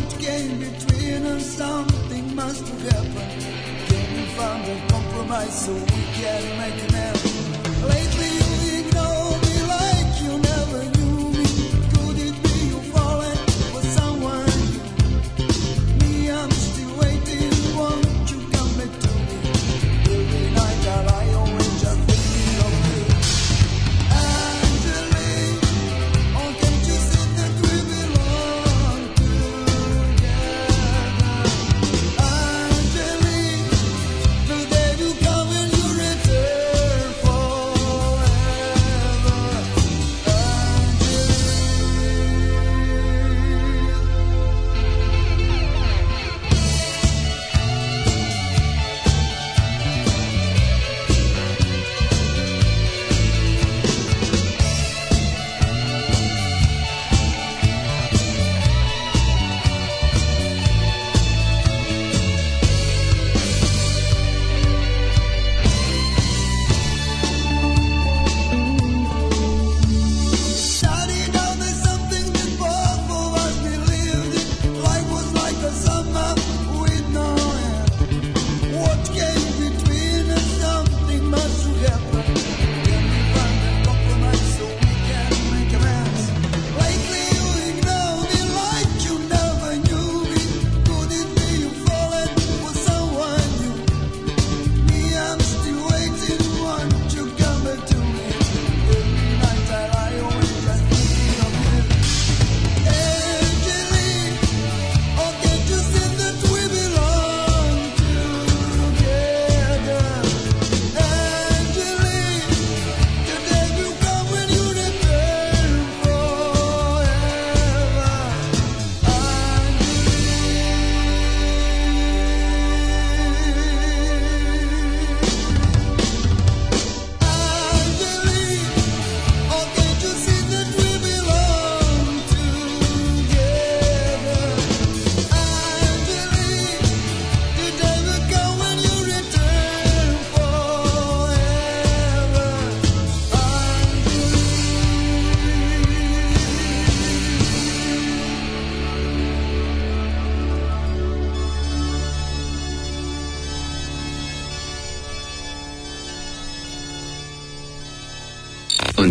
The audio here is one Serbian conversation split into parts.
what came between us? Something must have happened. Can we find a compromise so we can make an end? Lately.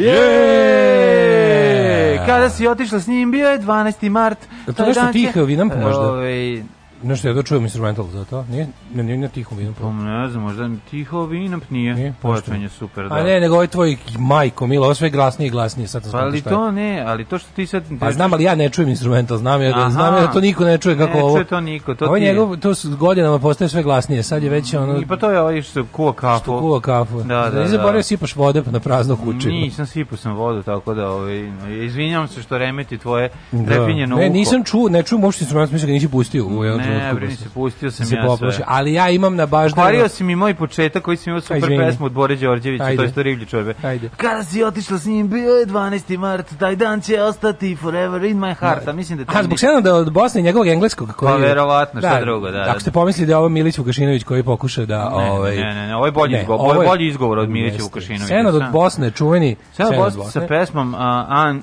Yeah! Kada si otišla s njim, bio je 12. mart. Da to nešto tiho, vi nam možda? Ove, ovaj, Nešto ja da čujem instrumental za to. Nije, ne, nije, nije tiho vinop. Um, pa ne znam, možda tiho vinop nije. nije Pojačanje super, da. A ne, nego ovaj tvoj majko, Milo, ovo sve glasnije i glasnije. Sad sam pa ali to ne, ali to što ti sad... Pa znam, ali ja ne čujem instrumental, znam ja, da- znam ja da to niko ne čuje kako ne ovo. Ne čuje to niko, to ovo ti je. Njegov, to s godinama postaje sve glasnije, sad je već mm, ono... I pa to je ovo ovaj što kuva kafu. Što kuva kafu. Da, da, da. Nisi da. sipaš vode pa na prazno kući. Nisam sipao sam vodu, tako da, ovaj, izvinjam se što remeti tvoje da. repinjeno uko. Ne, nisam čuo, ne čujem uopšte instrumental, mislim da ga nisi pustio u Ne, brini se, pustio sam se ja poplaši. sve. Ali ja imam na baždaru... Kvario si mi moj početak koji sam imao super Ajde, pesmu od Bore Đorđevića, to je što rivlji čorbe. Kada si otišla s njim, bio je 12. mart, taj dan će ostati forever in my heart. A, mislim da A zbog sedam da od Bosne i njegovog engleskog. Koji... Pa verovatno, šta da, drugo, da. Ako da. ste pomislili da je ovo Milić Vukašinović koji pokuša da... Ne, ovaj... ne, ne, ne, ovo je bolji ne, izgovor, ovo je bolji izgovor od Milića Vukašinovića. Senad od Bosne, čuveni Senad od Bosne. Sa pesmom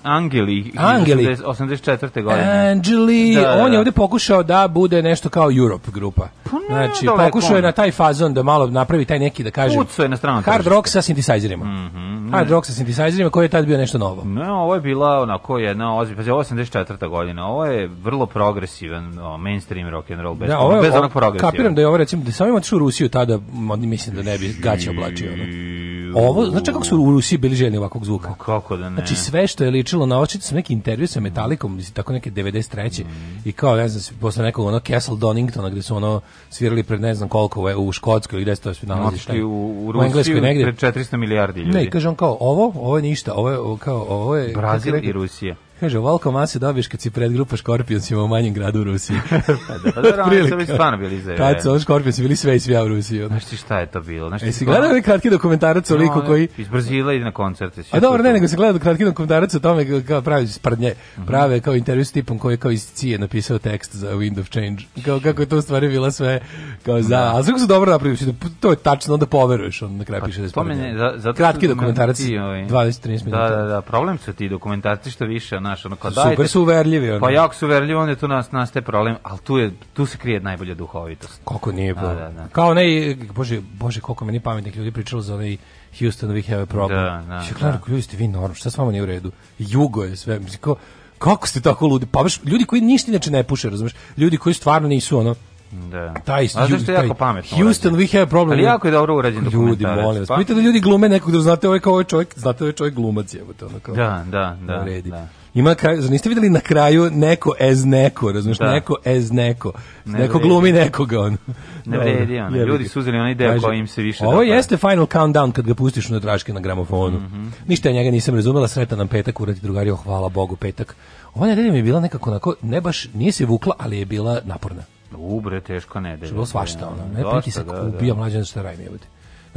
Angeli, 84. godine. Angeli, da, da, on je ovde pokušao da bude nešto kao Europe grupa. Pa znači, pokušao je na taj fazon da malo napravi taj neki, da kažem, je na stranu hard rock sa sintesajzerima. Mm -hmm, hard rock sa sintesajzerima koji je tad bio nešto novo. Ne, ovo je bila onako jedna ozbiljna, 84. godina, ovo je vrlo progresivan o, mainstream rock and roll, bez, da, ovo je, bez onog progresivan. Kapiram da je ovo, recimo, da sam imao u Rusiju tada, mislim da ne bi gaće oblačio. Ono. Ovo, znači kako su u Rusiji bili željni ovakvog zvuka? Kako da ne? Znači sve što je ličilo na očito sam neki intervju sa Metalikom, mislim tako neke 93. Mm. i kao ne znam, posle nekog ono Castle Doningtona gde su ono svirali pred ne znam koliko u Škotskoj ili gde se to sve nalazi šta. Znači, u, u Rusiji pred 400 milijardi ljudi. Ne, kaže on kao ovo, ovo je ništa, ovo je kao ovo je Brazil i Rusija. Kaže, ovoliko mase dobiješ kad si pred predgrupa Škorpionsima u manjem gradu u Rusiji. pa da, pa oni su već stvarno bili za... Kad su Škorpionsi bili sve i svija u Rusiji. Znaš ti šta je to bilo? Znaš ti e, si gledao ovaj kratki dokumentarac o liku koji... Iz Brazila ide na koncerte. A dobro, ne, nego se gledao kratki dokumentarac o tome kao pravi sprdnje, mhm. prave kao intervju s tipom koji je kao iz Cije napisao tekst za Wind of Change. Kao kako je to u stvari bila sve kao za... Da. A sve su dobro napravili, to je tačno, onda poveruješ, on na kraju pa piše da je Kratki dokumentarac, 20-30 ovaj- da, minuta. Da, da, da, problem su ti dokumentarci što više, znaš, ono kao dajte. Super su uverljivi. Ono. Pa jako su uverljivi, onda tu nas, nastaje problem, al tu, je, tu se krije najbolja duhovitost. Koliko nije, da, da, da. Kao onaj, bože, bože, koliko meni pametnih ljudi pričalo za onaj Houston, we have a problem. Da, da, Še, klar, da. ljudi ste vi normalni, šta s vama nije u redu? Jugo je sve, mislim, kao, kako ste tako ludi? Pa baš, ljudi koji ništa inače ne puše, razumeš? Ljudi koji stvarno nisu, ono, Da. Taj, A zašto je jako pametno? Houston, urađen. we have problem. Ali jako je dobro urađen Ljudi, molim znači, vas. Pa? Pitajte da ljudi glume nekog da znate ovaj kao ovaj čovjek, znate ovaj čovjek glumac je, to ono kao. Da, da, da. Uredi. Da. Ima kraj, niste videli na kraju neko ez neko, razumiješ, da. neko ez neko. Ne neko vredi. glumi nekoga on. Ne vredi on. Ljudi su uzeli onaj deo koji se više Ovo dopada. jeste Final Countdown kad ga pustiš na traške na gramofonu. Mm -hmm. Ništa njega nisam razumela, sreta nam petak, uradi drugario, hvala Bogu petak. Ova nedelja mi je bila nekako onako, ne baš, nije se vukla, ali je bila naporna. Ubre, teško nedelja. Što je bilo svašta, ono, ne pritisak, da, da. ubija mlađan šta rajme, jebate.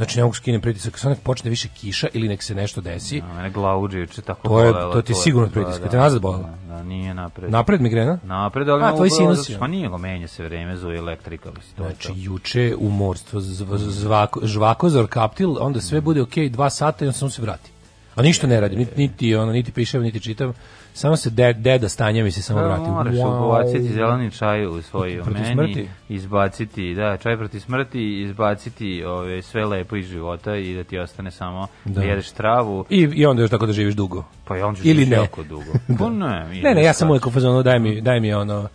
Znači ne mogu skinem pritisak, samo nek počne više kiša ili nek se nešto desi. Da, mene glavuđe juče tako to je, bolela, To ti je sigurno da, pritisak, da, te nazad bolela. Da, da, nije napred. Napred migrena? Napred, ali A, tvoj sinus. Pa nije go menja se vreme, za elektrika. Znači, to. juče umorstvo, zv, zvako, žvakozor, kaptil, onda sve mm. bude okej, okay, dva sata i onda samo se vrati. A ništa ne radim, niti, niti, ono, niti pišem, niti čitam Samo se de, deda stanja mi se samo da, vrati. Moraš wow. ubaciti zeleni čaj u svojoj meni. Smrti. Izbaciti, da, čaj proti smrti, izbaciti ove, sve lepo iz života i da ti ostane samo da, da jedeš travu. I, I onda još tako da živiš dugo. Pa i onda ćeš Ili ne. jako dugo. Da. Pa ne, ne, ne, ja sam uvijek u fazonu, daj mi, daj mi ono,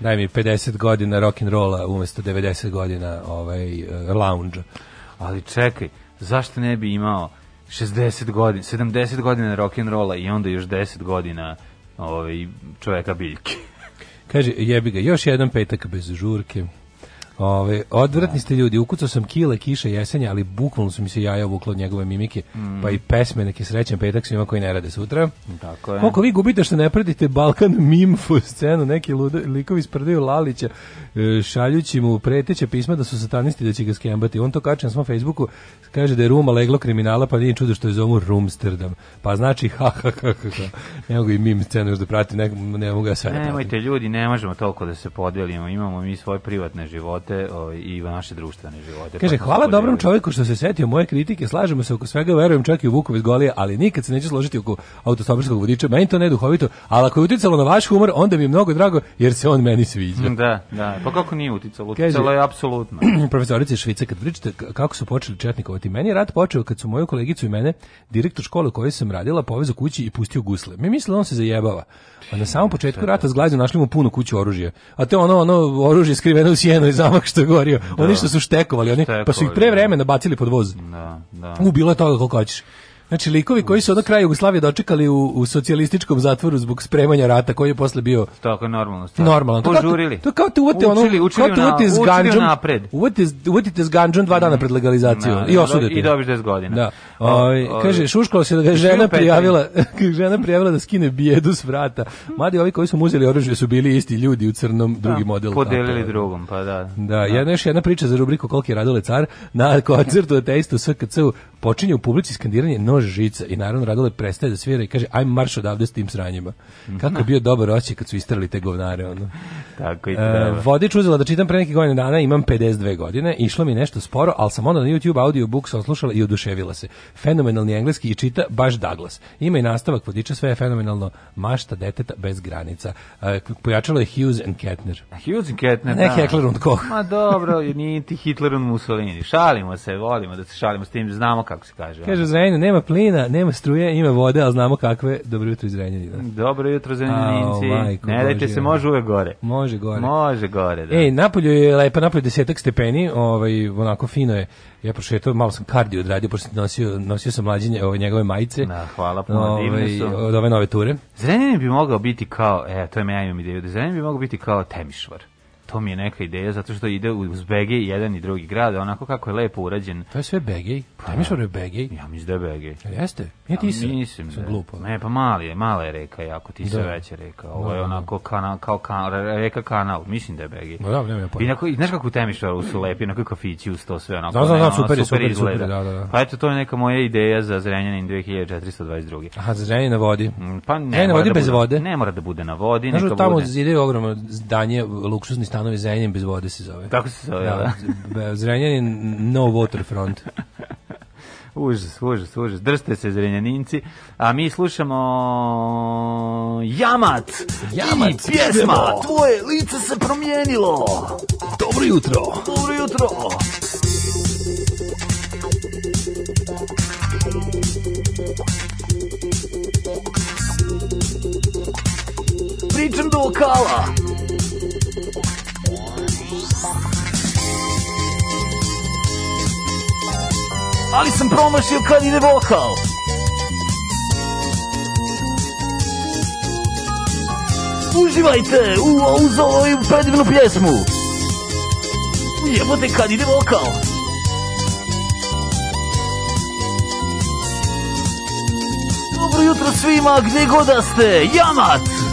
daj mi 50 godina rock and rolla umesto 90 godina ovaj eh, lounge. Ali čekaj, zašto ne bi imao 60 godina, 70 godina rock and rolla i onda još 10 godina ovaj čoveka biljke. Kaže jebi ga, još jedan petak bez žurke. Ove, odvratni da. ste ljudi, ukucao sam kile kiše jesenja, ali bukvalno su mi se jaja vuklo od njegove mimike, mm. pa i pesme neke srećan petak svima koji ne rade sutra. Tako je. Koliko vi gubite što ne pratite Balkan mimfu scenu, neki ludo, likovi sprdaju Lalića, e, šaljući mu preteće pisma da su satanisti da će ga skembati. On to kače na svom Facebooku, kaže da je Ruma leglo kriminala, pa nije čudo što je zovu Rumsterdam. Pa znači, ha, ha, ha, ha, Ne mogu i mim scenu još da prati, ne, ne mogu ja sve da Nemojte ljudi, ne možemo toliko da se podelimo, imamo mi svoje privatne živote živote ovaj, i naše društvene živote. Kaže, pa hvala dobrom čovjeku što se setio moje kritike, slažemo se oko svega, verujem čak i u Vukov Golije, ali nikad se neće složiti oko autostoperskog vodiča, meni to ne duhovito, ali ako je uticalo na vaš humor, onda mi je mnogo drago, jer se on meni sviđa. Da, da, pa kako nije uticalo? Uticalo je apsolutno. profesorice Švica, kad pričate kako su počeli četnikovati, meni je rat počeo kad su moju kolegicu i mene, direktor škole u kojoj sam radila, povezao kući i pustio gusle. Mi mislili on se zajebava. A na samom početku rata s našli mu puno kuću oružja. A to ono, ono oružje skriveno u sjenu i zamak što je gorio. Oni da. što su štekovali, oni, pa su ih pre da. vremena bacili pod voz. Da, da. U, bilo je toga koliko hoćeš. Znači, likovi koji su od kraja Jugoslavije dočekali u, u socijalističkom zatvoru zbog spremanja rata, koji je posle bio... Tako je normalno. Stvar. Normalno. Požurili. To kao te uvete ono... Učili, učili, kao te uvete s ganđom, napred. Uvetite s ganđom dva dana mhm. pred legalizaciju na, da, i da, osudite. I dobiš 10 godina. Da. O, ovaj, o, kaže, šuškalo se da ga žena prijavila, žena prijavila da skine bijedu s vrata. Madi, ovi koji su muzeli oružje su bili isti ljudi u crnom, da, drugi da, model. Podelili tako. drugom, pa da. Da, da. Jedna, još jedna priča za rubriku Koliki je radole car na koncertu ateistu SKC-u počinje u publici skandiranje nož žica i naravno Radule prestaje da svira i kaže aj marš odavde s tim sranjima. Mhm. Kako je bio dobar oće kad su istrali te govnare. Ono. Tako i e, Vodič uzela da čitam pre neke godine dana, imam 52 godine, išlo mi nešto sporo, ali sam onda na YouTube audiobooks oslušala i oduševila se. Fenomenalni engleski i čita baš Douglas. Ima i nastavak vodiča, sve je fenomenalno. Mašta deteta bez granica. E, pojačalo je Hughes and Kettner. Hughes and Kettner, ne da. Heckler und Koch. Ma dobro, niti Hitler und Mussolini. Šalimo se, volimo da se šalimo s tim, znamo kako se kaže. Kaže, Zrenjanin, nema plina, nema struje, ima vode, al znamo kakve. Dobro jutro iz Dobro jutro, Zrenjaninci. ne dajte se, može uvek gore. Može gore. Može gore, da. Ej, napolju je lepo, napolju 10 stepeni, ovaj, onako fino je. Ja prošetao, malo sam kardio odradio, pošto nosio, nosio sam mlađenje ove njegove majice. Da, hvala puno, ovaj, divne su. Od ove nove ture. Zrenjanin bi mogao biti kao, e, to je ja imam ideju, Zrenjanin bi mogao biti kao Temišvar to mi je neka ideja, zato što ide uz Begej jedan i drugi grad, onako kako je lepo urađen. To je sve Begej? Pa, da ja mislim da je Begej. Ja mislim da je Begej. Jel jeste? Ja ti sam. Mislim da glupo. Ne, pa mali je, mala je reka jako, ti da. se veća reka. Da, Ovo je da, onako kanal, kao kanal reka kanal, mislim da je Begej. Da, da, nema pojma. I znaš kako temiš su lepi, onako kafići uz to sve, onako. Da, da, da, super, super, super, super, da, da, Pa eto, to je neka moja ideja za Zrenjanin 2422. Aha, Zrenjanin na vodi. Pa ne, ne na vodi bez bude, vode. Ne mora da bude na vodi. Znaš, tamo zide ogromno zdanje luksuzni stan stanovi Zrenjanin bez vode se zove. Tako se zove, da. da. Zrenjanin no waterfront. Užas, užas, užas. Držite se zrenjaninci. A mi slušamo Jamat. Jamat. I pjesma. Tvoje lice se promijenilo. Dobro jutro. Dobro jutro. Pričam do okala. ali sam promašio kad ide vokal. Uživajte u, uz ovu predivnu pjesmu. Jebote kad ide vokal. Dobro jutro svima gdje god da ste. Jamac!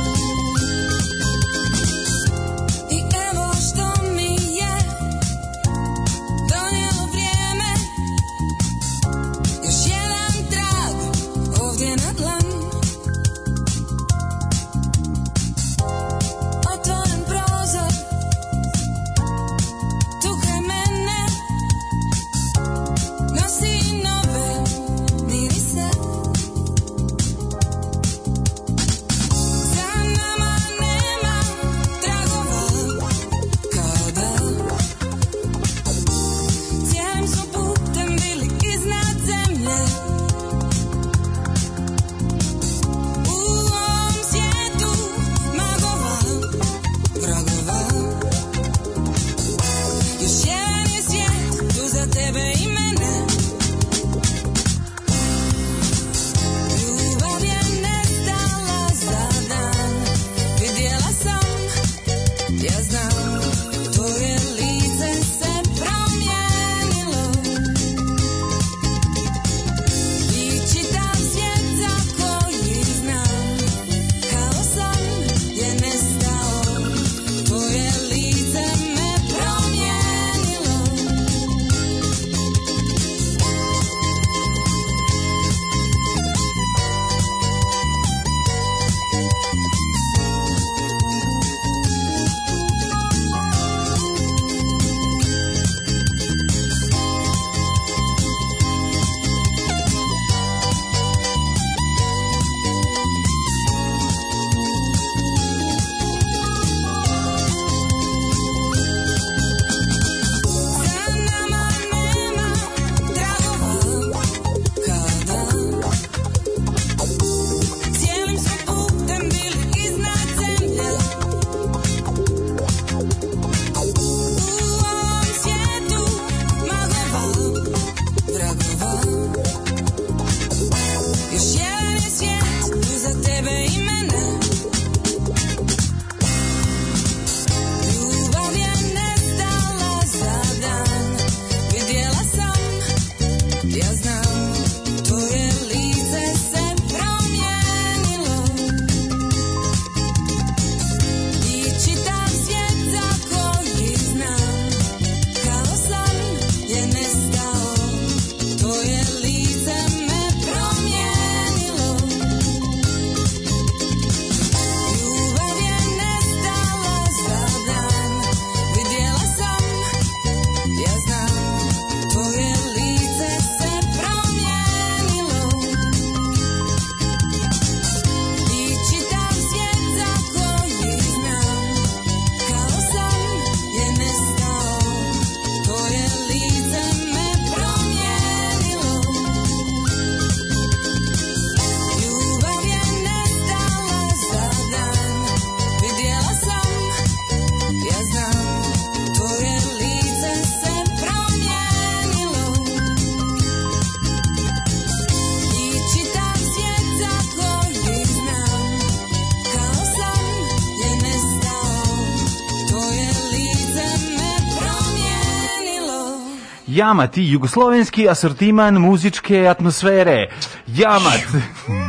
jamati jugoslovenski asortiman muzičke atmosfere. Jamat.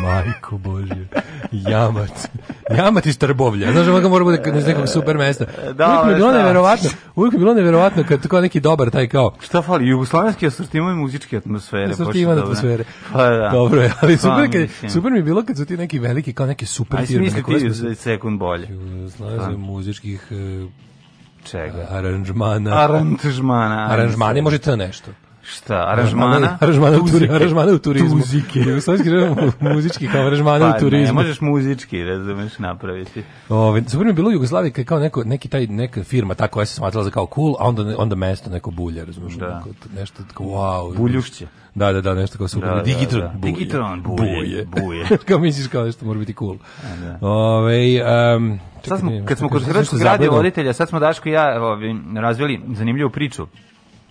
Majko Božje. Jamat. Jamat iz Trbovlja. Znaš, ovako mora bude iz nekog super mesta. Da, da uvijek mi bilo da. neverovatno, uvijek bilo neverovatno kad tako neki dobar taj kao... Šta fali? Jugoslovenski asortiman muzičke atmosfere. Asortiman da- atmosfere. Pa da. Dobro je, ali pa, super, kad, super mi je bilo kad su ti neki veliki, kao neke super firme. Ajde, smisli ti sekund bolje. Jugoslovenski pa. muzičkih e, Čega? Aranžmana. Aranžmana. Aranžmane može to nešto. Šta, aranžmana? Aranžmana, u, turi, aranžmana u turizmu. Tuzike. Jugoslovenski muzički kao aranžmana pa, u turizmu. ne možeš muzički, razumeš, napraviti. Ove, super mi je bilo u Jugoslaviji kao neko, neki taj, neka firma tako koja se smatrala za kao cool, a onda, onda mesto neko bulje, razumeš? Da. Neko, nešto tako, wow. Buljušće. Da, da, da, nešto kao super. Da, da, Digitron, da, da. Bulje. Digitron, bulje. Bulje. bulje. kao misliš kao nešto mora biti cool. A, da. Ove, um, čekaj, sad smo, kad smo kod Hrvatskog radio voditelja, sad smo Daško i ja ovi, ovaj, razvili zanimljivu priču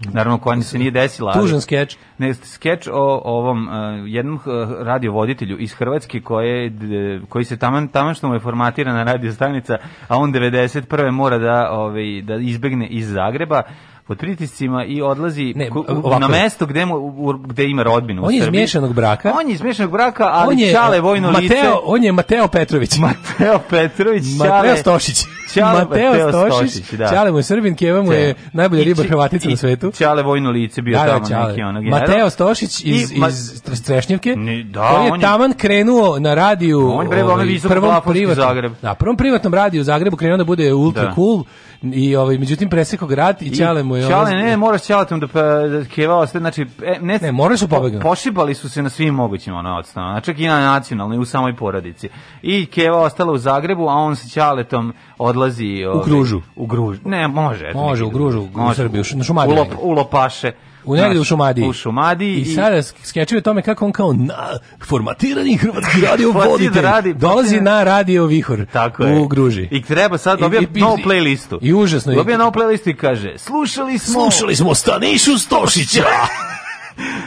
Mhm. Naravno, koja se nije desila. Ali, Tužan skeč. Ne, skeč o ovom uh, jednom uh, e, radiovoditelju iz Hrvatske koje, d, koji se taman, taman što mu je formatirana radio stanica, a on 91. mora da, ovaj, da izbegne iz Zagreba pod pritiscima i odlazi ne, ovako, na mesto gde, mu, gde ima rodbinu. On je iz miješanog braka. On je iz miješanog braka, ali je, čale vojno Mateo, lice. On je Mateo Petrović. Mateo Petrović, čale... Mateo Stošić. Čale, Mateo, Mateo Stošić, Stošić da. Čale mu je Srbin, Keva mu je najbolja riba Hrvatica na svetu. Čale vojno lice bio da, da tamo čale. neki onog. Mateo Stošić iz, I, ma, iz Strešnjevke, ne, da, koji je, on je taman krenuo na radiju on je ovaj, prvom, privatnom, Zagreb. Da, prvom privatnom radiju u Zagrebu krenuo da bude ultra da. cool i ovaj, međutim presekao grad i, I Čale mu ovaj Čale, ne, moraš ćalatom da da kevao sve, znači ne, ne moraš pobegnu. Pošibali su se na svim mogućim ono odstavama, znači, čak i na nacionalnoj u samoj porodici. I keva ostala u Zagrebu, a on sa čaletom odlazi ovaj, u Gružu. U Gružu. Ne, može. Može u Gružu, u Srbiju, na Šumadiju. U, lop, u Lopaše. U negdje u Šumadiji. U Šumadiji. I, i sada skečuje tome kako on kao na formatirani hrvatski radio voditelj radi, dolazi na radio Vihor Tako je. u Gruži. I treba sad dobija novu playlistu. I užasno. Dobija novu playlistu i kaže slušali smo... Slušali smo Stanišu Stošića.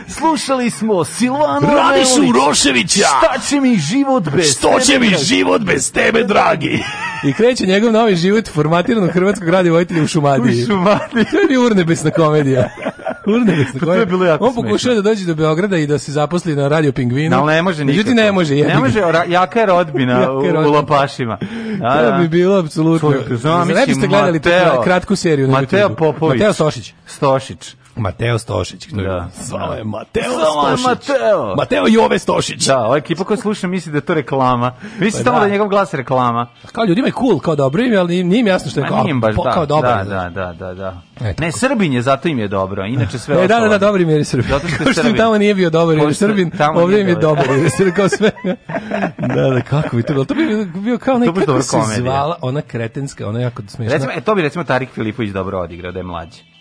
Slušali smo Silvana Radišu Roševića. Šta će mi život bez Što će mi život bez tebe, dragi? I kreće njegov novi život formatiran hrvatskog radio u Šumadiji. U Šumadiji. To je urnebesna komedija. Urnebesno. Pa to je bilo jako On pokušao da dođe do Beograda i da se zaposli na Radio Pingvinu. Da, ne može nikako. Međutim, ne može. Jedin. Ne može, jaka je rodbina, u Lopašima. Da, da. To bi da. bilo apsolutno. Čovjek, znam, ne biste gledali Mateo, tu kratku seriju na Mateo YouTube. Mateo Sošić. Mateo Stošić. Stošić. Mateo Stošić. Koji da. Samo da. je Mateo Samo Stošić. Mateo. Mateo Jove Stošić. Da, ova ekipa koja sluša misli da je to reklama. Misli pa samo da. da je njegov glas reklama. Kao ljudima je cool, kao dobro ime, ali nije im jasno što je kao, Ma, baš, po, da, kao da, dobro. Da, da, da, da. E, ne, Srbin je, zato im je dobro. Inače sve e, Da, da, da, dobro im je Srbin. Zato što, je Srbin. tamo nije bio dobar im Srbin, ovdje im je dobro, im je Srbin, kao sve. da, da, kako bi to bilo? To bi bio kao neka, kako se zvala, ona kretenska, ona jako smiješna. Recimo, e, to bi recimo Tarik Filipović dobro odigrao da je mlađi.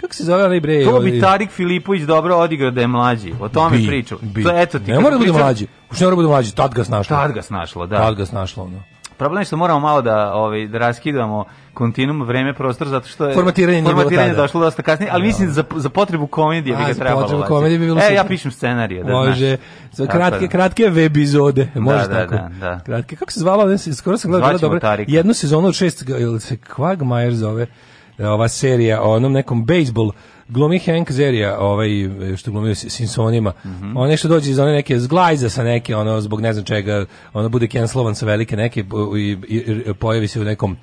Kako se zove onaj bre? To bi ovaj? Tarik Filipović dobro odigrao da je mlađi. O tome bi, priču. Bi. To eto ti. Ne mora da bude mlađi. Ušte ne mora da bude mlađi, tad ga snašlo. Tad ga snašlo, da. Tad ga snašlo, ono. Problem je što moramo malo da ovaj da raskidamo kontinuum vreme prostor zato što je formatiranje, formatiranje došlo dosta kasnije, ali ja. mislim za, za potrebu komedije bi ga trebalo. Potrebu komedije bi bilo. E, ja pišem scenarije, da. Može za kratke da, kratke web epizode, da, može da, tako. Da, da, da. Kratke. Kako se zvalo? zvala, skoro sam gledao dobro. Jednu sezonu od šest, ili se Quagmire zove. E, ova serija o onom nekom bejsbol glumi Hank Zerija, ovaj što glumi s Simpsonima. Mm -hmm. On nešto dođe iz one neke zglajza sa neke ono zbog ne znam čega, ono bude cancelovan sa velike neke i, i, i pojavi se u nekom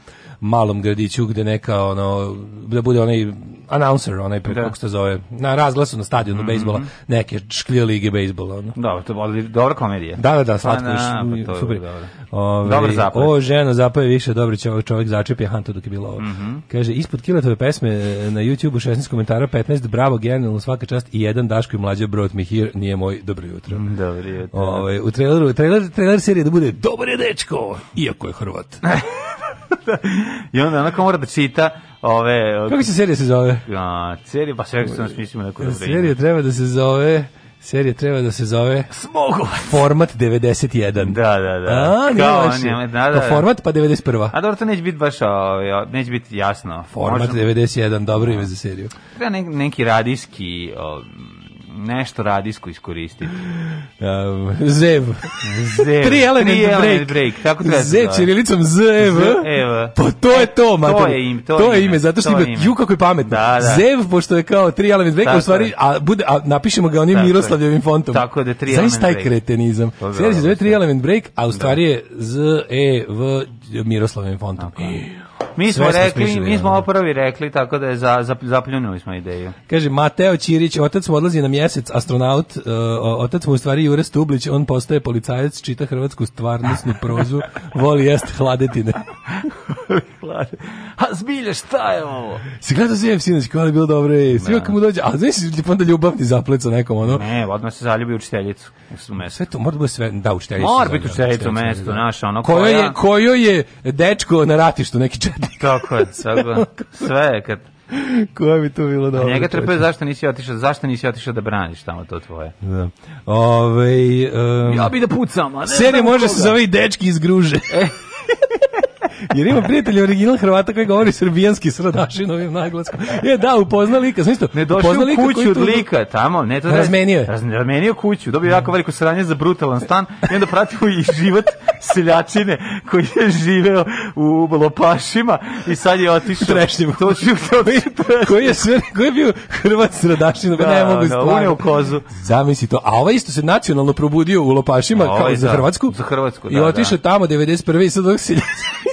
malom gradiću gde neka ono da bude onaj announcer, onaj pre, da. kako se zove, na razglasu na stadionu mm -hmm. bejsbola, neke šklje lige bejsbola. Ono. Dobro, da, to je dobra komedija. Da, da, da, pa slatko, pa, super. Dobro. Ove, O, ženo, zapoje više, dobri čovjek, čovjek začepje Hantu dok je bilo ovo. Mm -hmm. Kaže, ispod kiletove pesme e, na YouTube-u 16 komentara, 15, bravo, genijalno, svaka čast i jedan Daško i mlađa, brot mi hir, nije moj, dobro jutro. Mm, dobro jutro. Ove, u traileru, trailer, trailer serije da bude, dobro je dečko, iako je Hrvat. I onda ona mora da čita ove... Kako se serija se zove? A, serija, pa sve što nas mislimo neko da Serija treba da se zove... Serija treba da se zove Smogovac. Format 91. Da, da, da. A, nije Kao, Nema, da, da, pa format pa 91. A dobro, to neće biti baš, ovaj, neće biti jasno. Format Možda... 91, dobro ime za seriju. Treba da, ne, neki radijski... Ovaj, nešto radijsko iskoristiti. Um, zev. Zev. Tri element, Tri element break. Kako treba zev, čirilicom zev. Zev. Pa to je to, mater. To je ime. To, to je ime, ime zato što ima, ju kako je pametno. Da, da. Zev, pošto je kao tri element break, u stvari, a, bude, a napišemo ga onim Miroslavljevim fontom. Tako da tri element break. Znaš taj kretenizam. Sljedeći zove da tri element break, a u stvari je da. z, e, v, Miroslavljevim fontom. Tako. Mi smo Sve rekli, mi smo da. opravi rekli, tako da je za, za, zapljunuli smo ideju. Kaže, Mateo Ćirić, otac mu odlazi na mjesec, astronaut, uh, otac mu u stvari Jure Stublić, on postaje policajac, čita hrvatsku stvarnostnu prozu, voli jest hladetine. a zbilje, šta je ovo? Si gledao sve sinoć, kao je bilo dobro, je. Svi mu dođe, a znaš, onda ljubavni zapleca nekom, ono. Ne, odmah se zaljubi učiteljicu. U sve to mora da biti sve, da, učiteljicu. Mora biti učiteljicu u mestu, da. naša, ono. Koja... Kojo je, kojo je dečko na ratištu, neki četnik. Tako je, tako. Sve je kad Koja bi to bilo dobro? A njega trpe zašto nisi otišao, zašto nisi otišao da braniš tamo to tvoje. Da. Ove, um, ja bi da pucam, a ne. Serija može koga. se zove i dečki iz gruže. E, Jer ima prijatelj original Hrvata koji govori srbijanski s Radašinovim naglaskom. Je, da, upoznali lika. Sam isto, ne došli u kuću od lika tamo. Ne, to razmenio je. Razmenio kuću. Dobio jako veliko sranje za brutalan stan i onda pratio i život seljačine koji je živeo u Lopašima i sad je otišao. Trešnjivo. To ću Koji je, sve, koji je bio Hrvat s Radašinom. Da, ne mogu da, u kozu. Zamisli to. A ovaj isto se nacionalno probudio u Lopašima kao ovaj za da, Hrvatsku. Za Hrvatsku, da, I otišao da. tamo 91. i sad dok se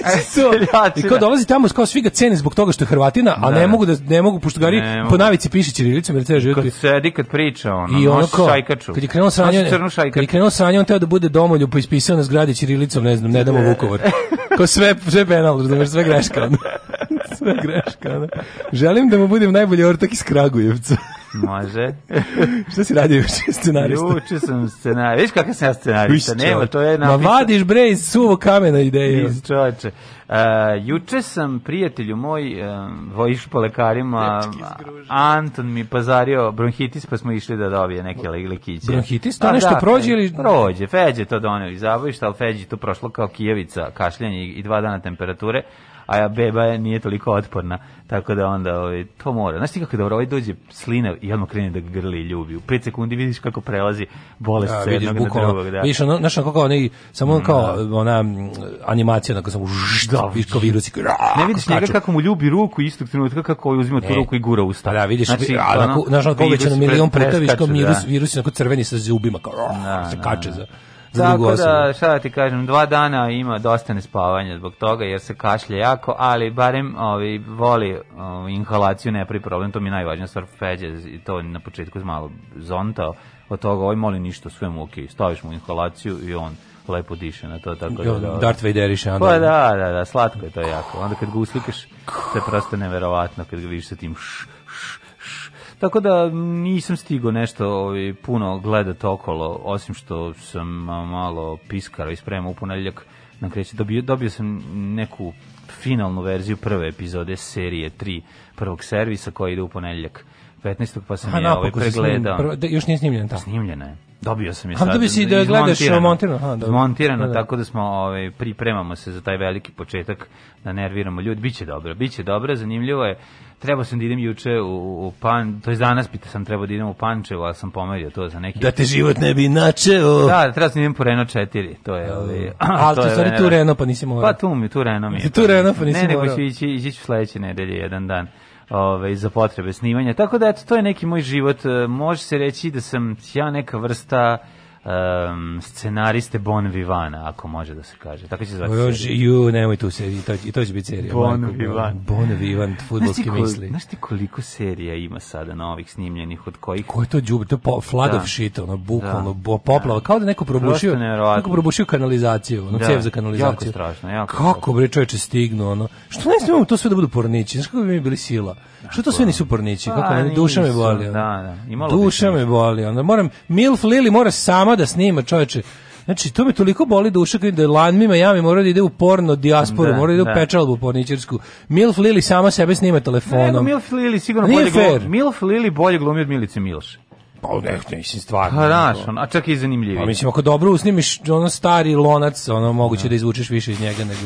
E, seljačina. I kao dolazi tamo, kao svi ga cene zbog toga što je Hrvatina, a ne da. mogu da ne mogu Portugari po navici piše ćirilicom jer ceo život. Kad sedi kad priča on, I ono kao, šajkaču. Kad je krenuo sranje, kad je krenuo sranje, on da bude domoljub, pa ispisao na zgradi ćirilicom, ne znam, ne damo Vukovar. Kao sve sve penal, razumeš, sve greška. potpuna greška. Da. Želim da mu budem najbolji ortak iz Kragujevca. Može. Šta si radio juče scenarista? Juče sam scenarista. Viš kakav sam ja scenarista? Nema, to je napisano. Ma vadiš bre iz suvo kamena ideje. Iz čoveče. Uh, e, juče sam prijatelju moj um, vojiš po lekarima Anton mi pazario bronhitis pa smo išli da dobije neke likiće. Bronhitis to A, pa nešto da, prođe ili prođe. Feđe to doneo iz zabojišta, al Feđi to prošlo kao kijevica, kašljanje i dva dana temperature a beba nije toliko otporna. Tako da onda ovaj, to mora. Znaš ti kako dobro, ovaj dođe slina i odmah krene da grli i ljubi. U 5 sekundi vidiš kako prelazi bolest da, sa jednog na drugog. Da. Vidiš, ono, znaš, kako onaj, samo on mm, kao da. ona animacija, onako samo da, vidiš kao virus i raa, Ne vidiš njega kako mu ljubi ruku istog trenutka, kako je ovaj uzima tu e. ruku i gura usta. Pa da, vidiš, znači, ono, znaš, ono, kao već na milion puta, vidiš kao virus, da. virus, virus, virus, virus, se virus, virus, virus, virus, za drugu Tako da, šta da ti kažem, dva dana ima dosta nespavanja zbog toga jer se kašlje jako, ali barem ovi, voli ovi, inhalaciju, ne pri problem, to mi je najvažnija stvar, Feđe i to na početku je malo zontao, od toga ovaj moli ništa, sve mu okej, okay. staviš mu inhalaciju i on lepo diše na to tako da, da Darth Vaderiše onda. Pa da, da, da, slatko je to jako. Onda kad ga uslikaš, to je prosto neverovatno kad ga vidiš sa tim š, Tako da nisam stigo nešto ovaj, puno gledat okolo, osim što sam malo piskara i spremao u ponedeljak na kreći. Dobio, dobio sam neku finalnu verziju prve epizode serije 3 prvog servisa koja ide u ponedeljak 15. pa sam Aha, je ovaj pregledao. Prvo, da, još nije snimljena ta. Snimljena je. Dobio sam je sad. A da dobio si da gledaš montirano. Aha, dobro. da, da. tako da smo ovaj, pripremamo se za taj veliki početak da nerviramo ljudi. Biće dobro, biće dobro, zanimljivo je trebao sam da idem juče u, u Pan, to je danas pita sam trebao da idem u Pančevo, ali sam pomerio to za neki... Da te život ne bi načeo! Da, da trebao sam da idem po Renault 4, to je... Ovi, ovaj, ali ti stvari tu Renault pa nisi morao. Pa tu mi, tu Renault mi je. Tu pa- Renault pa nisi morao. Ne, nego ću ići, ići ću sledeće nedelje jedan dan ove, ovaj, za potrebe snimanja. Tako da, eto, to je neki moj život. E, može se reći da sam ja neka vrsta um, scenariste Bon Vivana, ako može da se kaže. Tako će zvati. Rož, ju, nemoj tu seriju, to, i to će biti serija. Bon Marko, Vivan. Bon Vivan, futbolski znaš misli. Znaš ti koliko serija ima sada novih snimljenih, od kojih... Ko je to džub, to je po, flood da. of shit, ono, bukvalno, da. poplava, da. kao da neko probušio, neko probušio kanalizaciju, ono, da. cev za kanalizaciju. Jako strašno, jako Kako, strašno. bre, čoveče, stignu, ono, što ne smijemo to sve da budu pornići, znaš kako bi mi bili sila? Što to sve nisu pornići, pa, kako, A, duša nisu, me boli, ono. da, da. Imalo duša me boli, onda moram, Milf Lili mora sama da snima, čoveče. Znači, to me toliko boli duša kad da, da Lanmi Miami mora da ide u porno dijasporu, da, mora da ide da. u pečalbu porničarsku. Milf Lili sama sebe snima telefonom. Nego Milf Lili sigurno Nije bolje glumi. Milf Lili bolje glumi od Milice Milše. Pa ne, ne, mislim, stvarno. Pa naš, on, a čak i zanimljiviji. Pa mislim, ako dobro usnimiš ono stari lonac, ono moguće da, da izvučeš više iz njega nego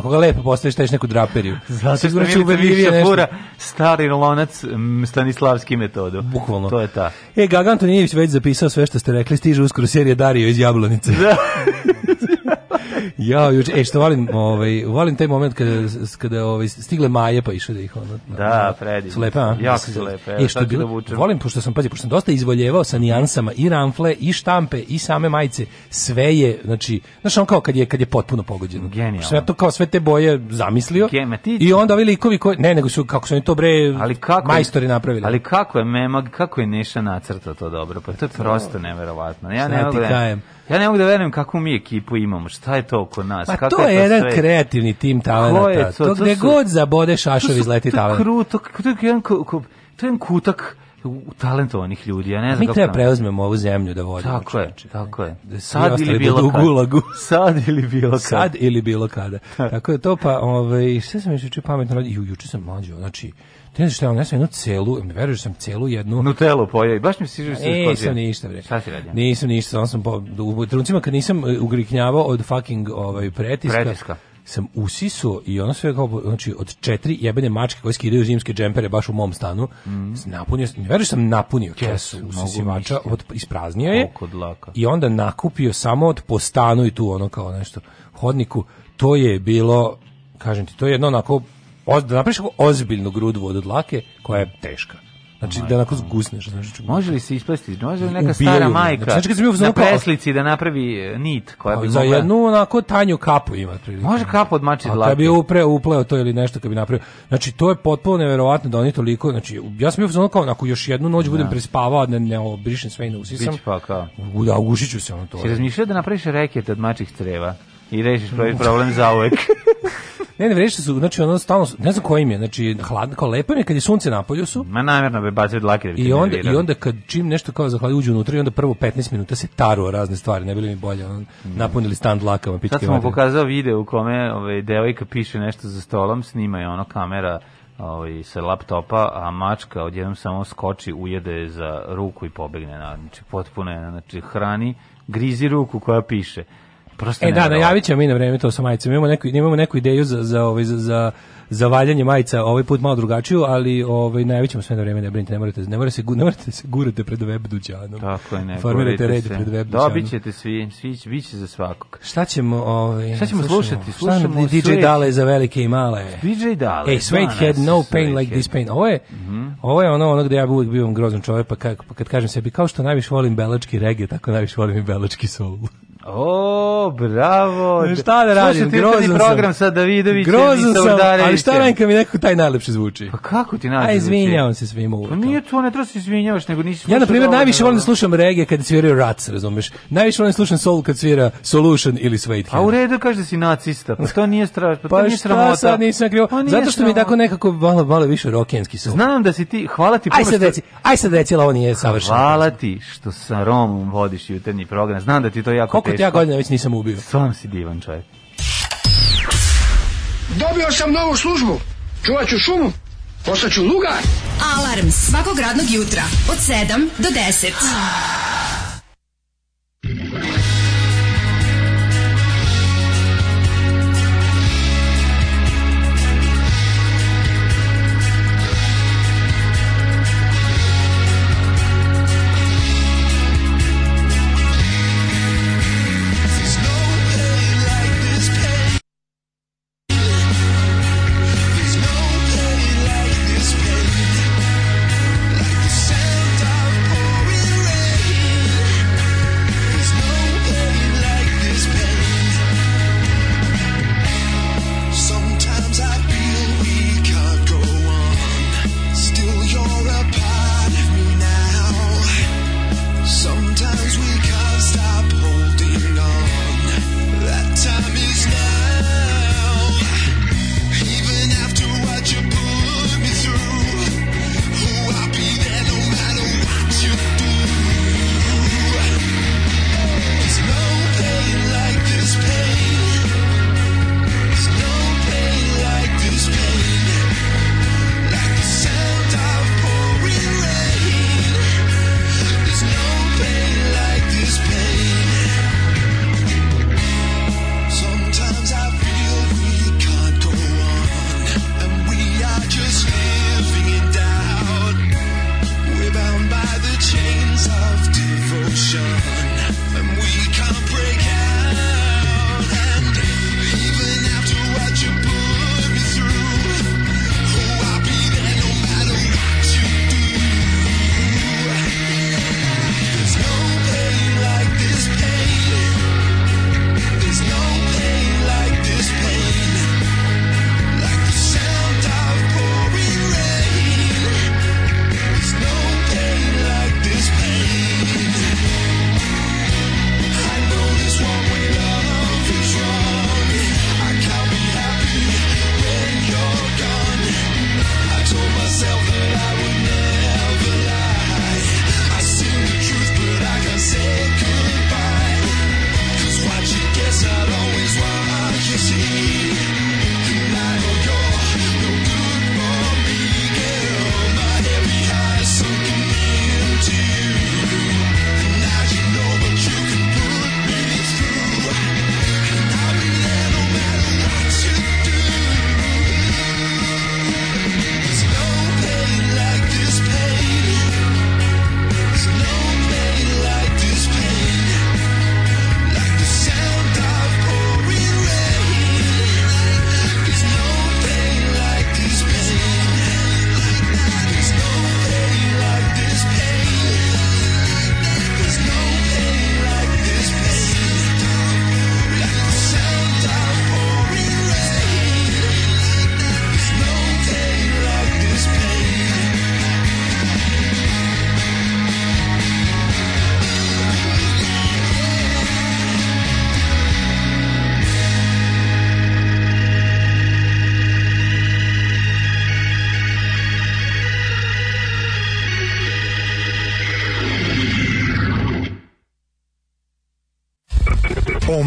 Ako pa ga lepo postaviš, staviš neku draperiju. Zato Sigurno što Milica Viša stari lonac Stanislavski metodu. Bukvalno. To je ta. E, Gaga Antonijević već zapisao sve što ste rekli, stiže uskoro serija Dario iz Jablonice. Da. ja, juče, e što volim, ovaj volim taj moment kada kada ovaj stigle Maje pa išao da ih ono. Da, predivno. Su lepe, a? Jako su lepe. E što bilo, da volim pošto sam pazi, pošto sam dosta izvoljevao sa nijansama i ramfle i štampe i same majice, sve je, znači, znaš on kao kad je kad je potpuno pogođeno. Genijalno. Sve to kao sve te boje zamislio. Gemetično. I onda ovi likovi koji ne, nego su kako su oni to bre ali kako, majstori napravili. Ali kako je Memag, kako je Neša nacrtao to dobro, pa to je prosto neverovatno. Ja ne mogu. Da- Ja ne mogu da verujem kakvu mi ekipu imamo, šta je to oko nas? Pa Kako to to je jedan sve? kreativni tim talenata. To, to, to gde su, god zabode šašov izleti talent. To, je kruto, to, je jedan, to je jedan kutak talentovanih ljudi, ja ne znam. Mi treba preuzmemo ovu zemlju da vodimo. Tako je, tako je. Da, da sad ili bilo kada. Sad ili bilo kada. Sad ili bilo kada. tako je to, pa, ovaj, sve sam još pametno radio. juče sam mlađo, znači, Te ne znaš šta ja sam jednu celu, ne veruješ da sam celu jednu... Nutelu pojao i baš mi sižeš se kozija. Nisam ništa, bre. Šta si radio? Nisam ništa, samo sam po... U trenucima kad nisam e, ugriknjavao od fucking ovaj, pretiska... Pretiska sam usisao i ono sve kao, znači, od četiri jebene mačke koje skidaju zimske džempere baš u mom stanu, mm. napunio sam, veruješ da sam napunio kesu usisivača, od, ispraznio je i onda nakupio samo od po stanu i tu ono kao nešto hodniku, to je bilo, kažem ti, to je jedno onako oz, da napraviš ozbiljnu grudvu od dlake koja je teška. Znači da onako da. zgusneš, znači. Može li se isplesti iz noza neka stara majka? Znači, znači kad na preslici da napravi e, nit koja bi za jednu onako tanju kapu ima prilike. Može kapu od mači A Da bi upre upleo to ili nešto kad bi napravio. Znači to je potpuno neverovatno da oni toliko, znači ja sam bio znači kao ako još jednu noć budem da. prespavao, ne da ne obrišem sve i ne usisam. Bić pa kao. Da ugušiću se on to. Si razmišljao da napraviš reket od mačih creva i rešiš problem za uvek. Ne, ne, vreće su, znači ono stalno, ne znam kojim je, znači hladno, kao lepo je kad je sunce na polju su. Ma namerno bi bacio dlake da I onda, I onda kad čim nešto kao zahladi uđu unutra i onda prvo 15 minuta se taru razne stvari, ne bili mi bolje, on, mm. napunili stan dlakama, pičke Sad sam mu pokazao video u kome ovaj, devojka piše nešto za stolom, snima je ono kamera ovaj, sa laptopa, a mačka odjednom samo skoči, ujede za ruku i pobegne. Znači, potpuno je, znači, hrani, grizi ruku koja piše Prosto e da, najavit ćemo mi na vreme to sa majicama. Imamo neku, imamo neku ideju za, za, ovaj, za, za za valjanje majica ovaj put malo drugačiju, ali ovaj najavit ćemo sve na vreme, ne brinite, ne morate, ne morate se, ne morate se gurate pred web dućanom. Tako je, ne. Formirajte red pred web dućanom. Dobićete svi, svi biće za svakog. Šta ćemo ovaj Šta ćemo slušati? Slušamo, slušamo DJ Sweet. Dale za velike i male. DJ Dale. Hey, pa Sweet had no pain like this pain. Ovo je, mm -hmm. ovo je ono, ono gde ja uvijek bivam grozan čovjek, pa, kad, pa kad kažem sebi, kao što najviše volim belački reggae, tako najviše volim i belački soul. O, bravo. Šta da radim? Grozan program sa Davidovićem Grozan sa Ali šta radim kad mi nekako taj najlepše zvuči? Pa kako ti najlepše zvuči? A izvinjavam se svima uvek. Pa nije to, ne treba se izvinjavaš, nego nisi slušao. Ja, na primjer, najviše volim da slušam reggae kad sviraju Rats, razumeš? Najviše volim da slušam soul kad svira Solution ili Sweathead. A u redu kaže da si nacista, pa to nije strašno, pa, pa to nije sramota. Pa šta sad nisam krivo? Pa Zato što mi tako nekako malo, malo više rokenski su. Znam da si ti, hvala ti. Aj sad reci, aj sad reci, ovo nije savršeno. Hvala ti što sa Romom vodiš jutarnji program. Znam da ti to jako Koliko ti ja godina već nisam ubio? Stvarno si divan čovjek. Dobio sam novu službu. Čuvat ću šumu. Postaću lugar. Alarm svakog radnog jutra od 7 do 10.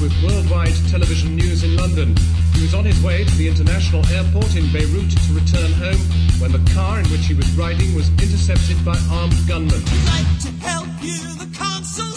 with worldwide television news in London. He was on his way to the international airport in Beirut to return home when the car in which he was riding was intercepted by armed gunmen. would like to help you, the consul.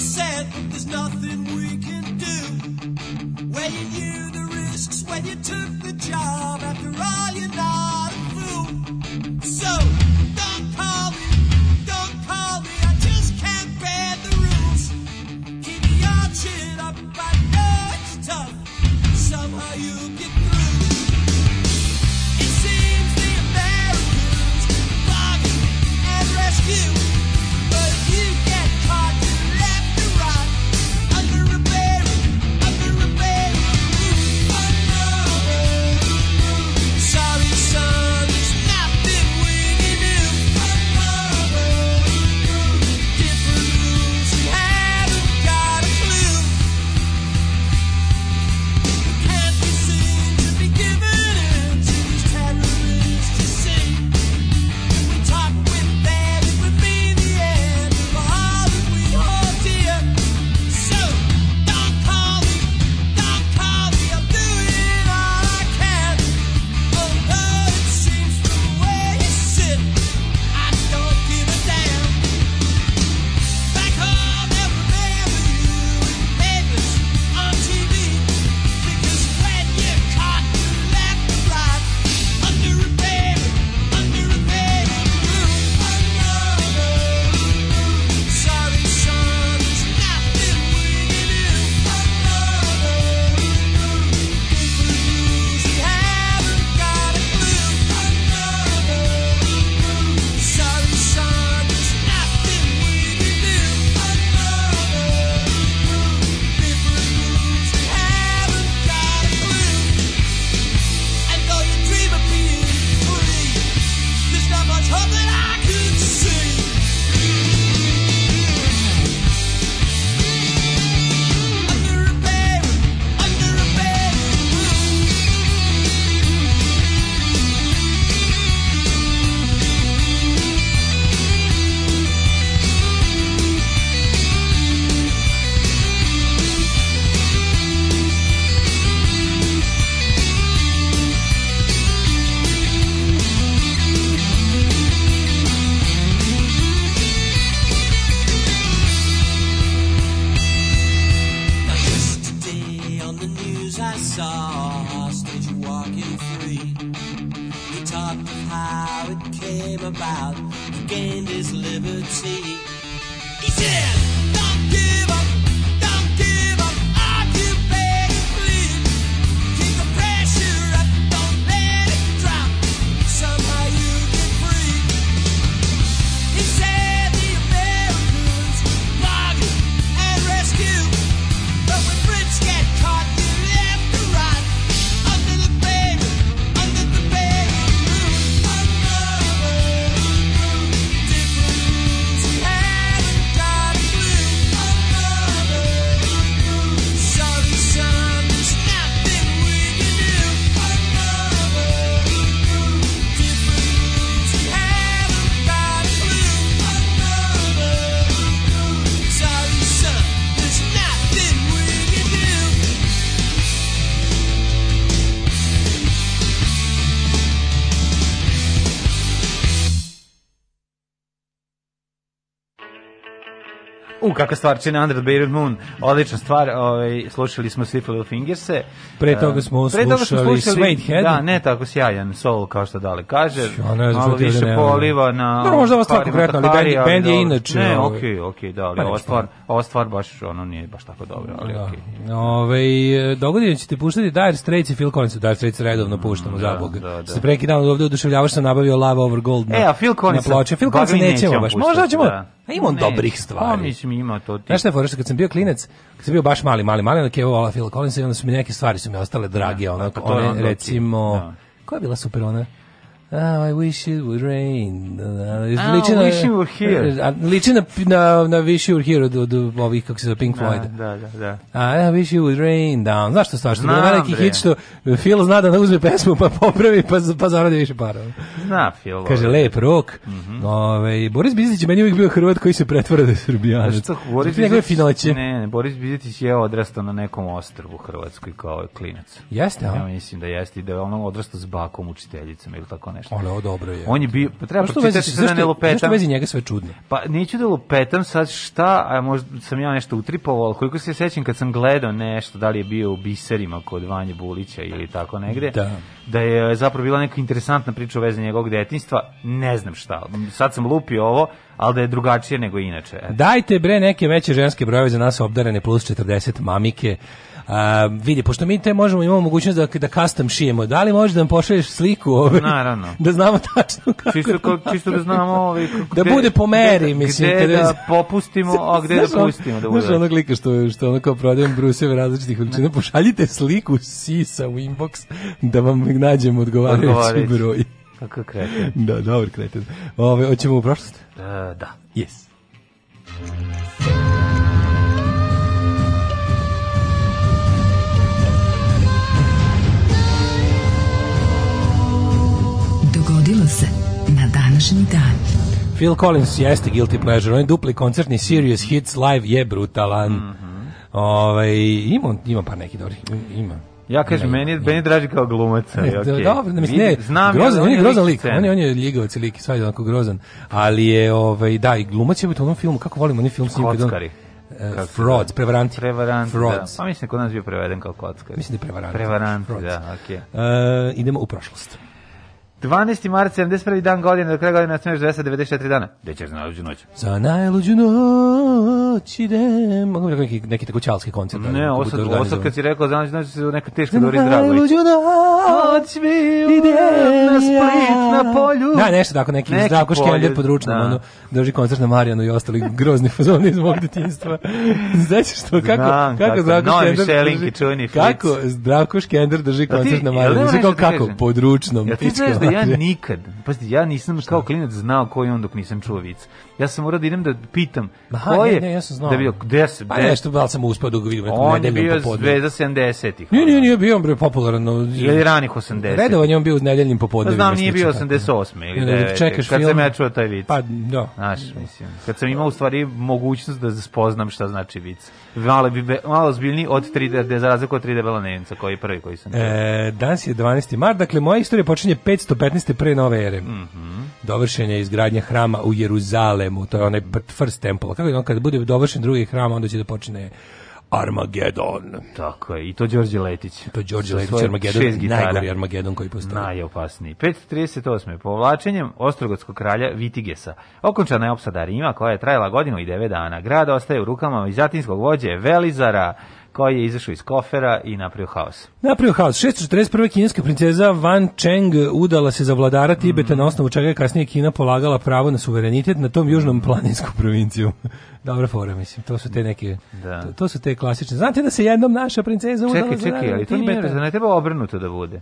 U, kakva stvar, Chain Under the Beirut Moon, odlična stvar, ovaj, slušali smo svi Fingerse. Pre toga smo pre toga slušali, slušali Suede Da, ne tako sjajan soul kao što Dale kaže, ja, ne malo više da poliva na... No, možda ova stvar konkretno, ali band, band, je inače... Ne, ovaj, okej, okej, okay, okay, da, ali pa ova stvar, ova stvar baš, ono, nije baš tako dobro, ali da. okej. Okay. Ove, ovaj, dogodine ćete puštati Dire Straits i Phil Collins, Dire Straits redovno puštamo, mm, za da, Bog. Da, da. Se preki dan ovde oduševljavaš, sam nabavio Love Over Gold na, e, a Phil Collins, na ploče. Phil Collins nećemo baš, možda ćemo... Da. A ima on dobrih pa stvari. Pa mislim ima to ti. Znaš šta je forešta, kad sam bio klinec, kad sam bio baš mali, mali, mali, onda kevao Phil Collins i onda su mi neke stvari su mi ostale drage, ja, da, onako, pa one, recimo, da. koja je bila super ona? Oh, I wish it would rain. Oh, na, wish you were here. Eh, liči na, na, na wish you were here od, od, od ovih, kako se zove, Pink da, Floyd. Da, da, da. I wish you would rain down. Znaš što stvar, što je veliki hit što Phil zna da uzme pesmu pa popravi pa, pa zaradi više para. Zna Phil. Kaže, ovaj. lep rok. Mm -hmm. Ove, ovaj, Boris Bizdić je meni uvijek bio Hrvat koji se pretvara da je Srbijanac. Znaš što, Boris Bizdić, ne, ne, Boris Bizdić je odrastao na nekom ostrvu Hrvatskoj kao klinac. Jeste, a? Ja mislim da jeste i da je ono odrastao s bakom učiteljicama ili tako ne nešto. Ole, dobro je. On je bio, pa treba pročitati sve da ne lupetam. Zašto vezi njega sve čudno? Pa neću da lupetam sad šta, a možda sam ja nešto utripovao, ali koliko se sećam kad sam gledao nešto, da li je bio u biserima kod Vanje Bulića ili tako negde, da, da je zapravo bila neka interesantna priča u vezi njegovog detinjstva, ne znam šta. Sad sam lupio ovo, ali da je drugačije nego inače. Dajte bre neke veće ženske brojeve za nas obdarene plus 40 mamike. A, vidi, pošto mi te možemo, imamo mogućnost da, da custom šijemo, da li možeš da nam pošalješ sliku Ove, Naravno. da znamo tačno kako čisto, da, čisto da znamo ovaj, gde, da bude po meri, gde, mislim. Gde kada... da popustimo, a gde znaš, da pustimo. Da bude. Znaš onog lika što, što ono kao prodajem bruseve različitih veličina, pošaljite sliku sisa u inbox da vam nađemo odgovarajući, odgovarajući. broj. Kako kreten. Da, dobro kreten. Ove, hoćemo u prošlost? Uh, da. Yes. se na današnji dan. Phil Collins jeste guilty pleasure, on je dupli koncertni Serious Hits Live je brutalan. Mm -hmm. Ovaj ima ima par neki dobri, ima. Ja kažem meni je meni draži kao glumac, ali okej. Okay. Dobro, mislim ne, znam grozan, ja, on je grozan lik, on je on je ligavac lik, sve onako grozan, ali je ovaj da i glumac je u tom filmu, kako volimo oni film snimke. Kockari. Uh, fraud, prevaranti. Prevaranti, Frauds. da. Pa mislim da kod nas bio preveden kao kockar. Mislim da je prevaranti. Prevaranti, da, okej. Okay. Uh, eh, idemo u prošlost. 12. mart, 71. dan godine, do kraja godine nastavljaš 294 dana. Gde ćeš za najluđu noć? Za najluđu noć idem. Mogu bi neki, neki tako čalski koncert. Ne, da ovo sad, kad si rekao za najluđu noć, su neka teška Dori Dragović. Za najluđu noć mi idem na Split, na polju. Da, nešto tako, neki, neki Zdravko Škeljer pod ručnom, da. ono, drži koncert na Marijanu i ostali grozni fazoni iz mog detinjstva. Znači što, kako, Znam, kako, kako Zdravko Škeljer drži, kako Zdravko Škeljer drži da koncert na Marijanu, znači kako, pod ručnom, pička ja nikad, pazite, ja nisam Šta? kao klinac znao koji on dok nisam čuo vic. Ja sam morao da idem da pitam Aha, ko je. Ne, ne, ja sam znao. Da bio gde se Pa nešto malo da sam uspeo da ga vidim nekom On je bio zvezda 70-ih. Nije, nije, nije bio on bio popularan. No, ili ranih 80. ih Redovan je on bio u nedeljnim popodnevima. Pa znam, nije bio 88 ili 9. Čekaš kad film. sam ja čuo taj vic. Pa, da. Znaš, mislim. Kad sam imao u stvari mogućnost da spoznam šta znači vic malo, bi, malo zbiljniji od 3D, za razliku od 3D Belanenca, koji je prvi koji sam e, Danas je 12. mart, dakle moja istorija počinje 515. pre nove ere. Mm -hmm. Dovršenje izgradnja hrama u Jeruzalemu, to je onaj first temple. Kako je on, kad bude dovršen drugi hram, onda će da počne Armagedon. Tako je, i to Đorđe Letić. To Đorđe Letić Armagedon, najgori Armagedon koji postoji. Najopasniji. 538. Povlačenjem Ostrogotskog kralja Vitigesa. Okončana je opsada Rima koja je trajala godinu i devet dana. Grad ostaje u rukama izatinskog vođe Velizara, koji je izašao iz kofera i napravio haos. Napravio haos. 641. kineska princeza Wan Cheng udala se za vladara Tibeta mm. na osnovu čega je kasnije Kina polagala pravo na suverenitet na tom južnom planinskom provinciju. Dobra fora, mislim. To su te neke... Da. To, to, su te klasične. Znate da se jednom naša princeza udala čekaj, za Čekaj, čekaj, ali to nije, ne treba obrnuto da bude.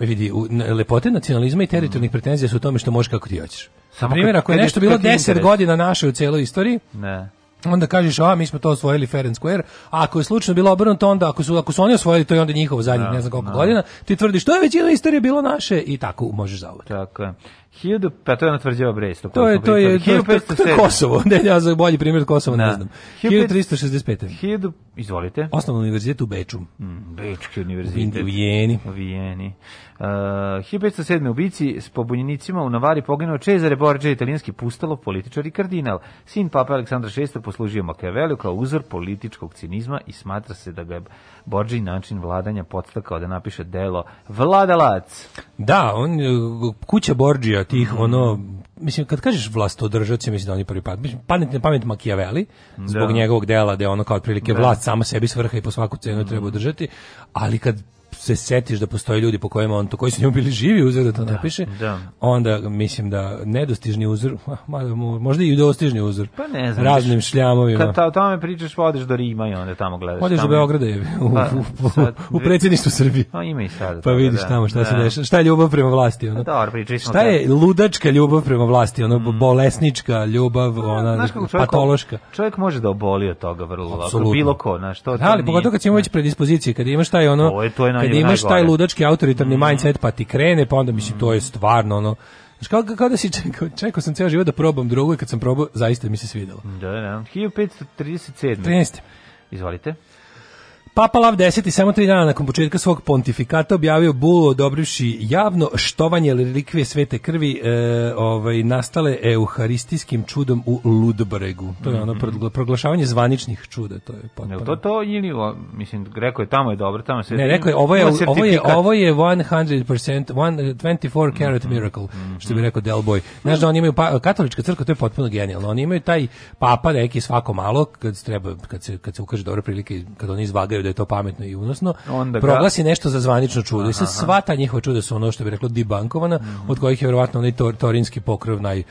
E, vidi, u, lepote nacionalizma i teritorijalnih mm. pretenzija su u tome što možeš kako ti hoćeš. Samo primjer, ako je nešto bilo 10 godina naše u celoj istoriji, ne onda kažeš a mi smo to osvojili fair and square a ako je slučajno bilo obrnuto onda ako su ako su oni osvojili to je onda njihovo zadnjih no, da, ne znam koliko no. Da. godina ti tvrdiš to je većina istorije bilo naše i tako možeš zaobići tako je 1000, pa to je ona tvrđava Bresto. To je, to je, to je, to je Kosovo, ne, ja za bolji primjer Kosovo, ne da. znam. 1365. 1000, izvolite. Osnovni univerzitet u Beču. Mm, Bečki univerzitet. U Vijeni. U Vijeni. Uh, 1507. u Bici s pobunjenicima u Navari poginuo Cezare Borđe, italijanski pustalo, političar i kardinal. Sin papa Aleksandra VI poslužio Machiavellu kao uzor političkog cinizma i smatra se da ga je Borđe način vladanja podstakao da napiše delo Vladalac. Da, on, kuća Borđija tih mm ono mislim kad kažeš vlastodržac mislim da oni prvi pad mislim padne na pamet Machiavelli zbog da. njegovog dela da ono kao otprilike da. vlast sama sebi svrha i po svaku cenu mm -hmm. treba držati ali kad se setiš da postoje ljudi po kojima on to koji su njemu bili živi uzor da to da, napiše da. onda mislim da nedostižni uzor možda i dostižni uzor pa ne znam raznim šljamovima kad ta, o tome pričaš odeš do Rima i onda tamo gledaš odeš do Beograda je u, pa, u, u, u predsjedništvu Srbije pa ima i sad pa vidiš da, tamo šta da. se dešava šta je ljubav prema vlasti ono da, pričali smo šta je ludačka ljubav prema vlasti ono mm. bolesnička ljubav da, ona znaš čovjek, patološka čovjek može da oboli od toga vrlo lako bilo ko znači to ali pogotovo kad si već predispozicije kad imaš taj ono to je kad imaš najgore. taj ludački autoritarni mm mindset pa ti krene, pa onda mislim to je stvarno ono Znaš, kao, kao da si čekao, čekao sam ceo život da probam drugo i kad sam probao, zaista mi se svidelo. Da, da, 1537. Da. 13. Izvolite. Papa Lav X samo tri dana nakon početka svog pontifikata objavio bulu odobrivši javno štovanje relikvije svete krvi e, ovaj, nastale euharistijskim čudom u Ludbregu. To je ono mhm. proglašavanje zvaničnih čuda. To je potpuno. to to ili, mislim, rekao je tamo je dobro, tamo se... Ne, rekao je, ovo je, ovo je, ovo je 100%, one, 24 karat mhm. miracle, mhm. što bi rekao Delboy. Znaš da oni imaju, pa, katolička crkva, to je potpuno genijalno, oni imaju taj papa neki svako malo, kad, treba, kad, se, kad se ukaže dobra prilike, kad oni izvagaju da je to pametno i unosno, Onda proglasi ga... nešto za zvanično čudo. I sad sva ta njihova čuda su ono što bi reklo dibankovana, mm -hmm. od kojih je verovatno onaj tor, torinski pokrov naj,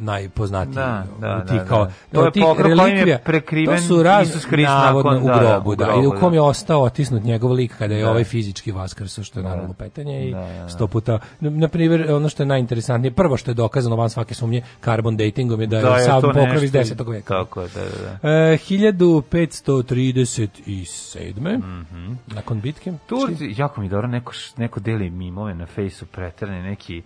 najpoznatiji. Da, da, da ti da. kao, da, To je pokro kojim je prekriven to su raz, Isus Hrist nakon, u grobu, da, da i u kom je ostao otisnut njegov lik kada je ovaj fizički vaskrso, što je naravno pitanje i sto puta. Na primjer, ono što je najinteresantnije, prvo što je dokazano van svake sumnje carbon datingom je da je, da, je sam pokrov iz 10. veka. Tako, da, da. E, 1537. Mm -hmm. Nakon bitke. Turci, znači- jako mi dobro, neko, neko deli mimove na fejsu pretrane, neki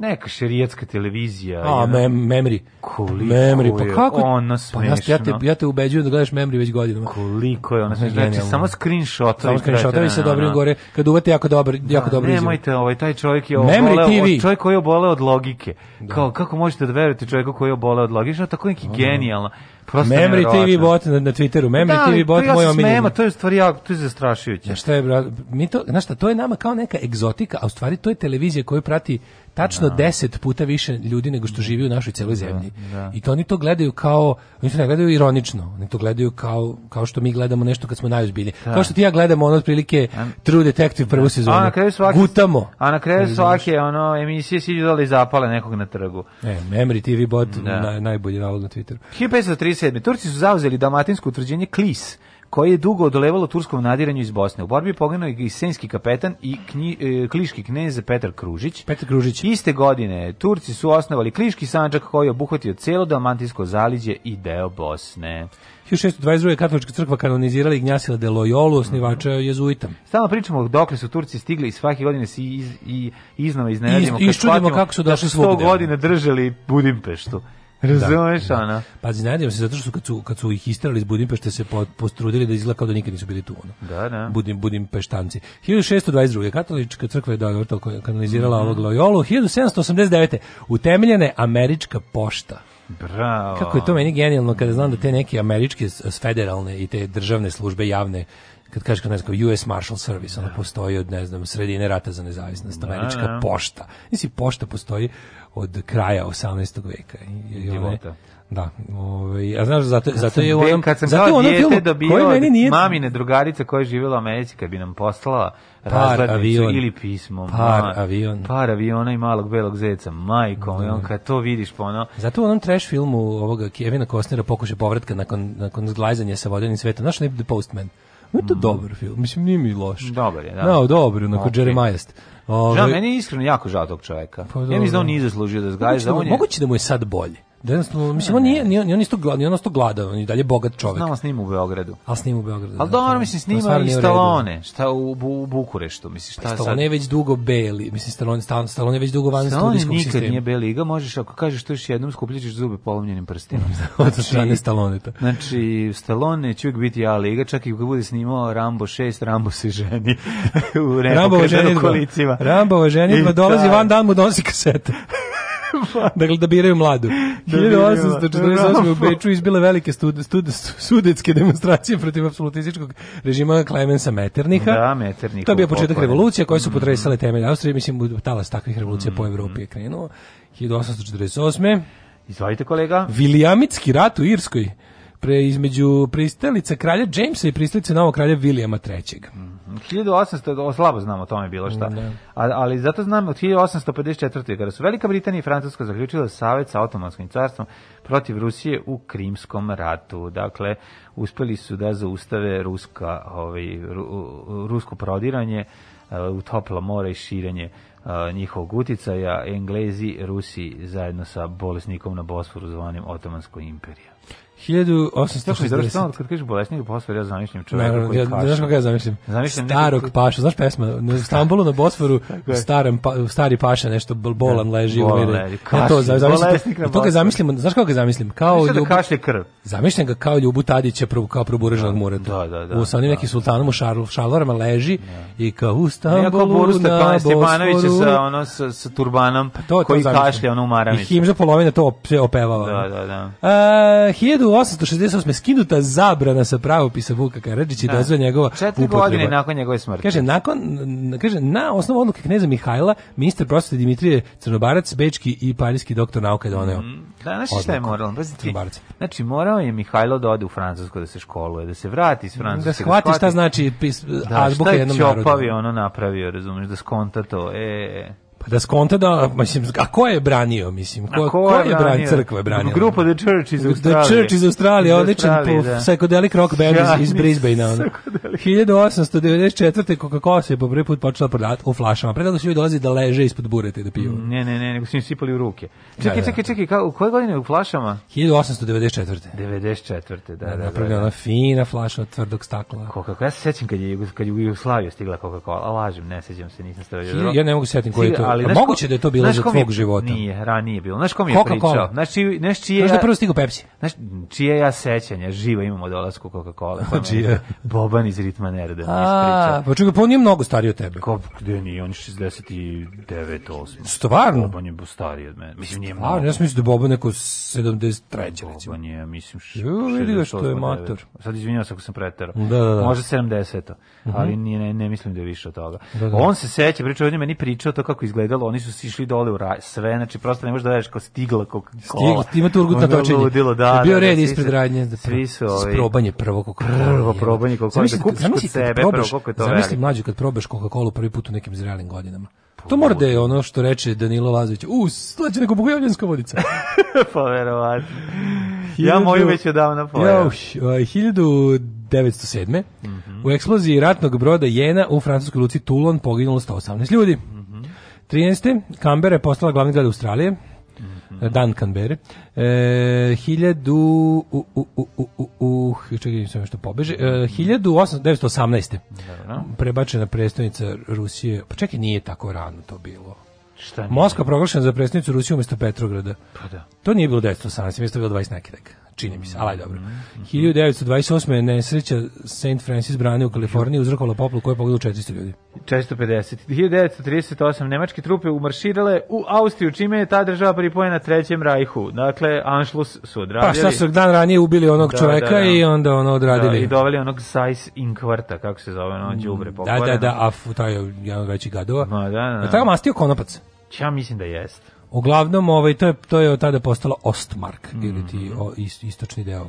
neka šerijetska televizija. A, jedna... memory. Koliko memri, pa kako? Ona smešno. Pa nas, ja, te, ja te ubeđujem da gledaš memory već godinama. Koliko je ona smešno. Znači, samo screenshotovi. Samo screenshotovi se dobro gore, kad uvate jako dobro, da, jako dobro Nemojte, ovaj, taj čovjek je oboleo, TV. čovjek koji je oboleo od logike. Da. Kao, kako možete da verujete čovjeku koji je oboleo od logike? Što tako neki da, da. genijalno. Prosto Memory TV bot na, na Twitteru, Memory da, TV bot moj omiljeni. Mema, to je stvari jako, to je zastrašujuće. Ja, šta je bra, mi to, znaš šta, to je nama kao neka egzotika, a u stvari to je televizija koju prati tačno da. 10 puta više ljudi nego što živi u našoj celoj da, zemlji. Da, da. I to oni to gledaju kao, oni to ne gledaju ironično, oni to gledaju kao, kao što mi gledamo nešto kad smo najozbiljni. Da. Kao što ti ja gledamo ono otprilike True Detective prvu sezonu. Da. A na kraju svake, Gutamo. A na kraju svake ono, emisije si i zapale nekog na trgu. E, Memory TV bot, da. naj, najbolji na Twitteru. 1530 1937. Turci su zauzeli dalmatinsko utvrđenje Klis, koje je dugo odolevalo turskom nadiranju iz Bosne. U borbi je poginuo i senski kapetan i knji, e, kliški knez Petar Kružić. Petar Kružić. Iste godine Turci su osnovali kliški sanđak koji je obuhvatio celo dalmatinsko zaliđe i deo Bosne. 1622. katolička crkva kanonizirala Ignjasila de Loyolu, osnivača mhm. jezuita. Samo pričamo dokle su Turci stigli i svake godine se iz, i iznova iznenadimo. I, kako su došli da svugde. 100 godina držali Budimpeštu. Da. Razumeš da, ono? Pazi, nadam se zato što kad su, kad su ih istrali iz Budimpešte se postrudili da izgleda kao da nikad nisu bili tu. Ono. Da, da. Budim, Budimpeštanci. 1622. Katolička crkva je da, to, kanalizirala mm -hmm. ovog Loyolu. 1789. Utemeljena je američka pošta. Bravo. Kako je to meni genijalno kada znam da te neke američke federalne i te državne službe javne kad kažeš kao, ne znam, US Marshal Service, ono da. postoji od, ne znam, sredine rata za nezavisnost, da, američka da, da. pošta. Nisi, pošta postoji od kraja 18. veka. I, Divota. Da, ovaj a znaš zato kad zato je on onom kad sam zato ono film koji meni nije mamine drugarica koja je živela u Americi kad bi nam poslala razglednicu ili pismo par ma, avion par aviona i malog belog zeca majkom i da. on kad to vidiš pa ono zato u onom trash filmu ovoga Kevina Costnera pokušaj povratka nakon nakon zglajzanja sa vodenim svetom ne The Postman No, to mm. dobar film, mislim, nije mi loš. Dobar je, da. No, dobar je, onako, okay. Jeremajast. Ove... Žal, meni je iskreno jako žao tog čoveka. Pa, ja mislim da on nije zaslužio da zgaje za da da on je... Moguće da mu je sad bolje. Da jednostavno, mislim, on nije, nije, on isto gladan, on isto gladan, on je dalje bogat čovjek. Znamo snima u Beogradu. Ali da, snima u Beogradu. Ali dobro, mislim, snima i Stallone, šta u, u Bukureštu, mislim, šta pa Stallone sad? je već dugo beli, mislim, Stallone, Stallone, Stallone je već dugo van studijskog sistema. Stallone nikad nije beli ga možeš, ako kažeš to još jednom, skupljićeš zube polomljenim prstima. Od strane znači, Stallone. Znači, Stallone će uvijek biti A liga, čak i kad bude snimao Rambo 6, Rambo se ženi u nepokretenom kolicima. Rambo je pa dolazi van dan mu donosi kasete. dakle, da biraju mladu. 1848. Da u Beču izbile velike stud, stud, sudetske demonstracije protiv apsolutističkog režima Klemensa Metterniha. Da, Metterniha. To je bio početak revolucije koje su mhm. potresale temelje Austrije. Mislim, talas takvih revolucija po mhm. Evropi je krenuo. 1848. Izvolite kolega. Vilijamitski rat u Irskoj pre između pristalice kralja Jamesa i pristalice novog kralja Vilijama III. 1800, o, slabo znam o tome bilo šta. Ne. Mm, da. A, ali zato znam od 1854. kada su Velika Britanija i Francuska zaključile savjet sa Otomanskim carstvom protiv Rusije u Krimskom ratu. Dakle, uspeli su da zaustave ruska, ovaj, rusko prodiranje eh, u toplo more i širenje Uh, njihovog uticaja, Englezi, Rusi zajedno sa bolesnikom na Bosforu zvanim Otomansko imperije. 1860. Kako kad kažeš bolesnik Bosfor, ja zamišljam čovjeka Naravno, koji ja, kaša. Znaš kako ja zamišljam? zamišljam Starog neki... pašu, znaš pesma? Na Stambolu na Bosforu u starom, pa, u stari paša nešto bolan da, leži. Bolan leži, kašlje, ja to, zamišljam, na to ga zamišljam, znaš kako ga zamislim? Kao da ljubu, da kašlje krv. Zamišljam ga kao Ljubu Tadića, prvo, kao proburežnog mureta. Da, da, da. U sa onim da. nekim sultanom u šarl, šalvarama leži da. i kao u Stambolu Boru na Bosforu. sa, ono, sa, sa turbanom pa to, koji kašlje, ono u maramicu. I himža polovina to opevava. Da, da, da. 1868. skinuta zabrana sa pravopisa Vuka Karadžića i da. dozva njegova Četiri upotreba. godine nakon njegove smrti. Kaže, nakon, kaže, na osnovu odluke kneza Mihajla, ministar prosvete Dimitrije Crnobarac, Bečki i parijski doktor nauke je doneo. Mm, da, znaš šta je moralo? Znači, morao je Mihajlo da ode u Francusku da se školuje, da se vrati iz da Francuske. Da shvati šta znači pis, da, azbuka jednom narodu. Da, šta je čopavi ono napravio, razumeš, da skonta to. E, e, e. Pa da skonta da, mislim, a ko je branio, mislim, ko, a ko, ko je, branio? branio? Crkva je Grupa The Church iz Australije. The Church iz Australije, odličan po da. psychedelic rock band ja, iz, iz Brisbanea. 1894. Coca-Cola se po prvi put počela prodati u flašama. Pre toga da su ljudi dolazi da leže ispod burete da piju. Ne, ne, ne, nego su im sipali u ruke. Da, čekaj, da, da. čekaj, čekaj, kao, u koje godine u flašama? 1894. 94. da, da. da, da, da. fina flaša od tvrdog stakla. Coca-Cola, ja se sećam kad je, kad je u Jugoslaviju stigla Coca-Cola, lažem, ne sećam se, nisam stavio. Ja ne mogu setim koji je to ali znaš, moguće da je to bilo za tvog života. Nije, ranije bilo. Znaš kom je Coca pričao? Znači, znaš čije... Znaš da prvo stigo Pepsi? Znaš čije ja sećanje, živo imamo dolasku Coca-Cola. Pa čije? Boban iz Ritma Nerda. A, pa čekaj, pa on nije mnogo stariji od tebe. Ko, gde ni on je 69, 8. Stvarno? Boban je stariji od mene. Mislim, nije mnogo. Da ja mislim da Boban neko 73. recimo. Boban je, mislim, 68. Vidi ga što je mater. Sad izvinjavam se ako sam preterao. Da, da, da. Može 70. Mhm. Ali ne, ne mislim da je više od toga. Da, da, on se seća, pričao, on je meni pričao to kako izgleda izgledalo, oni su sišli dole u raj, sve, znači prosto ne možeš da veruješ kao stigla kao kola. Stigla, ima turgut na točenje. Ludilo, da, da, bio da, red da, ispred radnje, da svi su ovi. Sprobanje prvo kako prvo probanje kako da kupiš kod sebe, prvo kako to. Zamisli mlađi kad probaš Coca-Colu prvi put u nekim zrelim godinama. Pa to mora da je ono što reče Danilo Lazović. U, slađe nego bogojavljanska vodica. pa verovatno. Ja moju već davno pojao. Ja, 1907. Mm -hmm. U eksploziji ratnog broda Jena u francuskoj luci Toulon poginulo 118 ljudi. Mm 13. Kambera je postala glavni grad Australije. Mhm. Dan Canberra. E, 1000 u u u u u u čekaj, sam nešto pobeže. E, 1918. Mhm. Dobro. Prebačena prestonica Rusije. Pa čekaj, nije tako rano to bilo. Šta nije? Moskva proglašena za prestonicu Rusije umesto Petrograda. Pa da. To nije bilo 1918, mjesto da je bilo 20 nekih čini mi se, ali dobro. 1928. Mhm. nesreća St. Francis brane u Kaliforniji uzrokovala poplu koja je pogledala 400 ljudi. 450. 1938. Nemačke trupe umarširale u Austriju, čime je ta država pripojena Trećem rajhu. Dakle, Anšlus su pa, odradili. Pa šta su dan ranije ubili onog da, da, čoveka da, da, i onda ono odradili. Da, I doveli onog Sajs Inkvarta, kako se zove, ono džubre mm, da, pokvareno. Da, da, da, a taj je jedan veći gadova. Ma, da, da. Je tamo mastio konopac? Ja mislim da jeste. Uglavnom, ovaj, to, je, to je od tada postala Ostmark, mm -hmm. ili ti o, ist, istočni deo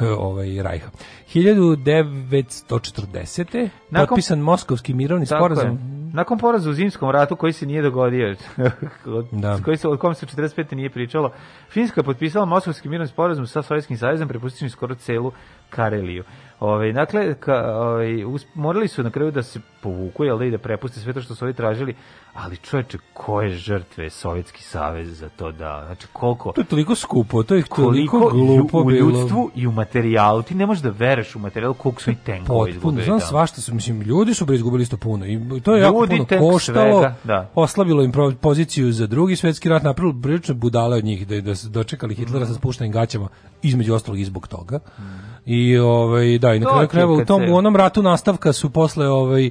e, ovaj Rajha. 1940. Nakon, potpisan Moskovski mirovni sporazum. Je. Nakon poraza u zimskom ratu koji se nije dogodio, od, da. koji se, od kom se 45. nije pričalo, Finska je potpisala Moskovski mirovni sporazum sa Sovjetskim savezom, prepustiti skoro celu Kareliju. Ove, ovaj, dakle, ka, ove, ovaj, us, morali su na kraju da se povuku, jel da i da prepuste sve to što su ovi tražili, ali čoveče, koje žrtve je Sovjetski savez za to da, znači koliko... To je toliko skupo, to je toliko, toliko glupo u, u ljudstvu i u materijalu, ti ne možeš da veruješ u materijalu koliko su i tenkovi izgubili. Potpuno, znam da. svašta su, mislim, ljudi su preizgubili isto puno i to je jako ljudi, puno koštalo, svega, da. oslabilo im poziciju za drugi svetski rat, napravilo prilično budale od njih da, da su dočekali Hitlera mm. sa mhm. spuštenim gaćama, između ostalog i zbog toga. Mm. I ovaj da i na kraju krajeva u tom u onom ratu nastavka su posle ovaj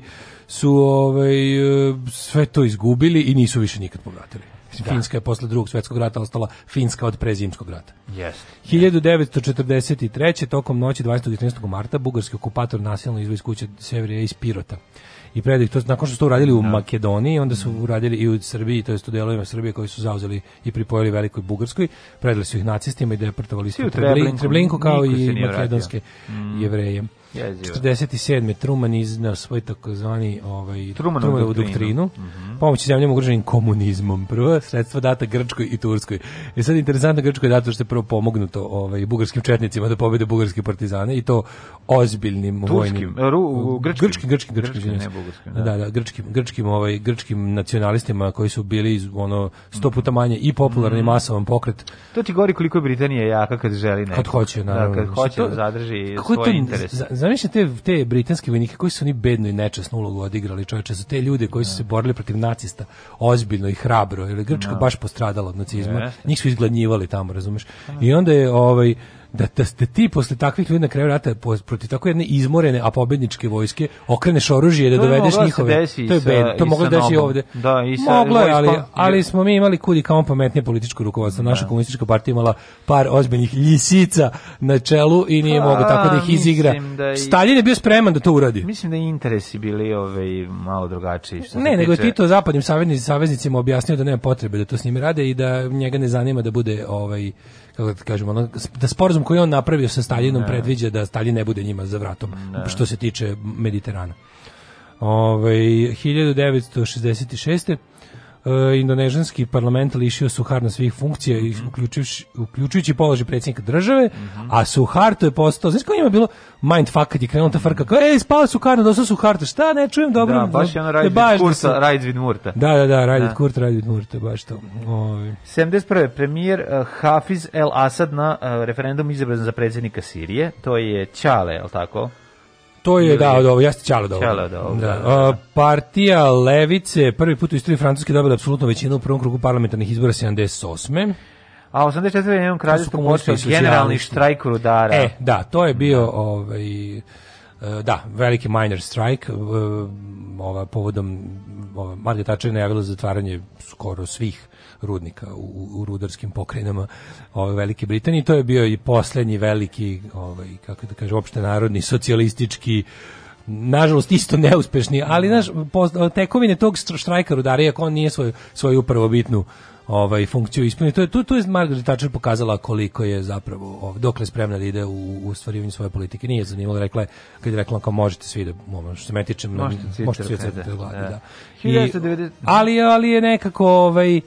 su ovaj, e, sve to izgubili i nisu više nikad povratili. Da. Finska je posle drugog svetskog rata ostala Finska od prezimskog rata. Yes. 1943. tokom noći 20. i 13. marta bugarski okupator nasilno izvoj iz kuće Severija iz Pirota. I predaj to nakon što su to uradili u da. Makedoniji, onda su mm. uradili i u Srbiji, to jest u delovima Srbije koji su zauzeli i pripojili velikoj Bugarskoj, predali su ih nacistima i deportovali su Treblinku, Treblinku kao i makedonske mm. jevreje. Jezivo. 47. Truman iznao svoj takozvani ovaj, Trumanovu Trumanovu doktrinu, doktrinu mm -hmm. pomoći zemljama ugroženim komunizmom. Prvo, sredstva data Grčkoj i Turskoj. I e sad interesantno Grčkoj je dato što je prvo pomognuto ovaj, bugarskim četnicima da pobede bugarske partizane i to ozbiljnim Turskim, vojnim... Ru, grčkim, grčkim, grčkim, grčkim, grčkim ne bugarskim. Da. da, da, grčkim, grčkim, ovaj, grčkim nacionalistima koji su bili iz, ono sto mhm. puta manje i popularni mm -hmm. masovan pokret. To ti govori koliko je Britanija jaka kad želi nekog. Kad hoće, da, naravno. Da, kad znači, hoće to, da zadrži svoje interese. Za, Zamišlja te, te britanske vojnike koji su oni bedno i nečasno ulogu odigrali, čovječe, za te ljude koji su se da. borili protiv nacista ozbiljno i hrabro, jer Grčka no. Da. baš postradala od nacizma, njih su izgladnjivali tamo, razumeš. Da. I onda je ovaj, da, da ste ti posle takvih ljudi na kraju rata protiv tako jedne izmorene a pobedničke vojske okreneš oružje da dovedeš njihove to je da bed, to moglo da se ovde da i sa moglo ali ali smo mi imali kudi kao pametnije političko rukovodstvo naša da. komunistička partija imala par ozbiljnih lisica na čelu i nije pa, mogao tako da ih izigra da i, Stalin je bio spreman da to uradi mislim da i interesi bili ove ovaj, malo drugačiji što ne nego je Tito zapadnim saveznicima objasnio da nema potrebe da to s njima rade i da njega ne zanima da bude ovaj kako da kažemo, ono, da sporazum koji on napravio sa Staljinom ne. predviđa da Staljin ne bude njima za vratom, ne. što se tiče Mediterana. Ove, ovaj, 1966 e, indonežanski parlament lišio Suharna svih funkcija mm -hmm. uključujući, uključujući položaj predsjednika države, mm -hmm. a Suharto je postao, znači kao njima bilo mindfuck kad je krenula ta mhm. frka, kao, ej, spala Suharto, dosta Suharta, šta, ne čujem dobro. Da, baš je ono Rajdvid da Kurta, Rajdvid Murta. Da, da, da, Rajdvid da. Kurta, Rajdvid Murta, baš to. Mhm. Ovi. Ovaj. 71. premijer uh, Hafiz El Asad na uh, referendum izabran za predsjednika Sirije, to je Čale, je li tako? To je, da, od ovo, jeste Ćalo dobro. Ćalo dobro. Da. Da, da. partija Levice, prvi put u istoriji Francuske dobila apsolutnu većinu u prvom krugu parlamentarnih izbora 78. A 84. je jednom kraljevstvu počeo generalni štrajk rudara. E, da, to je bio, ovaj, e, da, veliki minor strike, ova, povodom, ova, Margaret Thatcher najavila zatvaranje skoro svih rudnika u, u rudarskim pokrajinama ove Velike Britanije. To je bio i poslednji veliki, ovaj, kako da kažem, opšte narodni, socijalistički nažalost isto neuspešni, ali naš tekovine tog štrajka rudara, iako on nije svoju, svoju prvobitnu ovaj funkciju ispunio. To je tu tu je Margaret Thatcher pokazala koliko je zapravo ovaj, dokle spremna da ide u, u ostvarivanju svoje politike. Nije zanimalo rekla je kad je rekla kao možete svi da što se metičem možete svi da, da, da. da. I, ali ali je nekako ovaj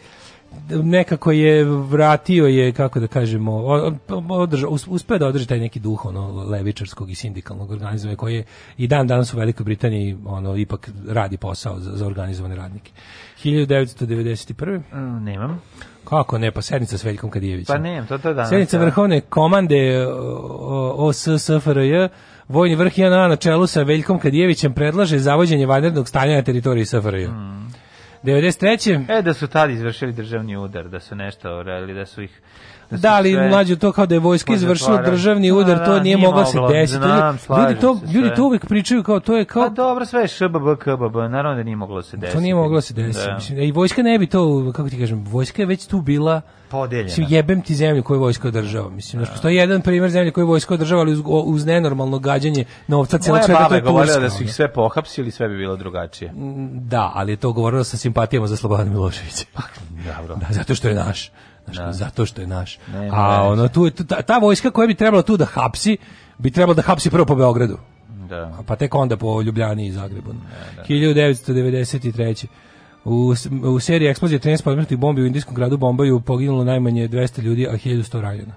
nekako je vratio je kako da kažemo održao uspeo da održi taj neki duh ono levičarskog i sindikalnog organizovanja koji je i dan danas u Velikoj Britaniji ono ipak radi posao za, za organizovane radnike. 1991. nemam. Kako ne, pa sednica s Veljkom Kadijevićem. Pa nemam, to to danas. Sednica da. vrhovne komande OSSFRJ Vojni vrh JNA na čelu sa Veljkom Kadijevićem predlaže zavođenje vanrednog stanja na teritoriji SFRJ. Mm. 93. E, da su tad izvršili državni udar, da su nešto, ali da su ih Da, da li sve... mlađu to kao da je vojska izvršila da, da, državni udar, da, to nije moglo se desiti. Znam, ljudi to ljudi to uvek pričaju kao to je kao Pa dobro, sve je šbb kbb, naravno da nije moglo se desiti. To nije moglo se desiti. Mislim, e, i vojska ne bi to, kako ti kažem, vojska je već tu bila podeljena. Mislim, jebem ti zemlju koju vojska održava. Mislim, da. je jedan primer zemlje koju vojska održava, ali uz, uz nenormalno gađanje novca celog sveta, to je Turska. da su ih sve pohapsili, sve bi bilo drugačije. Mm, da, ali je to govorilo sa simpatijama za Slobodana Miloševića. Pa, dobro. Da, zato što je naš. Znaš, da. zato što je naš. Ne, A ono tu, ta, ta vojska koja bi trebala tu da hapsi, bi trebala da hapsi prvo po Beogradu. Da. Pa tek onda po Ljubljani i Zagrebu. Da, da. 1993. Da. U, u seriji eksplozije 13 podmetnih bombi u indijskom gradu Bombaju poginulo najmanje 200 ljudi, a 1100 ranjeno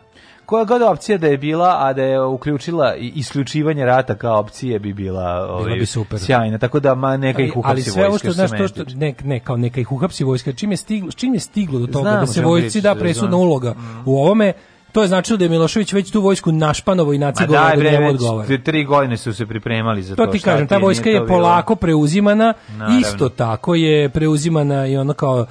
koja god opcija da je bila, a da je uključila isključivanje rata kao opcije bi bila, ovaj, bi super. sjajna. Tako da ma neka ih uhapsi vojska. ali sve ovo što znaš to što ne, ne kao neka ih uhapsi vojska, čim je stiglo, čim je stiglo do toga Znamo, da se vojsci da, da presudna uloga mhm. u ovome, to je značilo da je Milošević već tu vojsku našpanovo i nacigovao da njemu odgovara. tri godine su se pripremali za to. To ti kažem, ta vojska je polako bilo? preuzimana, Naravno. isto tako je preuzimana i ono kao,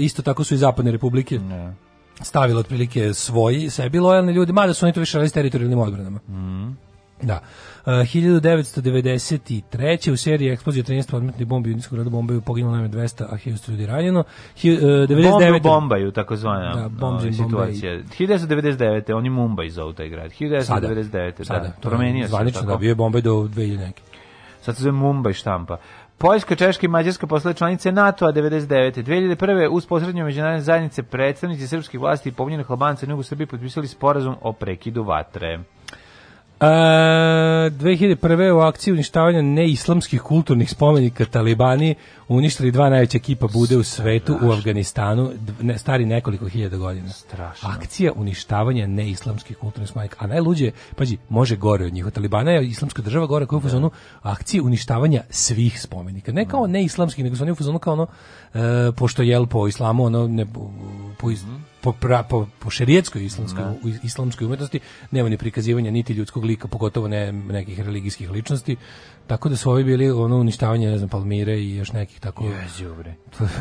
isto tako su i zapadne republike. Ne stavilo otprilike svoji sebi lojalni ljudi, mada su oni to više radili s teritorijalnim odbranama. Mm. Da. E, uh, 1993. u seriji eksplozije 13 odmetnih bombi u Indijskom gradu Bombaju poginulo najme 200, a 1000 ljudi ranjeno. Hi, uh, 99. Bombe u Bombaju, tako zvana da, bombe, ovaj, situacija. 1999. On je Mumbai zovu taj grad. 1999. Sada, da, sada, promenio se. zvanično, Da, bio je Bombaj do 2000 neke. Sad se zove Mumbai štampa. Poljska, Češka i Mađarska postale članice NATO-a 99. 2001. uz posrednje međunarodne zajednice predstavnici srpskih vlasti i pominjenih Albanca u Srbiji potpisali sporazum o prekidu vatre. E, 2001. u akciji uništavanja neislamskih kulturnih spomenika Talibani uništili dva najveća kipa bude u svetu Strašno. u Afganistanu, ne, stari nekoliko hiljada godina. Strašno. Akcija uništavanja neislamskih kulturnih spomenika. A najluđe, pađi, može gore od njih. Od Talibana je islamska država gore koja je u fazonu da. akcije uništavanja svih spomenika. Ne kao da. neislamskih, nego su oni u fazonu kao ono, e, pošto jel po islamu, ono, ne, po iz, mm po, pra, po, po šerijetskoj islamskoj, no. Da. islamskoj umetnosti nema ni prikazivanja niti ljudskog lika, pogotovo ne nekih religijskih ličnosti, tako da su ovi bili ono uništavanje, ne znam, Palmire i još nekih tako... Jezio, bre.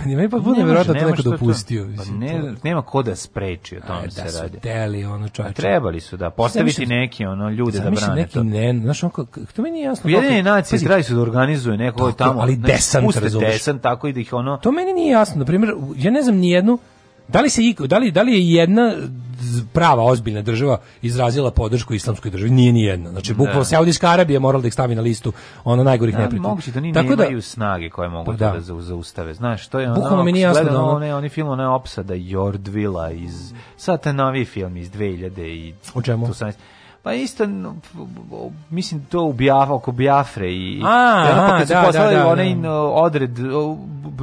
Meni pa bude vjerojatno to neko dopustio. Pa to, pa ne, nema ko da spreči o tome se da radi. Da teli, ono pa čovječe. trebali su, da, postaviti sam, neki, ono, ljude da brane neki, to. Ne, znaš, ono, to meni je jasno. Ujedine nacije trebali su da organizuju neko tako, tamo, ali znači, desant, puste desant, tako i da ih ono... To meni nije jasno, na primjer, ja ne znam ni jednu Da li, se, da, li, da li je jedna prava ozbiljna država izrazila podršku islamskoj državi nije ni jedna znači bukvalno da. Saudijska Arabija morala da ih stavi na listu ono najgorih da, neprijatelja moguće da ni tako da imaju snage koje mogu pa da, da zaustave znaš to je ono. bukvalno mi nije jasno da one oni film ona opsada Jordvila iz sad taj novi film iz 2000 i o čemu 18. Pa isto, mislim, to u Biaf, oko Biafre i... A, da, ono, pa kad su da, da, poslali da, onaj da. odred,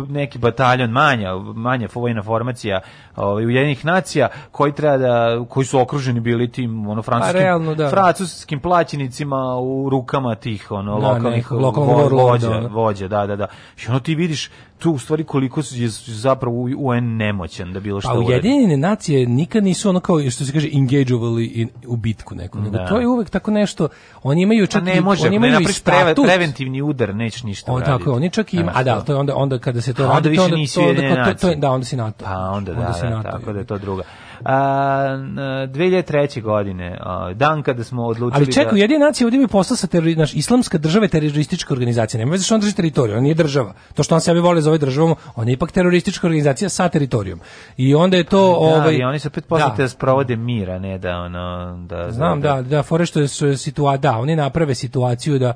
neki bataljon manja, manja vojna formacija ovaj, Ujedinjenih nacija, koji treba da, koji su okruženi bili tim, ono, pa francuskim, pa, realno, da. francuskim plaćenicima u rukama tih, ono, da, lokalnih ne, vođa, vođa, da, da, da. I ono ti vidiš tu u stvari koliko je zapravo UN nemoćan da bilo što pa, Ujedinjene nacije nikad nisu ono kao što se kaže engageovali u bitku neku nego da. to je uvek tako nešto oni imaju pa čak a ne i, može, oni imaju ne statut, preventivni udar neće ništa on, tako oni čak ima a da to je onda onda kada se to a, onda, više nisi to, onda, to, to, da onda si NATO pa onda, onda da, da, da, tako da je to druga 2003. godine, dan kada smo odlučili Ali čekaj, da... jedina nacija ovdje bi postala sa terori... naš, islamska država je teroristička organizacija. Nema veze što on drži teritoriju, on nije država. To što on sebe voli ovaj državom, on je ipak teroristička organizacija sa teritorijom. I onda je to... Da, ovaj... i oni se opet poslate da. da sprovode mira, ne da ono... Da, Znam, da, da, da fore što je situacija, da, oni naprave situaciju da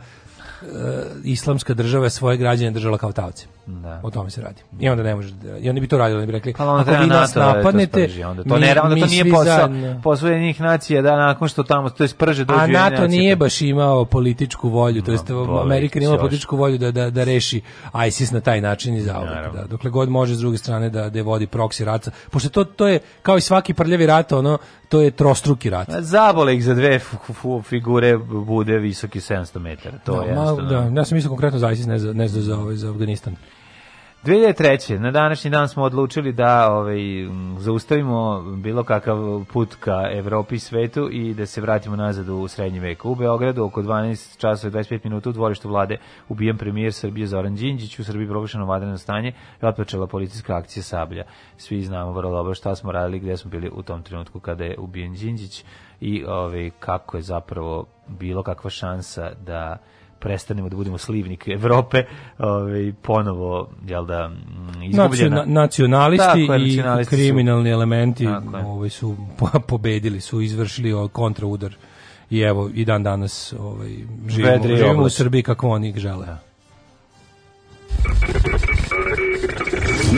Eh, islamska država je svoje građane držala kao taoce. Da. O tome se radi. I onda ne može da- i oni bi to radili, oni bi rekli, pa onda ako vi nas NATO da napadnete, to onda to mi, ne, onda to nije posao posvojenih nacija da nakon što tamo to jest prže dođe. A NATO nacije, nije baš imao političku volju, to jest no, Amerika nije imala političku volju da, da da reši ISIS na taj način i zauvek. Da. Dokle god može s druge strane da da vodi proksi rat, pošto to to je kao i svaki prljavi rat, ono to je trostruki rat. Pa zabole ih za dve figure bude visoki 700 metara. To no, da, je ma, da, ja sam mislio konkretno za ISIS, ne za, ne za, za, ovaj, za Afganistan. 2003. na današnji dan smo odlučili da ovaj, zaustavimo bilo kakav put ka Evropi i svetu i da se vratimo nazad u srednji vek. U Beogradu oko 12 časova i 25 minuta u dvorištu vlade ubijen premijer Srbije Zoran Đinđić, u Srbiji proglašeno vanredno stanje i otpočela policijska akcija Sablja. Svi znamo vrlo dobro šta smo radili, gde smo bili u tom trenutku kada je ubijen Đinđić i ovaj, kako je zapravo bilo kakva šansa da prestanemo da budemo slivnik Evrope, ovaj ponovo je da mm, izgubljena nacionalisti, tako, nacionalisti i kriminalni su, elementi ovaj su pobedili, su izvršili kontraudar i evo i dan danas ovaj živimo, živimo u Srbiji kako oni žele. Da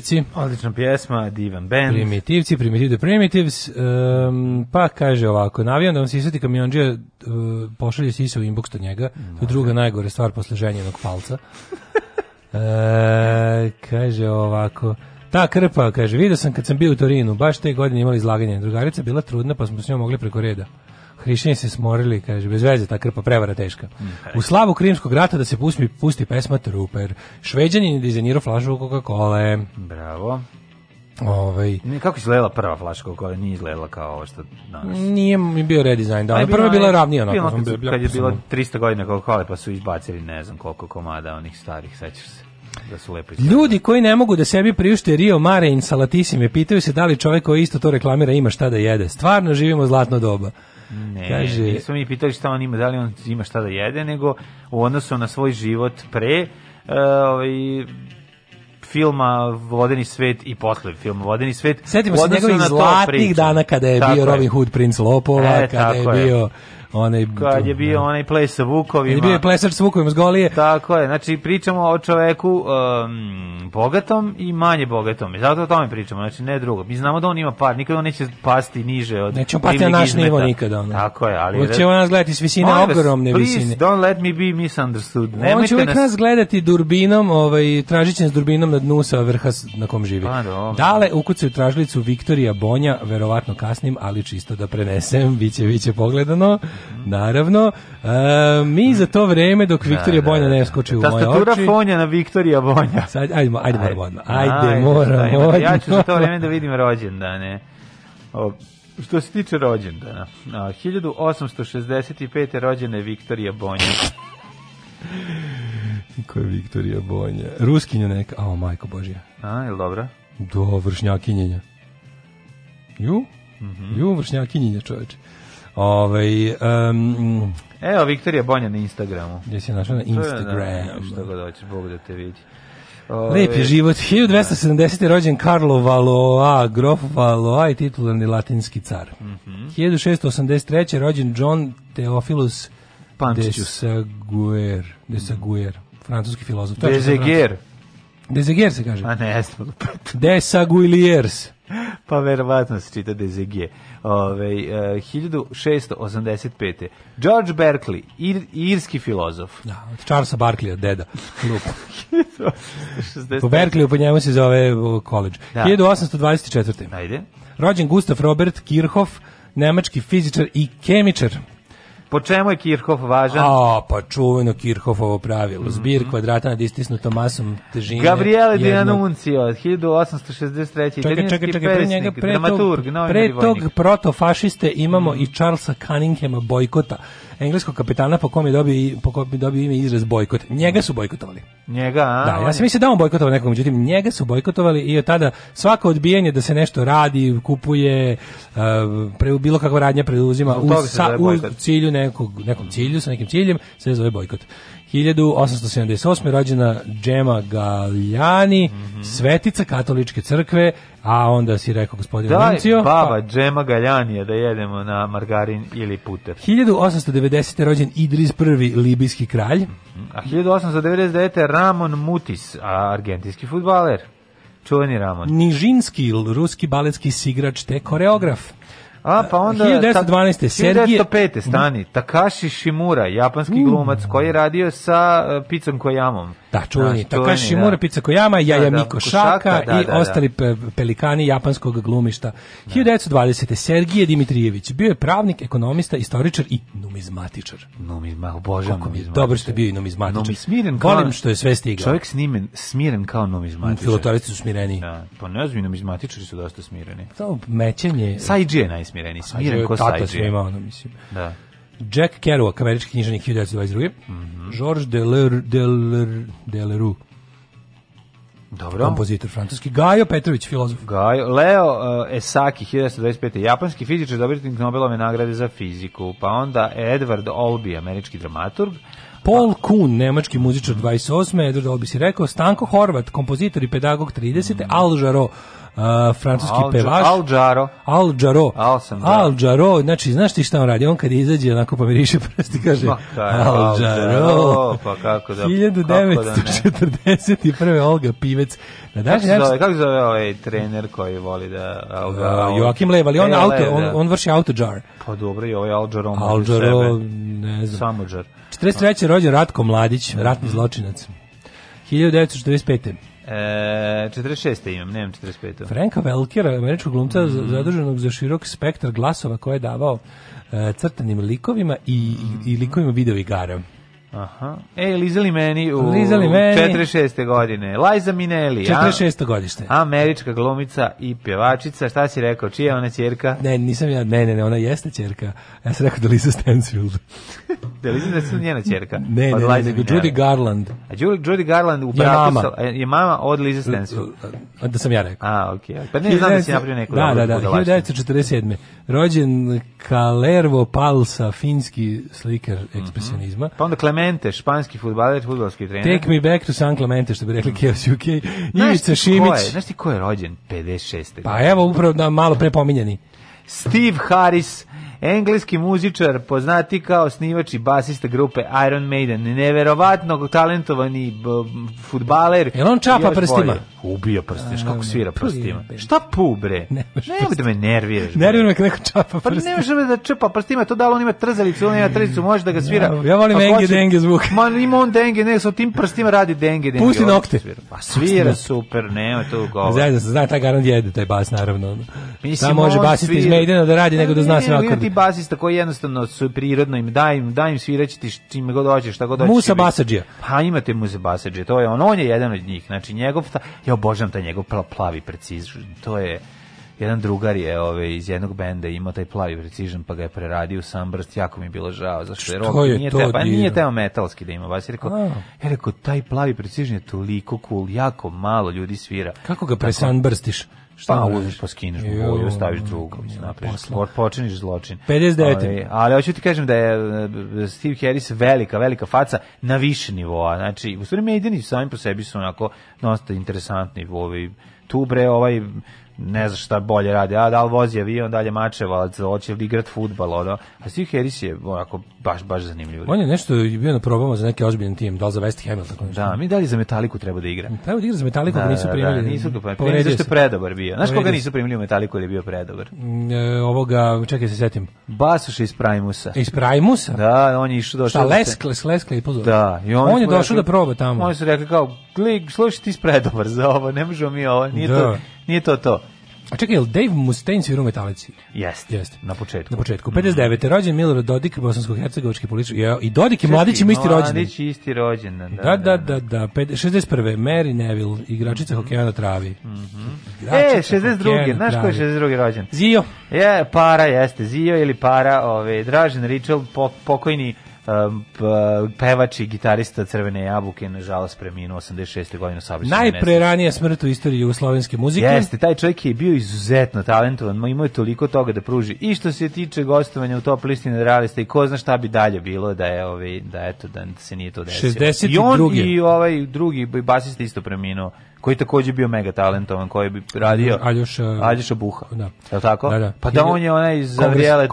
Primitivci. Odlična pjesma, divan band. Primitivci, Primitive the Primitives. Um, pa kaže ovako, navijam da vam se isveti kamionđija uh, pošalje sisa u inbox do njega. To je druga najgore stvar posle ženjenog palca. e, kaže ovako... Ta krpa, kaže, vidio sam kad sam bio u Torinu, baš te godine imali izlaganje. Drugarica bila trudna, pa smo s njom mogli preko reda. Hrišćani se smorili, kaže, bez veze ta krpa prevara teška. Mm. U slavu Krimskog rata da se pusmi, pusti pesma Trooper. Šveđanin je dizajnirao flašu Coca-Cola. Bravo. Ovaj kako je izgledala prva flaša coca nije izgledala kao ovo što danas. Nije mi bio redizajn, da, pa ali prva je bila ravnija onako. Kad, kad je bilo 300 godina Coca-Cola, pa su izbacili ne znam koliko komada onih starih, sećaš se da su lepo Ljudi koji ne mogu da sebi priušte Rio Mare in Salatissime pitaju se da li čovek koji isto to reklamira ima šta da jede. Stvarno živimo zlatno doba. Ne, Kaže, nismo mi pitali šta on ima, da li on ima šta da jede, nego u odnosu na svoj život pre uh, e, i ovaj, filma Vodeni svet i posle film Vodeni svet. Setimo se njegovih zlatnih dana kada je tako bio Robin Hood princ lopova, e, kada je bio onaj kad je bio da. onaj ples sa vukovima. Je bio je plesač sa vukovima iz Golije. Tako je. Znači pričamo o čoveku um, bogatom i manje bogatom. I zato o tome pričamo, znači ne drugo. Mi znamo da on ima par, nikad on neće pasti niže od Nećemo pasti na naš nivo nikada. Ono. Tako je, ali hoće da- on nas gledati s visine ogromne please, visine. Please don't let me be misunderstood. Nemojte nas... nas gledati durbinom, ovaj tražićem s durbinom na dnu sa vrha na kom živi. Pa, Dale ukucaju tražilicu Viktorija Bonja, verovatno kasnim, ali čisto da prenesem, biće biće pogledano. Naravno, e, mi za to vreme dok da, Viktorija da, Bonja da, ne skoči u moje oči. Tastatura Fonja na Viktorija Bonja. Sad, ajde, ajde, moramo odmah. Ajde, ajde moramo odmah. Ja ću za to vreme da vidim rođendane. O, što se tiče rođendana, 1865. rođena je Viktorija Bonja. Ko je Viktorija Bonja? Ruskinja neka, ao, oh, majko Božja. A, je li dobra? Do, vršnjakinjenja. Ju? Mm -hmm. Ju, vršnjakinjenja čoveče. Ovaj um, Evo Viktorija Bonja na Instagramu. Gde si našao na da, Instagram? Što god hoćeš, Bog da te vidi. Ove... Lep je život. 1270. Da. je rođen Karlo Valoa, grof Valoa i titularni latinski car. Mm -hmm. 1683. rođen John Theophilus De Saguer. De Desaguer, francuski filozof. De De Desaguer se kaže. A ne, Desaguiliers pa verovatno se čita DZG. Ove, 1685. E, George Berkeley, ir, irski filozof. Da, od Charlesa Barkleya, deda. po Berkeleyu, po njemu se zove e, college. Da. 1824. Ajde. Rođen Gustav Robert Kirchhoff, nemački fizičar i kemičar. Po čemu je Kirchhoff važan? A, pa čuveno Kirchhoffovo pravilo. Mm -hmm. Zbir kvadrata nad istisnutom masom težine. Gabriele Di Annunzio, 1863. Čekaj, čekaj, čekaj, pre njega, pre tog, pre tog protofašiste imamo mm i Charlesa Cunninghama bojkota engleskog kapetana po kom je dobio po kom je dobio ime izraz bojkot. Njega su bojkotovali. Njega, a? Da, ja se mislim da on bojkotovao nekog, međutim njega su bojkotovali i od tada svako odbijanje da se nešto radi, kupuje, uh, pre, bilo kakva radnja preuzima u, sa, u cilju nekog, nekom cilju, sa nekim ciljem, se zove bojkot. 1878. rođena Džema Galjani, mm -hmm. svetica katoličke crkve, a onda si rekao gospodin Daj, Nuncio. Pa baba pa, Džema Galjanija da jedemo na margarin ili puter. 1890. rođen Idris I, libijski kralj. Mm -hmm. A 1899. Ramon Mutis, argentinski futbaler. Čuveni Ramon. Nižinski, ruski baletski sigrač te koreograf. A, pa onda... 1912. Sergije... 1905. stani, Takashi Shimura, japanski uh. glumac koji je radio sa uh, e, Picom Koyamom. Da, čuveni. Da, Takashi Shimura, da. Pica Kojama, Jajamiko da, Shaka da, i da, da. ostali pelikani japanskog glumišta. 1920. Da. Sergije Dimitrijević bio je pravnik, ekonomista, istoričar i numizmatičar. Numizma, bože, Kako numizmatičar. Dobro što je bio i numizmatičar. smiren kao... Volim što je sve stigao. Čovjek snimen, smiren kao numizmatičar. Filotorici su smireni. Da, pa ne znam, numizmatičari su dosta smireni. To mećenje... Saiji je najsmireni smireni, smiren ko sajđe. Tata sve ono, mislim. Da. Jack Kerouac, američki knjižanik 1922. Mm -hmm. Georges Deler, Deler, Deleroux, dobro. Kompozitor francuski. Gajo Petrović, filozof. Gajo. Leo uh, Esaki, 1925. Japanski fizičar, dobitnik Nobelove nagrade za fiziku. Pa onda Edward Olbi, američki dramaturg. Paul Kuhn, nemački muzičar 28. Edward Olbi si rekao. Stanko Horvat, kompozitor i pedagog 30. Mm. Al Jaro, uh, francuski Al pevač. Al Jaro. Al Jaro. Al, Al Jaro, znači, znaš ti šta on radi? On kad izađe, onako pa miriše prsti, kaže Ma, Al Jaro. Pa kako da... 1941. Da Olga Pivec. Na kako, se zove, kako se zove ovaj trener koji voli da... Alga, uh, Joakim Lev, ali on, e, auto, on, da. on vrši Auto Jar. Pa dobro, i ovaj Al Jaro. Al Jaro, ne znam. Samo Jar. 43. rođen Ratko Mladić, ratni mhm. zločinac. 1945. E, 46. imam, nemam 45. Franka Velkera, američkog glumca mm -hmm. zaduženog za širok spektar glasova koje je davao e, crtanim likovima i, i likovima video igara. Aha. E, lizali meni u lizali meni. 46. godine. Liza Minelli. 46. godište. Američka glomica i pjevačica. Šta si rekao? Čija je ona ćerka? Ne, nisam ja. Ne, ne, ne, ona jeste ćerka. Ja sam rekao da Liza Stansfield. da Liza da njena ćerka. Ne, od ne, Liza ne, ne Judy Garland. A Judy, Judy Garland u je mama. Sa, e, je mama od Liza Stansfield. Da sam ja rekao. A, okej. Okay. Pa ne, znam da si napravio neku. Da, da, da. 1947. Rođen Kalervo Palsa, finski slikar mhm. ekspresionizma. Pa onda Clemente Clemente, španski futbaler, futbalski trener. Take me back to San Clemente, što bi rekli Kevs UK. Ivica Šimić. Znaš ti ko je rođen? 56. Pa evo, upravo da, malo pre pominjeni. Steve Harris, Engleski muzičar, poznati kao snivač i basista grupe Iron Maiden, neverovatno talentovani futbaler. Jel on čapa prstima? Ubija prstiš, kako svira prstima. Šta pu, bre? Ne, da me nerviraš. Nervira me kad neko čapa prstima. Pa ne možeš da čapa prstima, to da li on ima trzalicu, on ima trzalicu, može da ga svira. Ja volim denge, pa denge zvuk. Ma ima on denge, ne, sa tim prstima radi denge denge. Pusti da nokte. Pa svira super, nema to govora. Pa zajedno se zna, taj garant jede, taj bas, naravno. Mislim, može basiti iz Maidena da radi nego da zna sve akorde basista koji jednostavno su prirodno im daj im, daj im sviraći ti čime god hoćeš, šta god hoćeš. Musa Basadžija. Pa imate Musa Basadžija, to je on, on je jedan od njih. Znači njegov, ta, ja obožavam taj njegov plavi precision to je jedan drugar je ove, iz jednog benda ima taj plavi precision pa ga je preradio u sunburst, jako mi je bilo žao zašto je rock nije to teo, pa nije tema metalski da ima vas je rekao, ja rekao taj plavi precision je toliko cool, jako malo ljudi svira. Kako ga presunburstiš? Šta pa, uzmeš pa skineš mu boju, da staviš drugu, mislim, napraviš, počiniš zločin. 59. Ali, ali hoću ti kažem da je e, Steve Harris velika, velika faca na više nivoa. Znači, u stvari medijani sami po sebi su onako dosta interesantni. Ovaj, tu bre, ovaj ne zna šta bolje radi, a da li vozi avion, dalje mačevalac, hoće li igrat futbal, ono. a Steve Harris je onako baš, baš zanimljiv. On je nešto bio na probama za neki ozbiljan tim, da li za West Ham ili tako nešto. Da, mi da li za Metaliku treba da igra. Treba da igra za Metaliku, da, da, nisu primili. Da, da nisu ga primili, pa- zašto je predobar bio. Znaš koga nisu primili u Metaliku ili je bio predobar? Mm, e, ovoga, čekaj se setim. Basuš iz Primusa. Iz Primusa? Da, on je išao došao. Šta, Leskle, da Leskle i pozor. Da, i on, on je došao da proba tamo. Oni su rekli kao, glik, slušaj ti spredobar za ovo, ne možemo mi ovo, nije da. to Nije to to. A čekaj, je li Dave Mustaine svirao metalici? Jeste, Jeste. na početku. Na početku. 59. Mm. Rođen Milor Dodik, bosansko-hercegovički političar. Ja, I Dodik i Mladić ima isti rođen. Mladić isti rođen. Da, da, da. da, da. 61. Da, da. Mary Neville, igračica mm hokeja na travi. Mm -hmm. e, 62. Znaš ko je 62. rođen? Zio. Je, para jeste. Zio ili para. Ove, Dražen Richel, po, pokojni pevač i gitarista Crvene jabuke nažalost preminuo 86. godine sa Najpreranija smrt u istoriji jugoslovenske muzike. Jeste, taj čovjek je bio izuzetno talentovan, imao je toliko toga da pruži. I što se tiče gostovanja u top listi realista i ko zna šta bi dalje bilo da je ovaj da eto da se nije to desilo. 62. I on i ovaj drugi basista isto preminuo koji je takođe bio mega talentovan, koji bi radio Aljoša, Aljoša Buha. Da. Je tako? Da, da. Pa da on je onaj za vrijele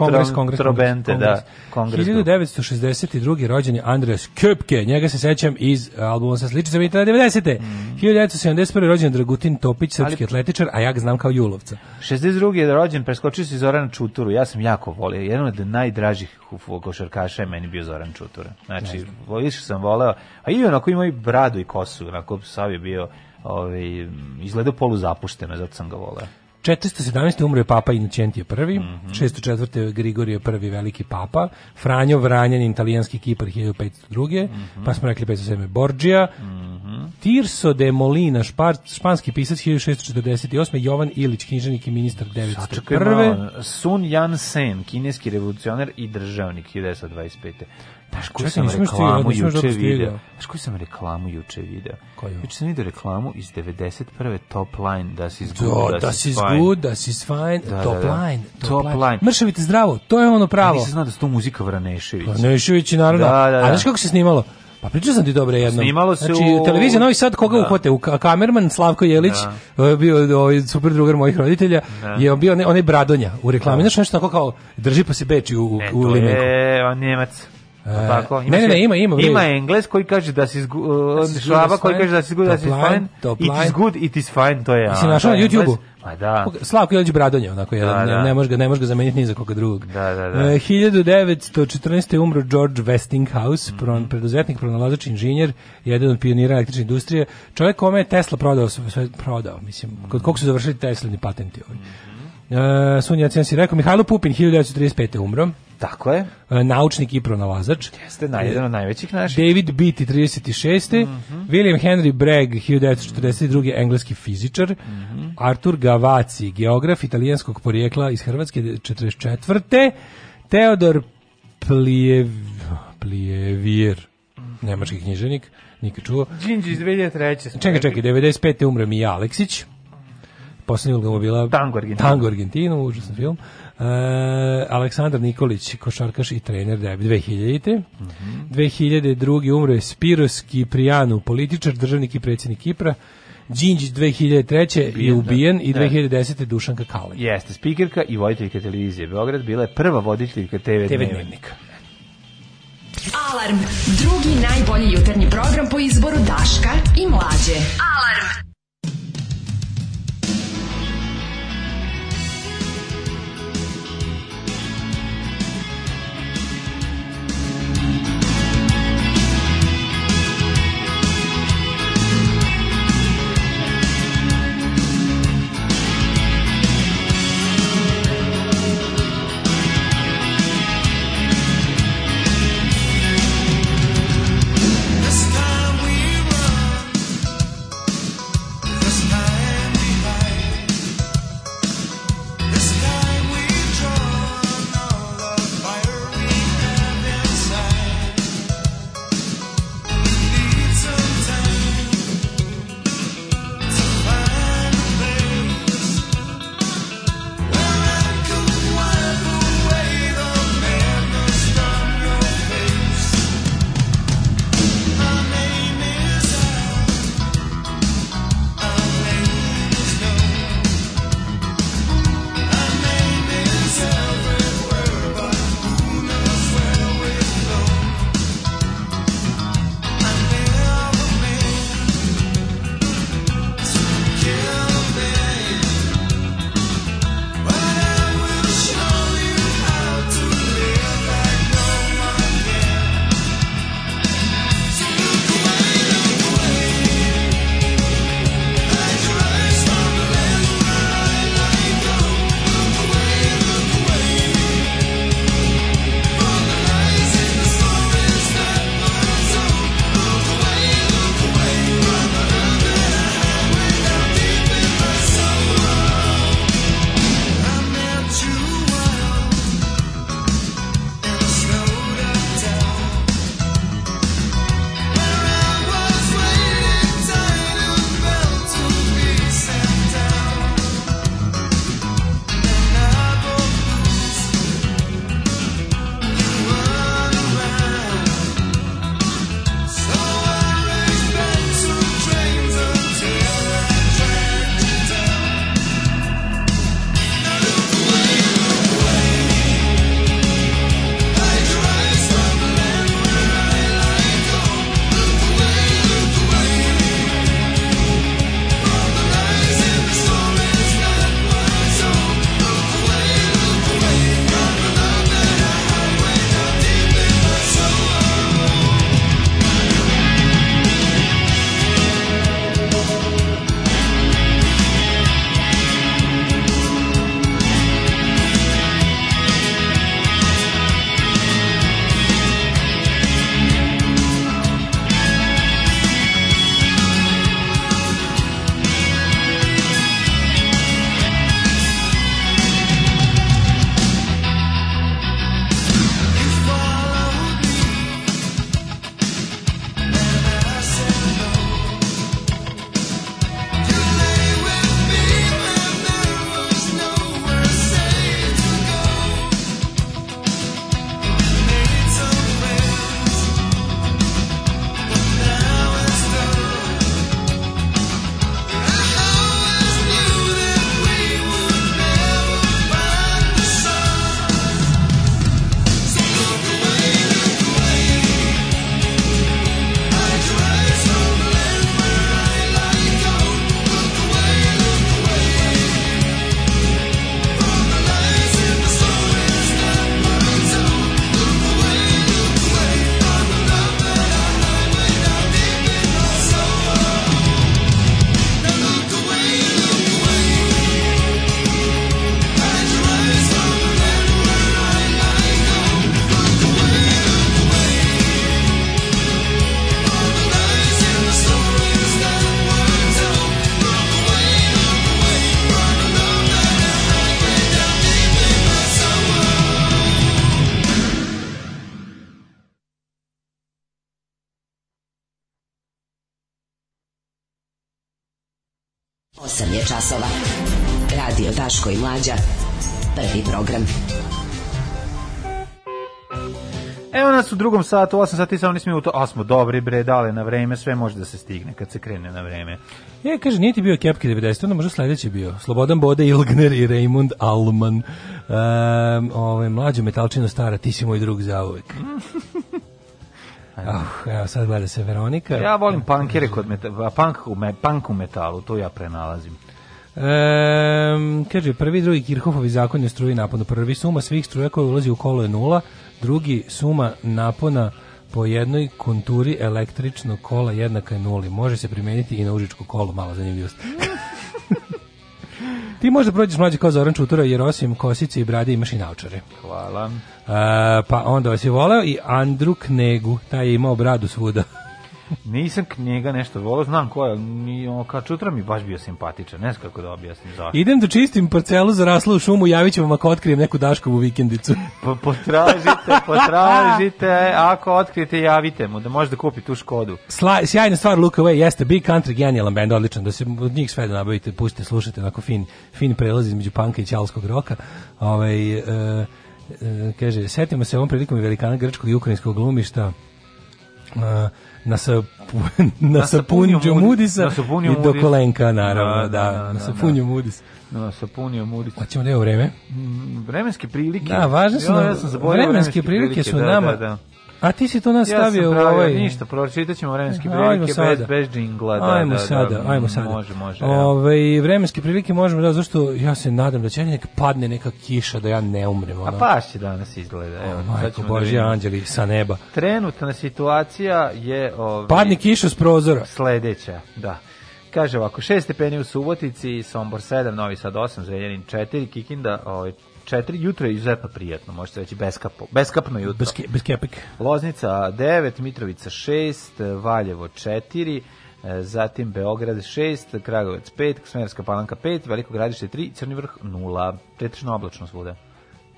Trobente, kongres, da. Kongres 1962. rođen je Andreas Köpke, njega se sećam iz albuma sa sličicama i 90. Mm. 1971. rođen Dragutin Topić, srpski Ali, atletičar, a ja ga znam kao Julovca. 62. je rođen, preskočio si Zoran Čuturu, ja sam jako volio, jedan od najdražih košarkaša je meni bio Zoran Čutura. Znači, više sam voleo, a i onako imao i bradu i kosu, onako sav je bio ovaj, izgledao poluzapušteno, zato sam ga voleo. 417. umro je papa Inocentije I, mm -hmm. 604. Grigorije I, veliki papa, Franjo Vranjanin, italijanski kipar 1502. Mm -hmm. Pa smo rekli 507. Borđija, mm -hmm. Tirso de Molina, špar, španski pisac 1648. Jovan Ilić, knjiženik i ministar 901. Sun Jan Sen, kineski revolucionar i državnik 1925. Znaš koju sam reklamu juče video? Da. Znaš koju sam reklamu juče video? Koju? Juče sam video reklamu iz 91. Top Line, da si da, good, da, da si good, da si fine, da, top, da, da, line, top, top line. Mršavite zdravo, to je ono pravo. Ja nisam znao da su to muzika Vranešević. Vranešević i naravno. Da, da, da. A znaš kako se snimalo? Pa pričao sam ti dobro jedno. Snimalo se znači, u... televizija Novi Sad koga da. uhvate, u kamerman Slavko Jelić, da. Ovaj, bio ovaj super drugar mojih roditelja, da. je bio onaj, Bradonja u reklami, da. znači nešto tako kao drži pa se beči u, ne, u e, limenku. Ne, on nemac. Pa e, tako, ne, ne, ne, ima, ima. Ima Engles koji kaže da si izgu, uh, šlaba koji da kaže da si good, da si fine, it is good, it is fine, to je. Mislim, našao na YouTube-u. Pa da. Slavko Ilić Bradonje, onako, jedan, da, da. ne, može ga, ne može ga zameniti ni za koga drugog. Da, da, da. E, 1914. umro George Westinghouse, mm -hmm. preduzetnik, pronalazač, inženjer, jedan od pionira električne industrije, čovjek kome je Tesla prodao, sve prodao, mislim, mm -hmm. kod kog su završili Teslini patenti ovi. Ovaj. Mm -hmm. Uh, Sunja Cijan si rekao, Mihajlo Pupin, 1935. umro. Tako je. E, naučnik i pronalazač. Jeste, na, jedan od najvećih naših. David Beatty, 36. Mm -hmm. William Henry Bragg, 1942. engleski fizičar. Mm -hmm. Artur Gavaci, geograf italijanskog porijekla iz Hrvatske, 44. Teodor Plijev... Plijevir, nemački knjiženik, nikad čuo. Džinđi iz 2003. Čekaj, čekaj, 95. umre Mija Aleksić. Posljednji mu bila Tango Argentina. Tango Argentinu, užasan film. E, Aleksandar Nikolić, košarkaš i trener Deb 2000. Mm -hmm. 2002. umro je Spiros Kiprijanu, političar, državnik i predsjednik Kipra. Đinđić 2003. je ubijen da. i 2010. Da. Dušanka Kalen. Jeste, spikerka i voditeljka televizije Beograd bila je prva voditeljka TV, TV dnevnika. Alarm, drugi najbolji jutarnji program po izboru Daška i Mlađe. Alarm. u drugom satu, 8 sati samo 17 minuta, a smo dobri bre, dale na vreme, sve može da se stigne kad se krene na vreme. Je, kaže, nije ti bio Kepke 90, onda možda sledeći bio. Slobodan Bode, Ilgner i Raymond Alman. Um, ovaj, mlađa metalčina stara, ti si moj drug za uvek. Oh, evo sad gleda se Veronika. Ja volim punkere kod meta, punk, me, punk u metalu, to ja prenalazim. Um, kaže, prvi drugi Kirchhoffovi zakon je struji napadu. Prvi suma svih struja koja ulazi u kolo je nula, drugi suma napona po jednoj konturi električnog kola jednaka je nuli. Može se primeniti i na užičko kolo, mala zanimljivost. Ti možda prođeš mlađi kao Zoran Čutura, jer osim kosice i brade imaš i naučare. Hvala. A, pa onda vas je voleo i Andru Knegu, taj je imao bradu svuda. Nisam knjega nešto volao, znam ko je, ni on kao čutra mi baš bio simpatičan, ne znam kako da objasnim zašto. Idem da čistim parcelu zaraslu u šumu, javit vam ako otkrijem neku Daškovu vikendicu. Pa potražite, potražite, ako otkrijete javite mu da može da kupi tu Škodu. Sla, sjajna stvar Luka Way jeste Big Country genijalan bend, odličan, da se od njih sve da nabavite, pustite, slušate, onako fin, fin prelaz između panka i čalskog roka. Ovaj e, e, kaže, setimo se ovom prilikom i velikana grčkog i ukrajinskog glumišta. E, na sa na sapunju mudisa i do kolenka da, naravno, da, da. da na sapunju mudis. Na sapunju mudis. Hoćemo da je vreme? Mm, vremenske prilike. Da, važne su. Ja, ja sam vremenske, vremenske prilike, prilike su da, nama da, da. A ti si to nas ja stavio u ovaj... ništa, pročitat ćemo vremenske prilike bez, bez džingla. Da, ajmo da, da, sada, da, ajmo sada. Može, može. Ove, ovaj, vremenske prilike možemo da, zašto ja se nadam da će nek padne neka kiša da ja ne umrem. Ono. A paš će danas izgleda. Evo, o, majko Božje, da anđeli sa neba. Trenutna situacija je... Ovaj, Padni kiša s prozora. Sledeća, da. Kaže ovako, 6 stepeni u Subotici, Sombor 7, Novi Sad 8, Zrenjanin 4, Kikinda ovaj, 4, jutro je izuzetno prijatno, se reći beskapo, beskapno jutro. Beske, beskepik. Loznica 9, Mitrovica 6, Valjevo 4, e, zatim Beograd 6, Kragovac 5, Smerska palanka 5, Veliko gradište 3, Crni vrh 0, pretečno oblačno svuda.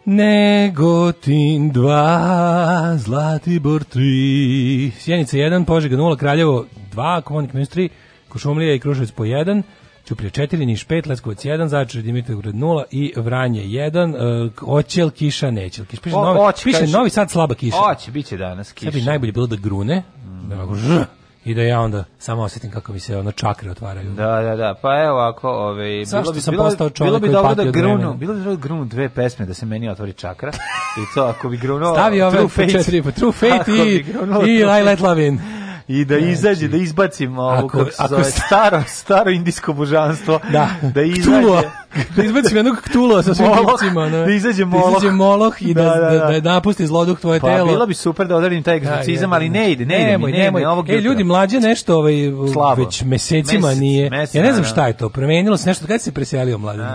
Negotin 2, Zlatibor 3, Sjenica 1, Požega 0, Kraljevo 2, Komonik minus 3, Košumlija i Kruševac po 1, Ćuprije 4, Niš 5, Leskovac 1, Zaječar Dimitrovgrad 0 i Vranje 1. Uh, oće li kiša, neće li kiša? Piše, o, novi, oči, piše kaži, novi sad slaba kiša. Oće, bit će danas kiša. Sada bi najbolje bilo da grune, da mm. da žr, i da ja onda samo osetim kako mi se ono čakre otvaraju. Da, da, da. Pa evo ako, ove, ovaj, bilo bi sam bilo, postao bilo bi dobro da grunu, bilo bi dobro da grunu dve pesme da se meni otvori čakra. I to ako bi grunuo Stavi ove True Fate, pa True Fate i, i I Let Love In i da znači, izađe, da izbacim ovo, kako se zove, staro, staro indijsko božanstvo, da, da izađe. da izbacim jednog ktula sa svim pipcima. Da izađe moloh. Da izađe moloh i da, da, da, da, da napusti zloduh tvoje pa, telo. Pa bilo bi super da odradim taj egzorcizam, ali ne ide, ne ide mi, ne ide ovog E, ljudi, mlađe nešto ovaj, Slavo. već mesecima mesec, nije. Mesec, ja ne znam šta je to, promenilo se nešto, kad se preselio mladen?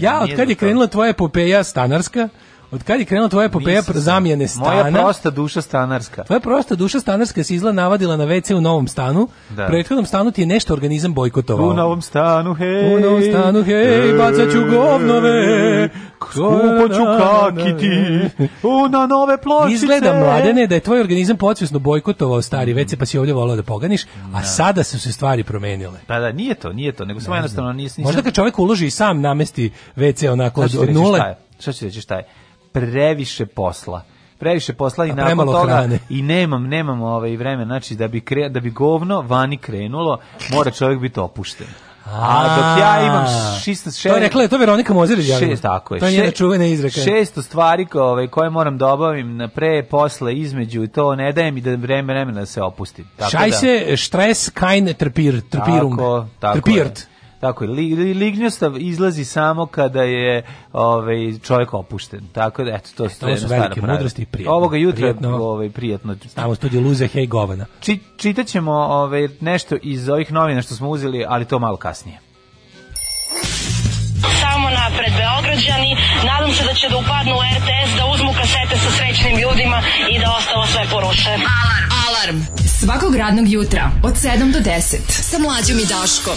Ja, od kad je krenula tvoja epopeja stanarska, Od kad je krenula tvoja epopeja zamjene stana? Moja prosta duša stanarska. Tvoja prosta duša stanarska se izla navadila na WC u novom stanu. Da. Prethodnom stanu ti je nešto organizam bojkotovao. U novom stanu, hej. U novom stanu, hej, bacat ću govnove. Skupo ću kakiti. U na nove pločice. Izgleda, mladene, da je tvoj organizam podsvjesno bojkotovao stari WC, pa si ovdje volao da poganiš, a da. sada su se stvari promenile. Pa da, nije to, nije to, nego samo da, da. jednostavno nije... Možda kad čovjek uloži i sam namesti WC onako od, od nule. Šta ću reći šta je? previše posla previše posla i nakon toga hrane. i nemam nemam ovaj vreme znači da bi kre, da bi govno vani krenulo mora čovjek biti opušten a dok ja imam 600 To je rekla, to Veronika Mozerić Šest, tako je. To je njena čuvena izreka. 600 stvari koje, ovaj, koje moram da obavim na pre, posle, između to ne daje mi da vreme vremena da se opustim. Tako Šaj da- se da, stres kein trpir, trpirung. Tako, tako trpirt. Tako je, lignjostav izlazi samo kada je ovaj čovjek opušten. Tako da eto to, e, to je velike mudrosti i prijetno. Ovoga jutra prijetno, ovaj prijatno. Tamo studiju Luze hej, Govana. Či, ćemo ovaj nešto iz ovih novina što smo uzeli, ali to malo kasnije. Samo napred Beograđani, nadam se da će da upadnu u RTS, da uzmu kasete sa srećnim ljudima i da ostalo sve poruše. Alarm! Alarm! Svakog radnog jutra od 7 do 10 sa mlađom i Daškom.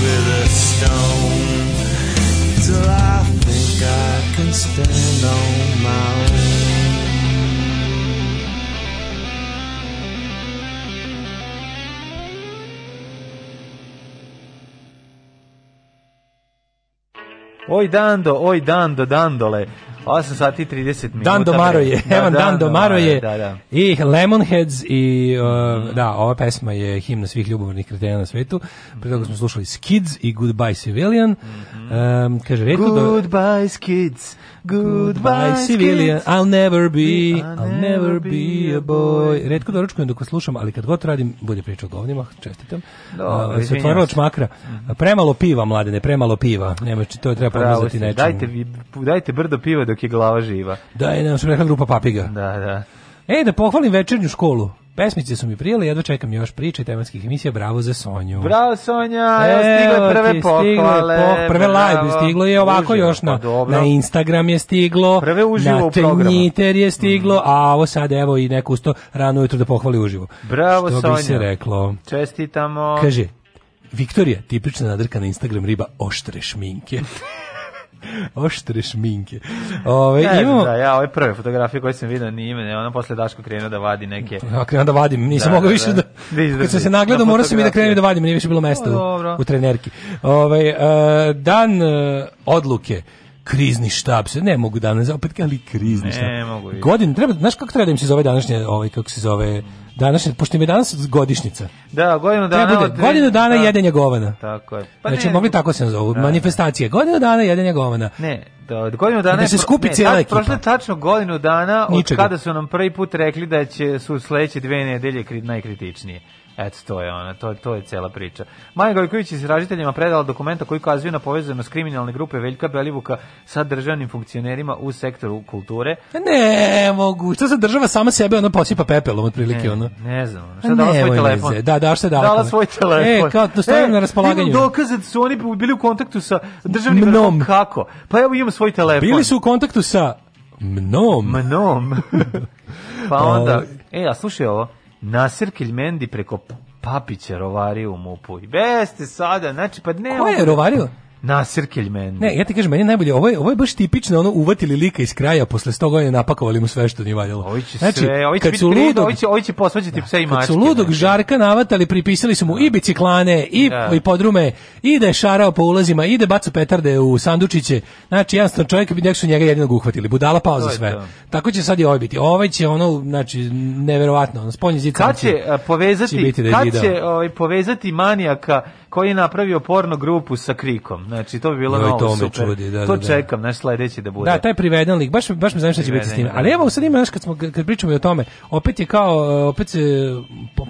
with a stone till I think I can stand on my own. Oj dando, oj dando, dandole. 8 sati 30 minuta. Da, Dan Domaro je, da, Evan Dan, Domaro je, da, da. i Lemonheads i, uh, mhm. da, ova pesma je himna svih ljubavnih kretena na svetu. Pre toga smo slušali Skids i Goodbye Civilian. Um, kaže, rekao da... Goodbye Skids. Goodbye, civilian, I'll never be, I'll never be a boy. Redko doručkujem dok vas slušam, ali kad god radim, bolje priča o govnima, čestitam. Dobro, se otvorila čmakra. Mhm. Premalo piva, mladene, premalo piva. Nema, to je treba pomazati nečemu. Dajte, dajte brdo piva dok je glava živa. Da, je nam se rekla grupa papiga. Da, da. E, da pohvalim večernju školu. Pesmice su mi prijeli, jedva čekam još priče tematskih emisija. Bravo za Sonju. Bravo Sonja, evo stigle prve pohvale. Po, prve live stiglo je ovako uživo, još na, pa na Instagram je stiglo, prve uživo na Twitter je mhm. stiglo, mm. a ovo sad evo i neko usto rano ujutro da pohvali uživo. Bravo Što Sonja. Što bi se reklo. Čestitamo. Kaže, Viktorija, tipična nadrka na Instagram riba oštre šminke. Oštre šminke. Ove, ne, imamo... da, ja ove prve fotografije koje sam vidio nije imene, ona posle Daško krenuo da vadi neke... Ja krenuo da vadim, nisam da, mogao da, više da... da, da kad sam se nagledao, na morao sam i da krenuo da vadim, nije više bilo mesta u, pa u trenerki. Ove, uh, dan uh, odluke krizni štab se ne mogu danas opet ali krizni štab. Ne mogu. Godin treba, znaš kako treba da im se zove današnje, ovaj kako se zove danas pošto im je danas godišnjica. Da, godinu dana. Treba bude, godinu dana da. jedenja govana. Tako je. Pa znači, ne, mogli tako se nazovu, da. manifestacije. Godinu dana jedenja govana. Ne, da, godinu dana... Da se skupi ne, cijela ekipa. Prošlo tačno godinu dana od kada su nam prvi put rekli da će su sledeće dve nedelje najkritičnije. Eto, to je ona, to, to je cela priča. Maja Gojković je izražiteljima predala dokumenta koji kazuju na povezanost kriminalne grupe Veljka Belivuka sa državnim funkcionerima u sektoru kulture. Ne mogu, što se država sama sebe ono posipa pepelom otprilike ne, ono. Ne znam, šta dala ne, svoj telefon? Veze. Da, da, šta dala? Dala svoj e, telefon. E, kao, to stojim e, na raspolaganju. Dokaze da su oni bili u kontaktu sa državnim Mnom. Kako? Pa evo imam svoj telefon. Bili su u kontaktu sa mnom. Mnom. pa onda, ovaj. e, a slušaj ovo. Nasir Kiljmendi preko Papića rovario u Mupu. I beste sada, znači, pa ne... Ko je rovario? Nasrkelj Kelmen. Ne, ja ti kažem, meni najbolje, ovo je, ovo je baš tipično ono uvatili lika iz kraja, posle 100 godina napakovali mu sve što nije valjalo. Ovi će znači, sve, ovi će biti ludog, ovi će, ovi će posvađati da, pse i mačke. Kad su ludog ne. Znači. žarka navatali, pripisali su mu da. i biciklane, i, da. i podrume, i da je šarao po ulazima, i da bacu petarde u sandučiće. Znači, jednostavno čovjek bi nek su njega jedinog uhvatili. Budala pao za sve. Da. Tako će sad i ovaj biti. Ovaj će ono, znači, neverovatno, ono, spolnje zica. Kad će, će povezati, će da kad će ovaj, povezati manijaka koji je napravio porno grupu sa krikom. Znači to bi bilo no, novo super. Čudi, da, to da, da. čekam, naš sledeći da bude. Da, taj priveden lik, baš baš me znam šta će biti s tim. Ali da. evo sad ima naš kad smo kad pričamo o tome, opet je kao opet se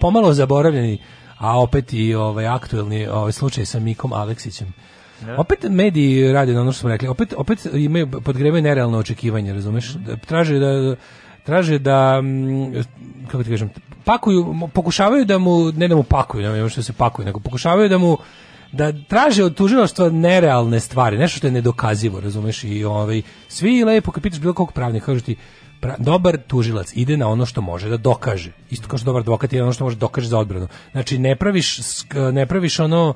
pomalo zaboravljeni, a opet i ovaj aktuelni ovaj slučaj sa Mikom Aleksićem. Ja. Da. Opet mediji rade na ono što smo rekli. Opet opet imaju podgrevaju nerealno očekivanje, razumeš? Traže da traže da, mm, kako ti kažem, pakuju, pokušavaju da mu, ne da mu pakuju, ne što da se pakuje nego pokušavaju da mu, da traže od tužilaštva nerealne stvari, nešto što je nedokazivo, razumeš, i ovaj, svi lepo, kad pitaš bilo kog pravnika, kažu ti, pra, dobar tužilac ide na ono što može da dokaže, isto kao što dobar advokat ide na ono što može da dokaže za odbranu, znači ne praviš, ne praviš ono,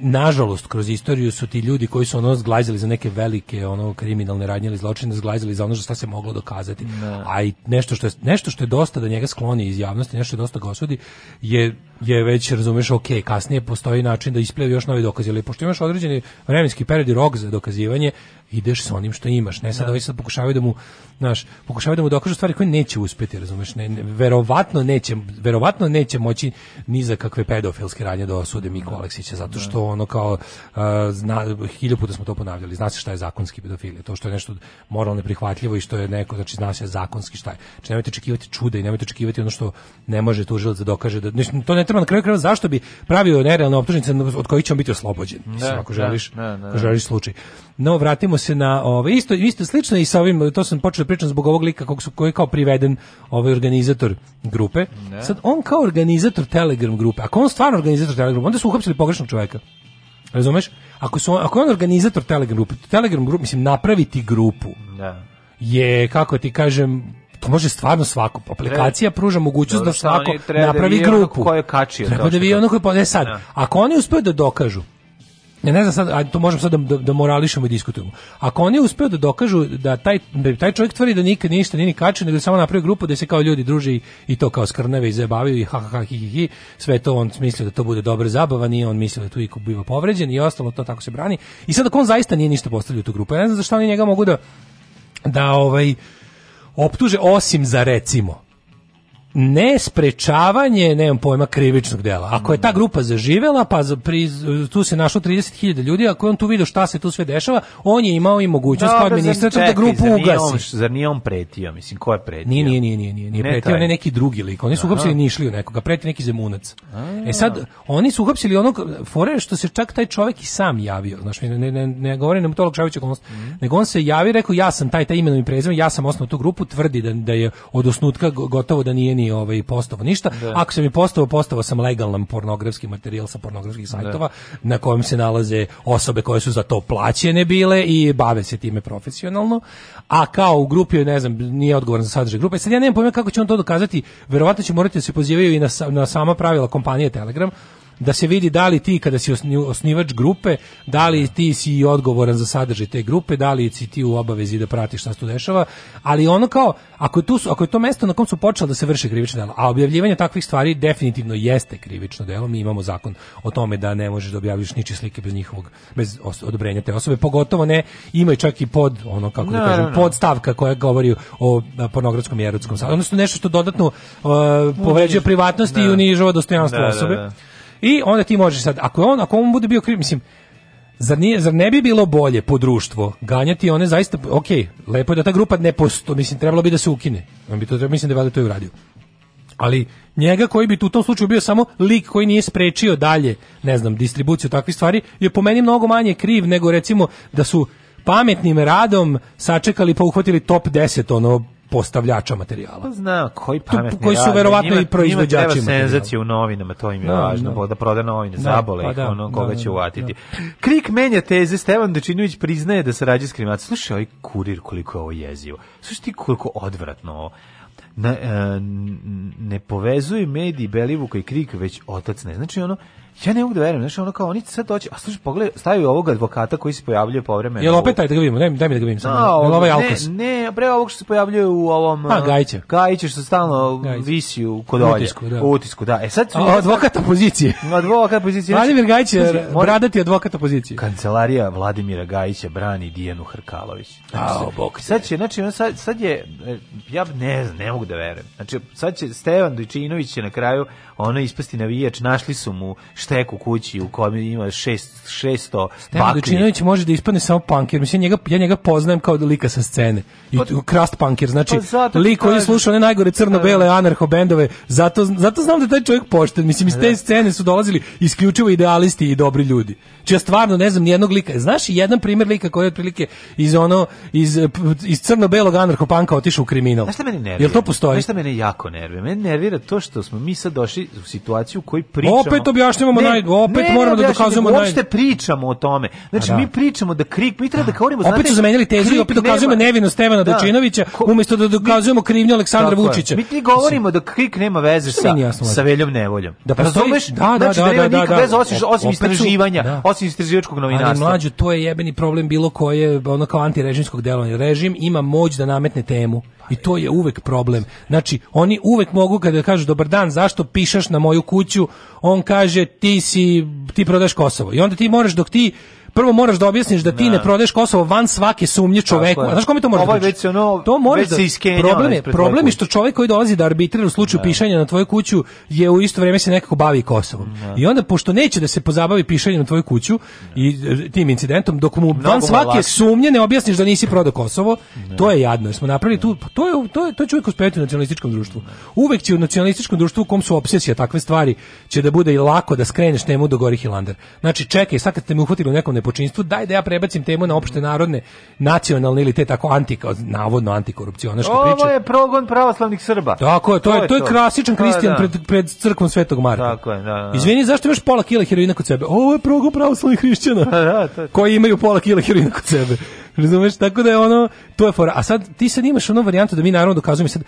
nažalost kroz istoriju su ti ljudi koji su ono zglazili za neke velike ono kriminalne radnje ili zločine zglazili za ono što se moglo dokazati. Ne. Da. A i nešto što je nešto što je dosta da njega skloni iz javnosti, nešto je dosta ga osudi je je već razumeš ok, kasnije postoji način da isplavi još novi dokazi, ali pošto imaš određeni vremenski period i rok za dokazivanje, ideš sa onim što imaš. Ne sad da. ovi sad pokušavaju da mu, znaš, pokušavaju da mu dokažu stvari koje neće uspeti razumeš? Ne, ne, verovatno neće, verovatno neće moći ni za kakve pedofilske radnje da osude Miku da. Aleksića zato da. što to ono kao uh, zna, hiljadu puta smo to ponavljali. Zna se šta je zakonski pedofilija, to što je nešto moralno neprihvatljivo i što je neko znači zna se zakonski šta je. Znači nemojte očekivati čude i nemojte očekivati ono što ne može tužilac da dokaže da znači, to ne treba na kraju krajeva zašto bi pravio nerealne optužnice od kojih će on biti oslobođen. Mislim, ako želiš, ne, ne, ne. ako želiš slučaj. No, vratimo se na ovo. Isto, isto slično i sa ovim, to sam počeo da pričam zbog ovog lika kog su, koji kao priveden ovaj organizator grupe. Ne. Sad, on kao organizator Telegram grupe, ako on stvarno organizator Telegram grupe, onda su uhapsili pogrešnog čoveka. Razumeš? Ako, su, ako on organizator Telegram grupe, Telegram grupe, mislim, napraviti grupu ne. Da. je, kako ti kažem, to može stvarno svako. Aplikacija pruža mogućnost Dobro, da svako da napravi da grupu. Ko je kačio treba da vi ono koji e sad. Ne. Ako oni uspeju da dokažu ne, ne znam sad, a to možemo sad da, da, morališemo i diskutujemo. Ako oni uspeju da dokažu da taj, da taj čovjek tvrdi da nikad ništa nije ni kačio, nego samo napravio grupu da se kao ljudi druži i, to kao skrnave i zabavaju i ha, ha, ha, hi, hi, hi, sve to on mislio da to bude dobra zabava, nije on mislio da tu iko biva povređen i ostalo to tako se brani. I sad ako on zaista nije ništa postavio u tu grupu, ja ne znam zašto oni njega mogu da, da ovaj, optuže osim za recimo nesprečavanje, nemam pojma, krivičnog dela. Ako je ta grupa zaživela, pa pri, tu se našlo 30.000 ljudi, ako je on tu vidio šta se tu sve dešava, on je imao i mogućnost kao administrator da grupu zar ugasi. On, zar nije on pretio? Mislim, ko je pretio? Nije, nije, nije, nije, nije, nije ne pretio, on je neki drugi lik. Oni su uhapsili Nišliju nekoga, pretio neki zemunac. A. E sad, oni su uhapsili onog fore što se čak taj čovek i sam javio. Znaš, ne, ne, ne, ne govorim nam to Lokšavića mm. nego on se javi, rekao, ja sam taj, taj imenom i prezimenom, ja sam osnovao tu grupu, tvrdi da, da je od osnutka gotovo da nije meni ovaj postovo ništa. Da. Ako sam mi postovo, postovo sam legalan pornografski materijal sa pornografskih da. sajtova da. na kojem se nalaze osobe koje su za to plaćene bile i bave se time profesionalno. A kao u grupi, ne znam, nije odgovoran za sadržaj grupe. Sad ja nemam pojma kako će on to dokazati. Verovatno će morati da se pozivaju i na, na sama pravila kompanije Telegram da se vidi da li ti kada si osnivač grupe, da li ti si odgovoran za sadržaj te grupe, da li si ti u obavezi da pratiš šta se tu dešava, ali ono kao ako je tu ako je to mesto na kom su počela da se vrši krivično delo, a objavljivanje takvih stvari definitivno jeste krivično delo, mi imamo zakon o tome da ne možeš da objavljiš ničije slike bez njihovog bez odobrenja te osobe, pogotovo ne ima čak i pod ono kako da kažem, podstavka no. koja govori o pornografskom i erotskom sadržaju, odnosno nešto što dodatno uh, povređuje privatnost i da. unižava dostojanstvo da, da, osobe. Da, da. I onda ti možeš sad, ako on, ako on bude bio kriv, mislim, Zar, nije, zar ne bi bilo bolje po društvo ganjati one zaista, ok, lepo je da ta grupa ne posto, mislim, trebalo bi da se ukine. On bi to trebalo, mislim da je valjda to i uradio. Ali njega koji bi tu u tom slučaju bio samo lik koji nije sprečio dalje, ne znam, distribuciju takvih stvari, je po meni mnogo manje kriv nego recimo da su pametnim radom sačekali pa uhvatili top 10 ono postavljača materijala. Pa zna, koji pametni tu, Koji su verovatno njima, i proizvođači njima treba senzaciju u novinama, to im je da, važno, da, da proda novine, da, zabole pa ih, da, ono, da, koga da, će da. uvatiti. Krik menja teze, Stevan Dečinović priznaje da se s krimacom. Slušaj, ovaj kurir koliko je ovo jezivo. Slušaj ti koliko odvratno ovo. Na, e, ne povezuju mediji Belivuka i Krik, već otac ne. Znači ono, Ja ne mogu da verujem, znači ono kao oni sad doći, a slušaj pogledaj, stavi ovog advokata koji se pojavljuje povremeno. Jel opet taj da ga vidimo, daj, daj mi da ga vidim samo. No, da, Jel ovaj Alkos? Ne, ne, pre ovog što se pojavljuje u ovom A Gajiće. Uh, Gajiće što stalno Gajiće. visi u kod olje. Utisku, da. utisku, da. E sad su a, advokat opozicije. Advokat opozicije. Vladimir Gajić je bradati advokat opozicije. Kancelarija Vladimira Gajića brani Dijanu Hrkalović. Znači, a, bok. Sad će, znači on sad, sad je e, ja ne znam, ne mogu da verujem. Znači sad će Stevan Dujčinović na kraju ono ispasti navijač, našli su mu šteku kući u kojem ima šest, šesto baklje. može da ispadne samo punker, mislim, njega, ja njega poznajem kao lika sa scene. I, pa- krast punker, znači, pa lik koji je slušao ne najgore crno-bele da. anarcho-bendove, zato, zato znam da taj čovjek pošten, mislim, iz da. te scene su dolazili isključivo idealisti i dobri ljudi. Či ja stvarno ne znam nijednog lika, znaš i jedan primjer lika koji je otprilike iz ono, iz, iz crno-belog anarcho-panka otišao u kriminal. Znaš šta meni nervira? Jel to postoji? Znaš šta mene jako nervira? Mene nervira to što smo mi sad došli došli u situaciju u kojoj pričamo. Opet objašnjavamo naj, opet ne, moramo ne da dokazujemo naj. Uopšte pričamo o tome. Znači da. mi pričamo da krik, mi treba da, da. govorimo znači. Opet su zamenili tezu i opet dokazujemo nema. nevinost Stevana da. Dočinovića umjesto da dokazujemo mi, krivnju Aleksandra tako Vučića. Mi ti govorimo da krik nema veze sa sa veljom nevoljom. Da razumeš? Da, da, znači, da, da, da, da, veze osim osim istraživanja, da. osim istraživačkog novinarstva. Ali mlađe, to je jebeni problem bilo koje ono kao antirežimskog delovanja. Režim ima moć da nametne temu. I to je uvek problem. Znači, oni uvek mogu kada kažu dobar dan, zašto pišeš na moju kuću, on kaže ti si ti prodaš Kosovo. I onda ti moraš dok ti prvo moraš da objasniš da ti da. ne prodaješ Kosovo van svake sumnje čoveku. Znaš kome to moraš Ovo je ono, to može da, problem je, problem je što čovek koji dolazi da arbitrira u slučaju da. pišanja na tvoju kuću je u isto vrijeme se nekako bavi Kosovom. Da. I onda pošto neće da se pozabavi pišanjem na tvoju kuću i e, tim incidentom dok mu Mnogo van svake malaki. sumnje ne objasniš da nisi prodao Kosovo, da. to je jadno. Jer smo napravili tu pa to je to je to čovjek uspeti u nacionalističkom društvu. Uvek će u nacionalističkom društvu u kom su obsesija takve stvari će da bude i lako da skreneš temu do Gori Hilander. Znači čekaj, sad kad te me uhvatili u nekom nepočinstvu, daj da ja prebacim temu na opšte narodne, nacionalne ili te tako anti, navodno antikorupcionaške priče. Ovo je progon pravoslavnih Srba. Tako je, to, to je, to je, to. klasičan pa kristijan da. pred, pred crkvom Svetog Marka. Tako je, da, da, da. Izvini, zašto imaš pola kila heroina kod sebe? Ovo je progon pravoslavnih hrišćana, pa da, to je. koji imaju pola kila heroina kod sebe. Razumeš? Tako da je ono, to je fora. A sad, ti sad imaš ono varijantu da mi naravno dokazujemo sad,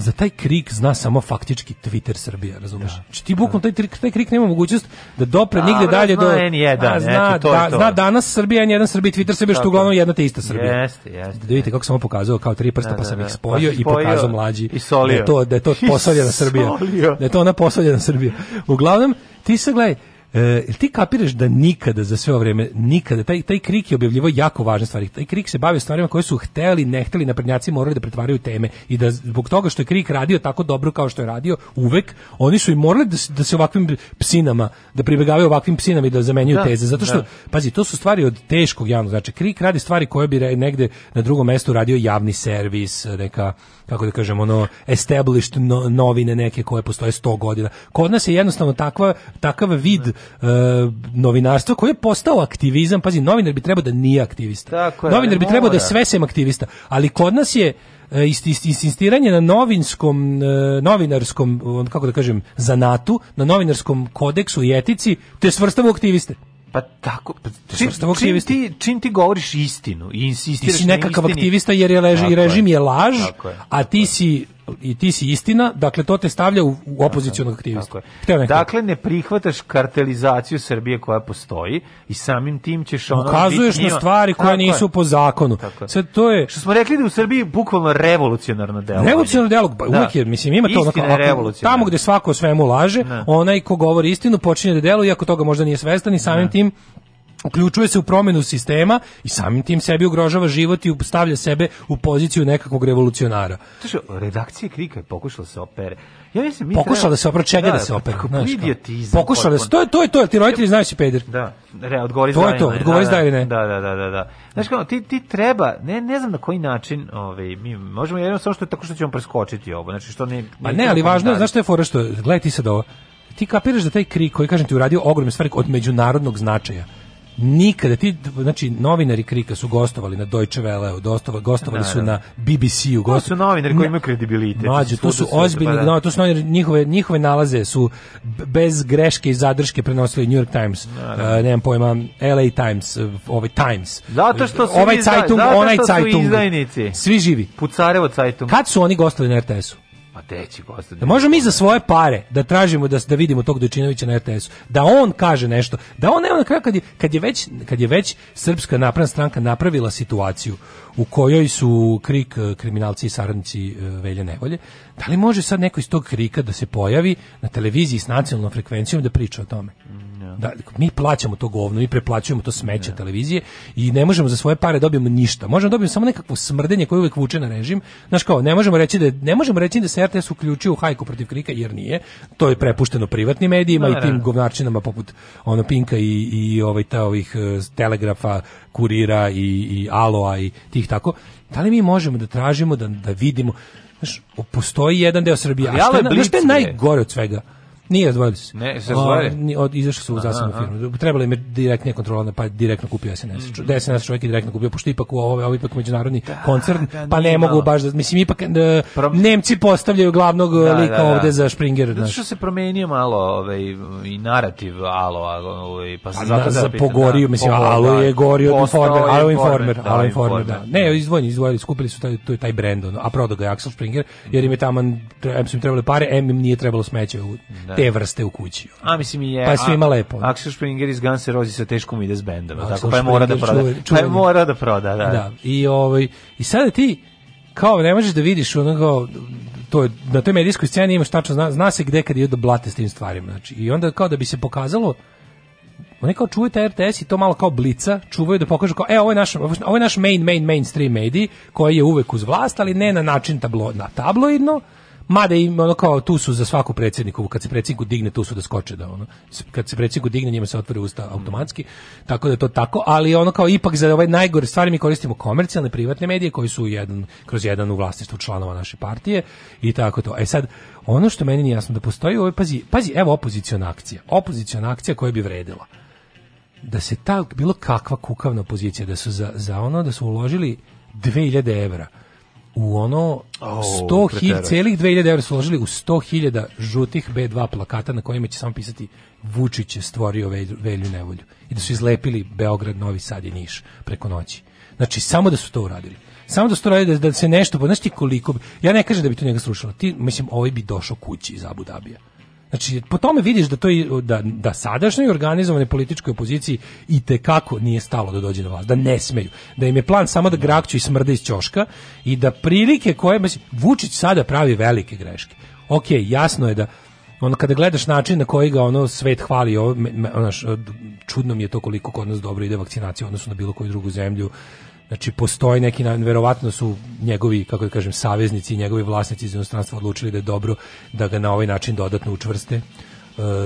za taj krik zna samo faktički Twitter Srbija, razumeš? Da. Či znači, ti bukom taj, taj krik nema mogućnost da dopre nigde dalje do... N1, a, zna, eto, to da, to. zna danas Srbija, N1 Srbija, Twitter Srbija, što uglavnom jedna te ista Srbija. Jeste, jeste. Da vidite kako sam vam pokazao kao tri prsta, da, pa da, sam da, ih pa spojio, pa i pokazao mlađi. I solio. Da je to, da je to posoljena Srbija. Da je to ona posoljena Srbija. Uglavnom, ti se gledaj, E, ti kapiraš da nikada za sve ovo vrijeme, nikada, taj, taj krik je objavljivo jako važne stvari. Taj krik se bavio stvarima koje su hteli, ne hteli, naprednjaci morali da pretvaraju teme i da zbog toga što je krik radio tako dobro kao što je radio uvek, oni su i morali da, da se ovakvim psinama, da pribegavaju ovakvim psinama i da zamenjuju da, teze. Zato da. što, da. pazi, to su stvari od teškog javnog, znači krik radi stvari koje bi negde na drugom mestu radio javni servis, neka kako da kažemo, ono, established no, novine neke koje postoje 100 godina. Kod nas je jednostavno takva, takav vid uh, novinarstva koji je postao aktivizam. Pazi, novinar bi trebao da nije aktivista. Tako je, novinar bi trebao da je sve sem aktivista. Ali kod nas je eh, insistiranje na novinskom eh, novinarskom kako da kažem zanatu na novinarskom kodeksu i etici te svrstamo aktiviste Pa tako, pa, čim, čim, ti, čim ti govoriš istinu i insistiraš Ti si nekakav aktivista jer je leži, režim je, je laž, tako a ti si i ti si istina, dakle to te stavlja u, u opozicionog aktivistu. Dakle, ne prihvataš kartelizaciju Srbije koja postoji i samim tim ćeš ono... Ukazuješ na stvari koje nisu po zakonu. Tako. Sve to je... Što smo rekli da u Srbiji bukvalno revolucionarno delo. Revolucionarno delo, pa da. uvijek je, mislim, ima to onako, tamo gde svako svemu laže, da. onaj ko govori istinu počinje da delo, iako toga možda nije svestan i samim da. tim uključuje se u promenu sistema i samim tim sebi ugrožava život i stavlja sebe u poziciju nekakvog revolucionara. Tuš, redakcija Krika je pokušala da se opere. Ja mislim, mi pokušala treba... da se opere, čega da, da se opere? Pokušala se, to je to, je to, ti roditelji znaju da si peder. Da, re, odgovori To je to, odgovori da, da. ne. Da, da, da, da. da. Znaš kao, ti, ti treba, ne, ne znam na koji način, ovaj, mi možemo jedno samo što je tako što ćemo preskočiti ovo, znači što ne... Pa ne, ali važno je, znaš što je fora što, gledaj ti sad ovo, ti kapiraš da taj krik koji, kažem ti, uradio ogromne stvari od međunarodnog značaja, nikada ti znači novinari Krika su gostovali na Deutsche Welle, dostava, gostovali su da, da. na BBC-u, gostovali su novinari koji imaju kredibilitet. Mađo, to su ozbiljni, pa da, no, to su novinari, njihove njihove nalaze su bez greške i zadrške prenosili New York Times, uh, da, eh, znam pojma, LA Times, eh, ovaj Times. Zato što su ovaj izdaj, Zeitung, zato onaj Zeitung. Svi živi. Pucarevo Zeitung. Kad su oni gostovali na RTS-u? Pa treći gost. Da, da možemo mi za svoje pare da tražimo da da vidimo tog Dojčinovića na RTS-u, da on kaže nešto, da on nema na kraju kad je, kad je već kad je već Srpska napredna stranka napravila situaciju u kojoj su krik eh, kriminalci i saradnici eh, velje nevolje, da li može sad neko iz tog krika da se pojavi na televiziji s nacionalnom frekvencijom da priča o tome? Da. da, mi plaćamo to govno, mi preplaćujemo to smeće ja. Da. televizije i ne možemo za svoje pare dobijemo ništa. Možemo da dobijemo samo nekakvo smrdenje koje uvek vuče na režim. Znaš kao, ne možemo reći da ne možemo reći da se RTS uključio u hajku protiv Krika jer nije. To je prepušteno privatnim medijima da, i tim govnarčinama poput ono Pinka i, i ovaj ta ovih e, telegrafa, kurira i, i Aloa i tih tako. Da li mi možemo da tražimo da, da vidimo Znaš, postoji jedan deo Srbije. Ali, ali je blic, znaš, je najgore od svega? Nije, razdvojili su se. Ne, se razdvojili? Od, izašli su u zasebnu firmu. Trebalo im je direktnija kontrola, pa direktno kupio SNS. Mm. Da SNS čovjek je direktno kupio, pošto ipak u ovo, ovo ipak međunarodni da, koncern, da, pa ne mogu baš da, mislim, ipak da, e, Pro... Nemci postavljaju glavnog e, da, lika da, da, ovde za Springer. Zato što se promenio malo ovaj, i narativ Alo, ovaj, pa se pa zato za da, pogorio, mislim, Alo je da, gorio od Informer, Alo Informer, Alo Informer, da. Ne, izdvojili, izdvojili, skupili su taj, taj brend, a prodao ga je Axel Springer, jer im je tamo, em su im trebali pare, em im nije trebalo smeće u te vrste u kući. A mislim je. Pa sve ima lepo. Axel Springer iz Guns N' Roses sa teškom ide s bendova, tako Springer, pa je mora da proda. Čuven, čuven. Pa je mora da proda, da. da. I ovaj i sad ti kao ne možeš da vidiš onoga to je, na toj medijskoj sceni imaš tačno zna, zna se gde kad je da blate s tim stvarima znači i onda kao da bi se pokazalo oni kao čuvaju taj RTS i to malo kao blica, čuvaju da pokažu kao, e, ovo je naš, ovo je naš main, main, mainstream medij, koji je uvek uz vlast, ali ne na način tablo, na tabloidno, Mada im ono kao tu su za svaku predsjedniku, kad se predsjedniku digne tu su da skoče da ono. Kad se predsjedniku digne njima se otvore usta automatski. Tako da je to tako, ali ono kao ipak za ovaj najgore stvari mi koristimo komercijalne privatne medije koji su jedan kroz jedan u vlasništvu članova naše partije i tako to. E sad ono što meni nije jasno da postoji, ovaj pazi, pazi, evo opoziciona akcija. Opoziciona akcija koja bi vredela da se ta bilo kakva kukavna pozicija da su za, za ono da su uložili 2000 evra u ono 100.000 oh, celih 2000 evra su uložili u 100.000 žutih B2 plakata na kojima će samo pisati Vučić je stvorio velju nevolju i da su izlepili Beograd, Novi Sad i Niš preko noći. Znači samo da su to uradili. Samo da su to uradili da, da se nešto, znaš ti koliko ja ne kažem da bi to njega slušalo. Ti mislim ovaj bi došao kući iz Abu Dabija. Znači, po tome vidiš da, to, da, da sadašnjoj organizovane političkoj opoziciji i te kako nije stalo da dođe do vlast, da ne smeju, da im je plan samo da grakću i smrde iz ćoška i da prilike koje, mislim, Vučić sada pravi velike greške. Ok, jasno je da ono kada gledaš način na koji ga ono svet hvali ovo, ono, čudno mi je to koliko kod nas dobro ide vakcinacija odnosno na bilo koju drugu zemlju Znači, postoji neki, verovatno su njegovi, kako da kažem, saveznici i njegovi vlasnici iz inostranstva odlučili da je dobro da ga na ovaj način dodatno učvrste e,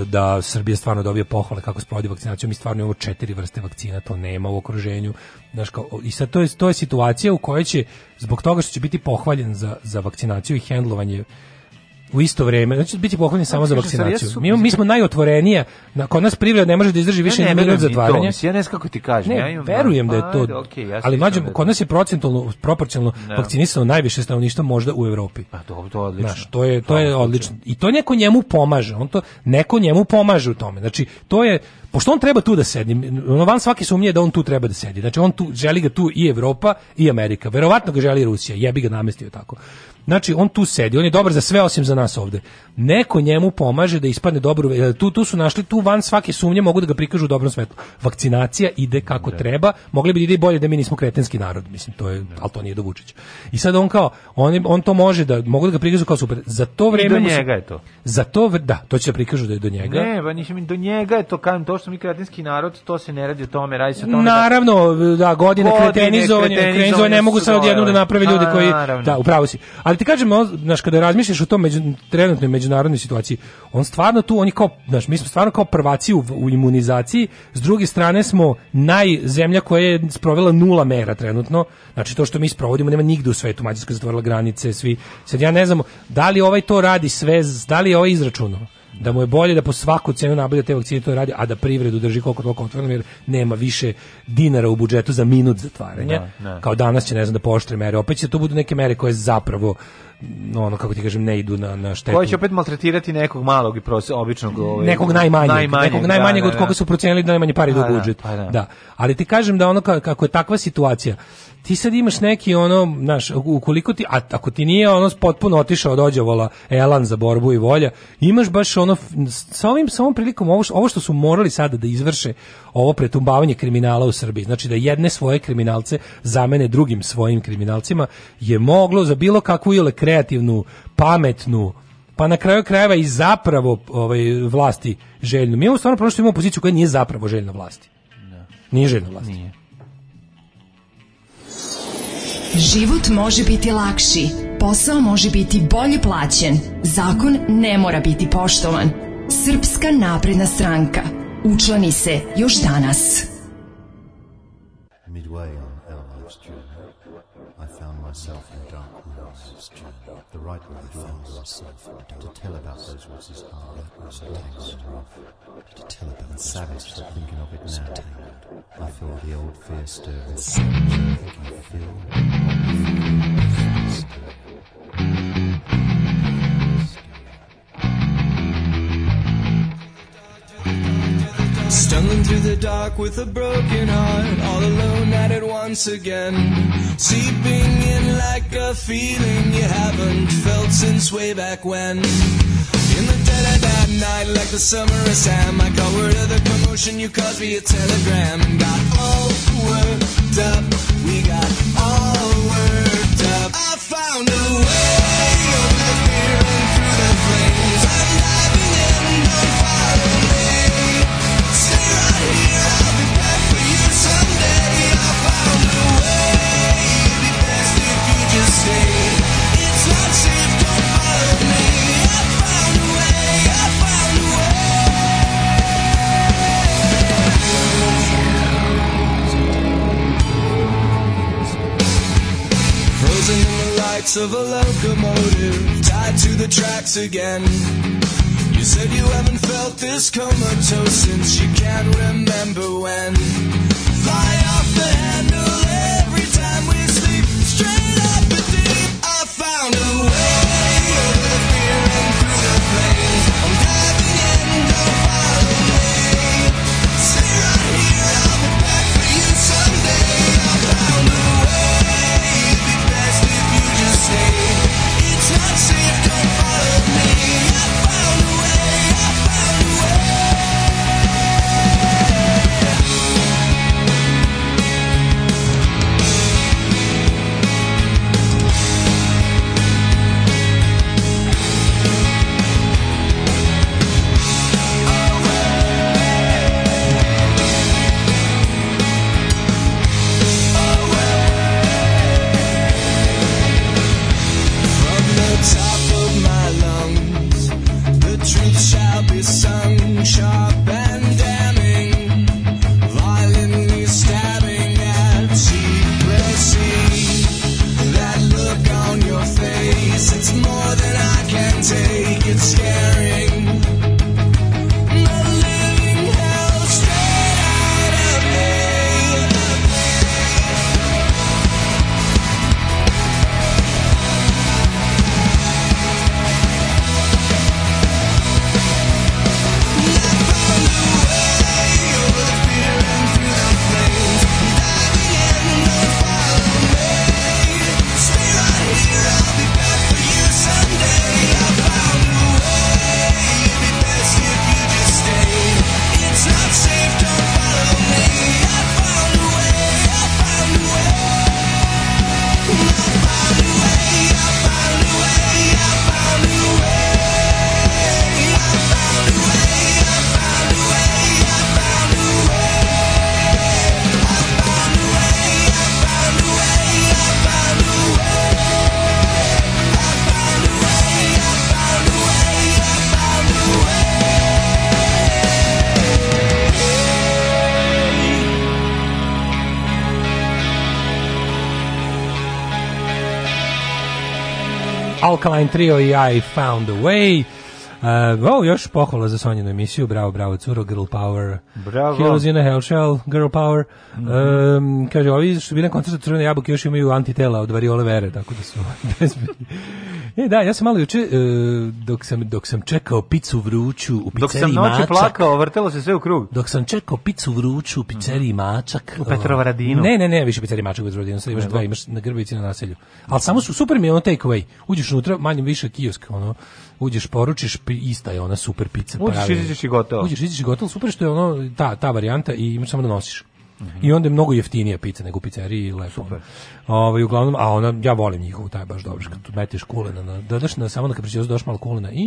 da Srbija stvarno dobije pohvale kako sprovodi vakcinaciju. Mi stvarno imamo četiri vrste vakcina, to nema u okruženju. Znaš, kao, I sad to je, to je situacija u kojoj će, zbog toga što će biti pohvaljen za, za vakcinaciju i hendlovanje u isto vrijeme. Znači biti pohvalni samo za vakcinaciju. Mi, mi smo najotvorenije, Na kod nas privreda ne može da izdrži više ja ne, minut zatvaranja. Ja ne znam kako ti kažem. Ne, ja imam verujem da je da, to. Da, okay, ja ali mlađe da kod nas je procentualno proporcionalno no. vakcinisano najviše stanovništva možda u Evropi. Pa to, to odlično. Znaš, to je to je odlično. I to neko njemu pomaže. On to neko njemu pomaže u tome. Znači to je pošto on treba tu da sedi, ono van svake sumnje da on tu treba da sedi. Znači on tu želi ga tu i Evropa i Amerika. Verovatno ga želi Rusija, jebi ga namestio tako. Znači, on tu sedi, on je dobar za sve osim za nas ovde. Neko njemu pomaže da ispadne dobro, tu, tu su našli, tu van svake sumnje mogu da ga prikažu u dobrom smetlu. Vakcinacija ide kako da. treba, mogli bi da ide bolje da mi nismo kretenski narod, mislim, to je, da. ali to nije do Vučića. I sad on kao, on, on to može da, mogu da ga prikažu kao super. Za to vreme... I do njega je to. Za to, da, to će da prikažu da je do njega. Ne, ba, nišem, do njega je to, kažem, to što mi kretenski narod, to se ne radi o tome, radi se o tome. Da- Naravno, da, godine, godine kretenizovanja, kretenizovanja ne mogu sad odjednom da naprave ljudi koji, da, upravo si. A Ali ti kažem, znaš, kada razmišljaš o tom među, trenutnoj međunarodnoj situaciji, on stvarno tu, on je kao, znaš, mi smo stvarno kao prvaci u, u imunizaciji, s druge strane smo najzemlja koja je sprovela nula mera trenutno, znači to što mi sprovodimo nema nigde u svetu, Mađarska zatvorila granice, svi, sad ja ne znam, da li ovaj to radi sve, da li je ovaj izračunao? da mu je bolje da po svaku cenu nabavlja te vakcine to radi, a da privredu drži koliko toliko otvoreno jer nema više dinara u budžetu za minut zatvaranja. Da, da, Kao danas će ne znam da poštre mere, opet će to budu neke mere koje zapravo ono kako ti kažem ne idu na na štetu. Koji će opet maltretirati nekog malog i prose običnog ovaj nekog najmanjeg, najmanjeg nekog da, najmanjeg da, od koga da. su procenili da najmanje pare idu pa do budžeta. Pa da. da. Ali ti kažem da ono kako je takva situacija ti sad imaš neki ono, znaš, ukoliko ti, a ako ti nije ono potpuno otišao od ođavola elan za borbu i volja, imaš baš ono, sa ovim, sa ovom prilikom, ovo, ovo što su morali sada da izvrše, ovo pretumbavanje kriminala u Srbiji, znači da jedne svoje kriminalce zamene drugim svojim kriminalcima, je moglo za bilo kakvu ili kreativnu, pametnu, pa na kraju krajeva i zapravo ovaj, vlasti željnu. Mi imamo stvarno prošlo imamo poziciju koja nije zapravo željna vlasti. Da. Nije željna vlasti. Nije. Život može biti lakši, posao može biti bolje plaćen, zakon ne mora biti poštovan. Srpska napredna stranka. Učlani se još danas. Midway on our journey, I found myself in dark corners the right way to to tell about those woods' harbour and tangled and rough, to tell about savage for thinking of it now tangled. I feel the old fear stir with I feel, Stumbling through the dark with a broken heart, all alone at it once again. Seeping in like a feeling you haven't felt since way back when. In the dead of that night, like the summer of Sam, I got word of the commotion you caused via telegram. And got all worked up, we got all worked up. I found a way. Lights of a locomotive tied to the tracks again. You said you haven't felt this comatose since you can't remember when. Fly off the handle. Alkaline Trio i I Found a Way. Uh, oh, još pohvala za Sonjinu emisiju. Bravo, bravo, curo, girl power. Bravo. Heroes in a hellshell, girl power. Mm -hmm. um, kaže, ovi što bi na koncertu Crvene jabuke još imaju antitela od variole vere, tako da su bezbedni. E, da, ja sam malo juče, e, dok, sam, dok sam čekao picu vruću u pizzeriji Dok sam noći plakao, vrtelo se sve u krug. Dok sam čekao picu vruću u mhm. pizzeriji Mačak. U Petrovaradinu. Ne, ne, ne, više pizzeriji Mačak u Petrovaradinu, sad imaš dva, da. imaš na Grbavici na naselju. Al samo su super mi je ono take away. Uđeš unutra, manje više kiosk, ono, uđeš, poručiš, ista je ona super pizza. Uđeš, iziđeš i gotovo. Uđeš, iziđeš i gotovo, super što je ono, ta, ta varijanta i imaš samo da nosiš. -hmm. I onda je mnogo jeftinija pizza nego u pizzeriji i lepo. Ovaj uglavnom, a ona ja volim njihovu taj baš dobro kad tu metiš kulena na dodaš na samo na kapričiozu dodaš malo kulena. I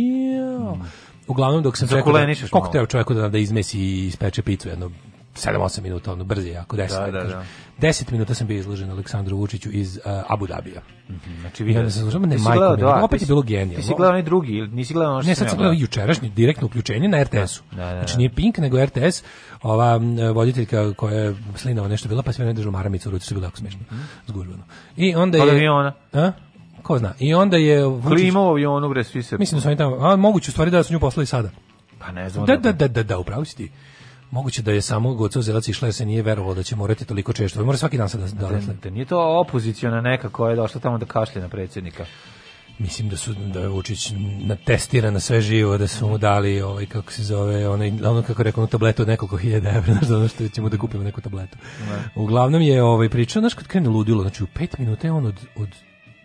mm. uglavnom dok se čekao da, koktel čovjeku da da izmesi i ispeče picu jedno 7-8 minuta, ono brzo jako, 10 da, da, da. 10 minuta sam bio izložen Aleksandru Vučiću iz uh, Abu Dabija. Mm Znači, vi onda sam ne majko, dva, opet je bilo genijalno. Ti si gledao onaj drugi, ili nisi gledao ono što Ne, sad sam gledao jučerašnji direktno uključenje na RTS-u. Da, da, da. Znači, nije Pink, nego RTS, ova voditeljka koja je slinava nešto bila, pa sve ne držao maramicu u ruci, što je bilo jako smiješno, mm -hmm. zgužbano. I onda je... Ali ona. A? Ko zna. I onda je... Vučić, Klimao avionu, bre, svi se... Mislim da su oni tamo... A, moguće, u stvari da su nju poslali sada. Pa ne znam. Da, da, da, da, da, upravo si Moguće da je samo Gocu Uzelac išla jer se nije verovalo da će morati toliko češće. Mora svaki dan sad da, da, da Nije to opoziciona neka koja je došla tamo da kašlje na predsjednika. Mislim da su da je Vučić natestiran na sve živo, da su mu dali ovaj kako se zove, onaj ono kako rekao, onu tabletu od nekoliko hiljada evra, znači ono što ćemo da kupimo neku tabletu. Ne. Da. Uglavnom je ovaj priča, znaš kad krene ludilo, znači u 5 minuta je on od, od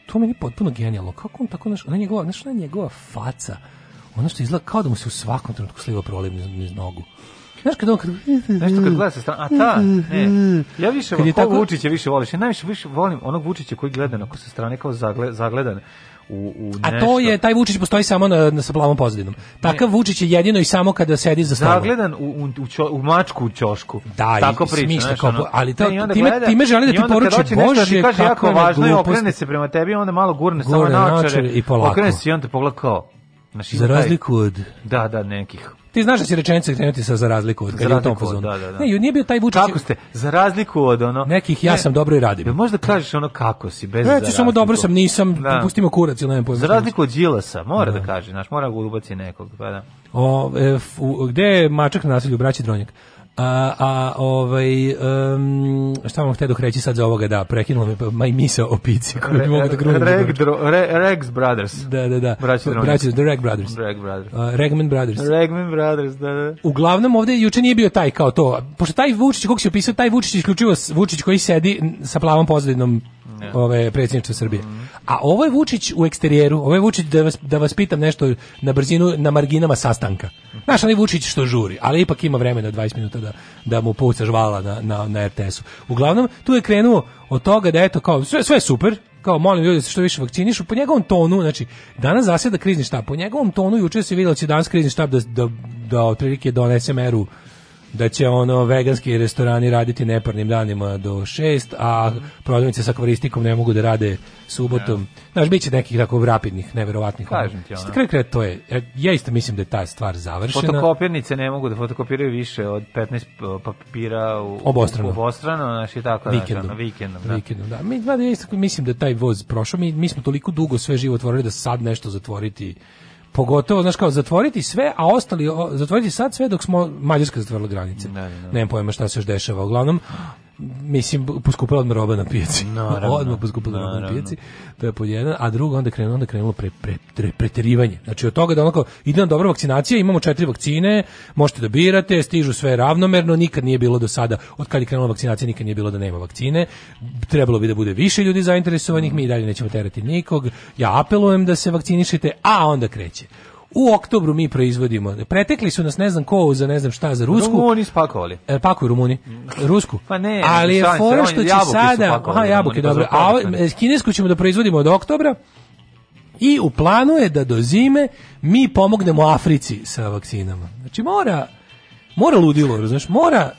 to meni potpuno genijalno. Kako on tako naš, ona njegova, znaš, ona njegova faca. Ono što izgleda kao da mu se u svakom trenutku sliva proliv iz, niz nogu. Znaš kad on kad nešto kad gleda sa strane, a ta, ne. Ja više volim tako... Vučića više voliš. Ja najviše više volim onog Vučića koji gleda na sa strane kao zagle, zagledan. U, u nešto. A to je, taj Vučić postoji samo na, na sa plavom pozadinom. Takav ne. Vučić je jedino i samo kada sedi za stolom. Zagledan u, u, u, čo, u mačku u ćošku. Da, tako priča. Znaš, kao, ali to, ne, time, gleda, time žele da, da ti poruči, Bože, kaže, kako jako važno je, okrene se prema tebi, onda malo gurne, gurne samo naočare, i polako. Okrene se i onda pogleda kao. za razliku od... Da, da, nekih Ti znaš da će rečenica krenuti sa za razliku od kad u tom fazonu. Da, da, da. Ne, nije bio taj Vučić. Kako ste? Za razliku od ono. Nekih ja ne, sam dobro i radim. Jel možda kažeš ono kako si bez Reći samo dobro sam, nisam, da. pustimo kurac ili ne pojma. Za razliku od Đilasa, mora da, da kaže, znaš, mora ga ubaci nekog, pa da. O, e, f, u, gde je mačak na nasilju braći Dronjak? A, a ovaj, um, šta vam htedu da reći sad za ovoga, da, prekinulo mi pa, maj misa o pici koju bi mogu da grunu. Reg, re, Rex Brothers. Da, da, da. Braći Braći, The Reg Brothers. Reg Brothers. Uh, Regman Brothers. Regman Brothers, da, da. Uglavnom ovde juče nije bio taj kao to. Pošto taj Vučić, kog si opisao, taj Vučić isključivo Vučić koji sedi sa plavom pozadinom ne. ove predsjednice Srbije. Mm. A ovo je Vučić u eksterijeru, ovo je Vučić da vas, da vas pitam nešto na brzinu, na marginama sastanka. Znaš, ali Vučić što žuri, ali ipak ima vremena 20 minuta da, da mu puca žvala na, na, na RTS-u. Uglavnom, tu je krenuo od toga da eto kao sve, sve je super, kao molim ljudi da se što više vakcinišu po njegovom tonu, znači danas zasjeda krizni štab, po njegovom tonu juče se vidjelo da će danas krizni štab da da da otprilike donese meru da će ono veganski restorani raditi neparnim danima do 6, a mm -hmm. prodavnice sa kvaristikom ne mogu da rade subotom. Yeah. Znaš, bit će nekih tako rapidnih, neverovatnih. Kažem ti ono. Kraj kraj to je, ja isto mislim da je ta stvar završena. Fotokopirnice ne mogu da fotokopiraju više od 15 papira u, obostrano. U, obostrano, znaš i tako. Vikendom. Znaš, vikendom, da. Vikendom, da. Mi, da, ja isto mislim da taj voz prošao, mi, mi smo toliko dugo sve živo otvorili da sad nešto zatvoriti Pogotovo, znaš kao, zatvoriti sve, a ostali, zatvoriti sad sve dok smo Mađarska zatvorila granice. Ne, ne, ne. Nemam pojma šta se još dešava. Uglavnom, mislim poskupila odmah roba na pijaci. Naravno. odmah poskupila roba na pijaci. To je pod jedan, a drugo onda krenulo onda krenulo pre, pre, pre, preterivanje. Znači od toga da onako ide na dobra vakcinacija, imamo četiri vakcine, možete da birate, stižu sve ravnomerno, nikad nije bilo do sada od kad je krenula vakcinacija nikad nije bilo da nema vakcine. Trebalo bi da bude više ljudi zainteresovanih, mi i dalje nećemo terati nikog. Ja apelujem da se vakcinišete, a onda kreće. U oktobru mi proizvodimo. Pretekli su nas ne znam ko za ne znam šta za pa rusku. Rumuni spakovali. E, pakuju Rumuni. Rusku. Pa ne. Ali fora što će sada, aha, jabuke dobro. A e, kinesku ćemo da proizvodimo od oktobra. I u planu je da do zime mi pomognemo Africi sa vakcinama. Znači mora mora ludilo, znaš, mora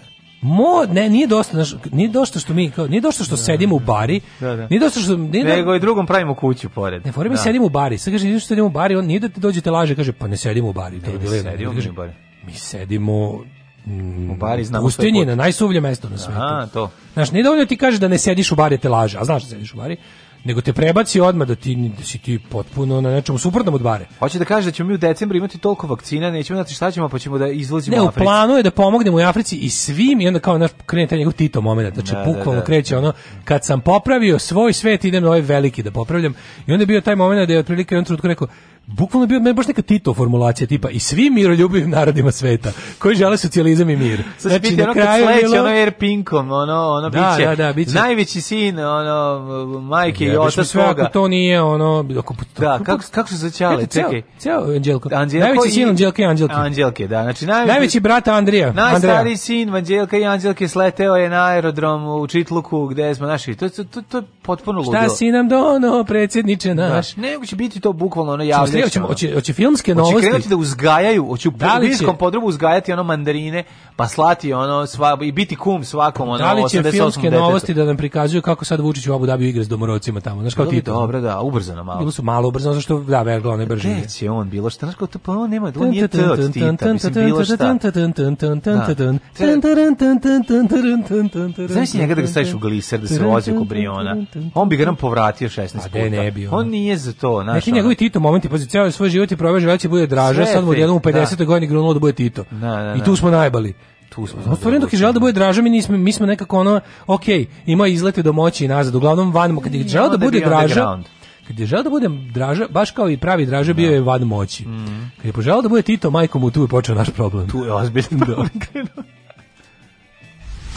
Mo, ne, nije dosta, naš, nije dosta što mi, kao, nije dosta što da, sedimo u da, bari, da, da. nije dosta što... Nije Nego i drugom pravimo kuću pored. Ne, fora mi da. sedimo u bari, Sve kaže, što sedimo u bari, on nije da te dođete laže, kaže, pa ne sedimo u bari. Ne, ne sedimo u bari. Mi sedimo mm, u bari znamo pustinji, na najsuvlje mesto na svetu. A, to. Znaš, nije dovoljno ti kaže da ne sediš u bari, te laže, a znaš da sediš u bari nego te prebaci odmah da ti da si ti potpuno na nečemu suprotnom od bare. Hoće da kaže da ćemo mi u decembru imati toliko vakcina, nećemo znati šta ćemo, pa ćemo da izlazimo ne, u Ne, u planu je da pomognemo u Africi i svim i onda kao naš krene taj njegov Tito momenat, znači da, da bukvalno da, da. kreće ono kad sam popravio svoj svet idem na ovaj veliki da popravljam i onda je bio taj momenat da je otprilike on trenutku rekao bukvalno bio meni baš neka Tito formulacija tipa i svi miroljubivim narodima sveta koji žele socijalizam i mir. Sa znači, znači na ono kraju sleće, bilo... ono Erpinkom, ono, ono da, biće, da, da, biće najveći sin ono majke ja, i oca svoga. Ako to nije ono ako, da, kako kako se zvaćale, čekaj. Ceo Anđelko. Anđelko. Najveći i... sin Anđelke i Anđelke. Anđelke, da. Znači najveći, najveći brat Andrija. Najstariji sin Anđelka i Anđelke sleteo je na aerodrom u Čitluku gde smo naši. To to to, to potpuno ludilo. Šta si nam dono, predsjedniče naš? ne, nego će biti to bukvalno ono javljanje. Hoće, hoće, hoće filmske novosti. Hoće krenuti da uzgajaju, hoće u da podrobu uzgajati ono mandarine, pa slati ono sva, i biti kum svakom ono 88 Da li će filmske novosti da nam prikazuju kako sad Vučić u Abu Dhabi igra s domorocima tamo? Znaš kao ti Dobro, da, ubrzano malo. Bilo su malo ubrzano, zašto da, vergla ne brže. Neće on bilo šta, znaš kao to, pa on nema, on nije te od Tita, mislim, bilo šta. Znaš ti njega da ga staviš u gliser, da se vozi ko briona. On bi ga nam povratio 16 puta. ne bi on. nije za to, znaš. Neki njegovi Tito momenti, pa ceo svoj život je proveo već da bude draže, sad mu jednom u 50. Da. godini grunulo da bude Tito. Da, da, da. I tu smo najbali tu smo. No, stvarno dok je želeo da bude draža, mi nismo mi smo nekako ono, ok, ima izlete do moći i nazad. Uglavnom van, kad je želeo da bude draža, kad je želeo da bude draža, baš kao i pravi draža, da. bio je van moći. Mm -hmm. Kad je poželeo da bude Tito, majko mu tu je počeo naš problem. Tu je ozbiljno.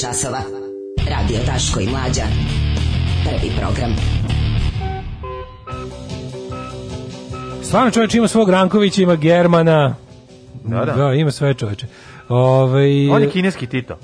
časova. Radio Taško i Mlađa. Prvi program. Stvarno čovječ ima svog Rankovića, ima Germana. Da, da. da ima sve čovječe. Ove... Ovaj- On je kineski Tito.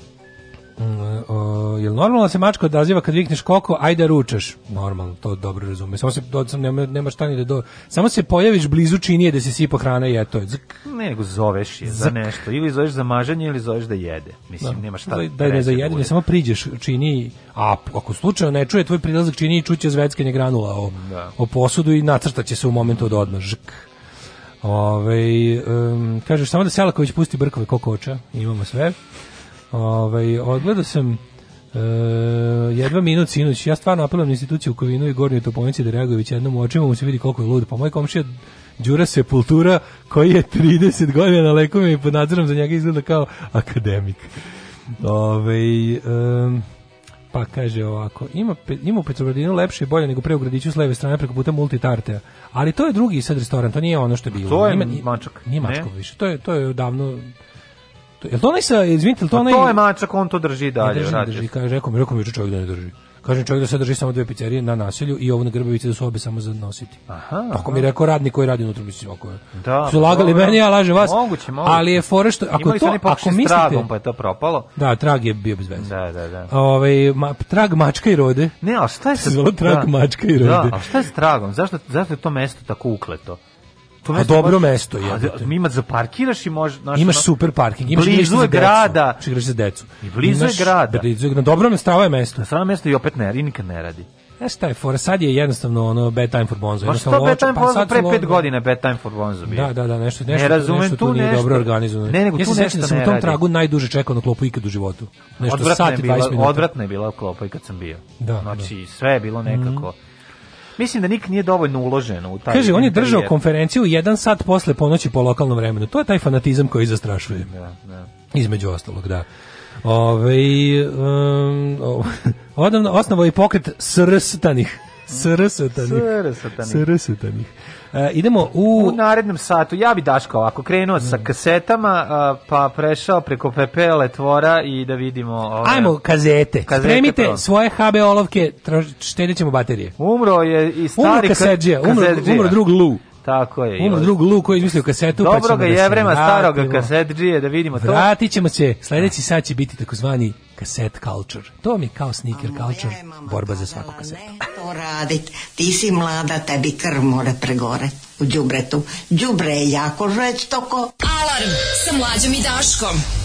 Normalno da se mačka odaziva kad vikneš koko, ajde da ručaš. Normalno, to dobro razume. Samo se do, sam, nema, nema šta ni da do... Samo se pojaviš blizu činije da se sipa hrana i eto je. Zak. Ne, nego zoveš je Zak. za nešto. Ili zoveš za mažanje ili zoveš da jede. Mislim, da. nema šta da, da, da za jede, samo priđeš čini, a ako slučajno ne čuje tvoj prilazak čini čuće zveckanje granula o, da. o posudu i nacrtaće se u momentu od odmah. Žk. Ove, um, kažeš samo da Selaković pusti brkove kokoča, imamo sve. Ove, odgledao sam E, jedva minut sinuć, ja stvarno apelujem instituciju u Kovinu i Gornjoj Toponici da reaguju već jednom u očima, da mu se vidi koliko je lud. Pa moj komšija Đura Sepultura, koji je 30 godina na lekovima i pod nadzorom za njega izgleda kao akademik. Ove, um, pa kaže ovako, ima, ima u Petrobradinu lepše i bolje nego pre u gradiću s leve strane preko puta Multitartea, ali to je drugi sad restoran, to nije ono što je bilo. To je Mačak. Nije Mačkov više, to je, to je davno To, jel to onaj sa, izvinite, to onaj... to je mačak, on to drži dalje. Ne drži, drži, kaže, rekom, rekom rekao mi, čovjek da ne drži. Kaže čovjek da se drži samo dve pizzerije na naselju i ovo na Grbavici da su obe samo za nositi. Aha. Tako mi je rekao radnik koji radi unutra mislim ako Da. Pa su lagali dobro. meni, ja lažem vas. Moguće, moguće. Ali je fore što ako Imali to ako mislite tragom, pa je to propalo. Da, trag je bio bez veze. Da, da, da. Ovaj ma, trag mačka i rode. Ne, a šta je sa trag da. mačka i rode? Da, a šta je s tragom? Zašto zašto je to mesto tako ukleto? to mesto a pa dobro baš, mesto je. A, ima za parkiraš i može znači imaš super parking, imaš blizu je grada, igraš za decu. I blizu imaš, je grada. Blizu na dobrom strava je mesto. Na strava mesto i opet ne, nikad ne radi. Znaš e, šta je fora, sad je jednostavno ono bad time for Bonzo. Pa što bad time for pa Bonzo, pre pet godina bad time for Bonzo bio. Da, da, da, nešto, nešto, ne razumem nešto tu nije nešto, dobro organizovano. Ne, nego ja tu da nešto, nešto da sam ne u tom tragu najduže čekao na klopu ikad u životu. Nešto odvratna sat i 20 minuta. Odvratna je bila klopa i kad sam bio. Da, znači, da. sve je bilo nekako... Mhm mislim da nik nije dovoljno uloženo u taj. Kaže, on je držao konferenciju jedan sat posle ponoći po lokalnom vremenu. To je taj fanatizam koji zastrašuje. Da, da. Između ostalog, da. Ove, um, o, odavno osnovo je pokret mm. srstanih. Srstanih. Srstanih. Srstanih. Eh, idemo u... U narednom satu, ja bi Daško ovako krenuo sa mm. kasetama, eh, pa prešao preko pepele tvora i da vidimo... Ove... Ajmo, kazete. kazete Spremite pro. svoje HB olovke, štedit ćemo baterije. Umro je i stari... Umro umro, umro drug Lu. Tako je. Umro drug Lu koji je izmislio kasetu. Dobro pa ga da jevrema, da starog kasetđije, da vidimo to. Vratit ćemo se, sledeći da. sat će biti takozvani kaset culture. To mi kao sneaker culture, borba za svaku kasetu. Ne to radit, ti si mlada, tebi krv mora pregore u džubretu. Džubre je jako žveć toko. Alarm sa mlađom i Daškom.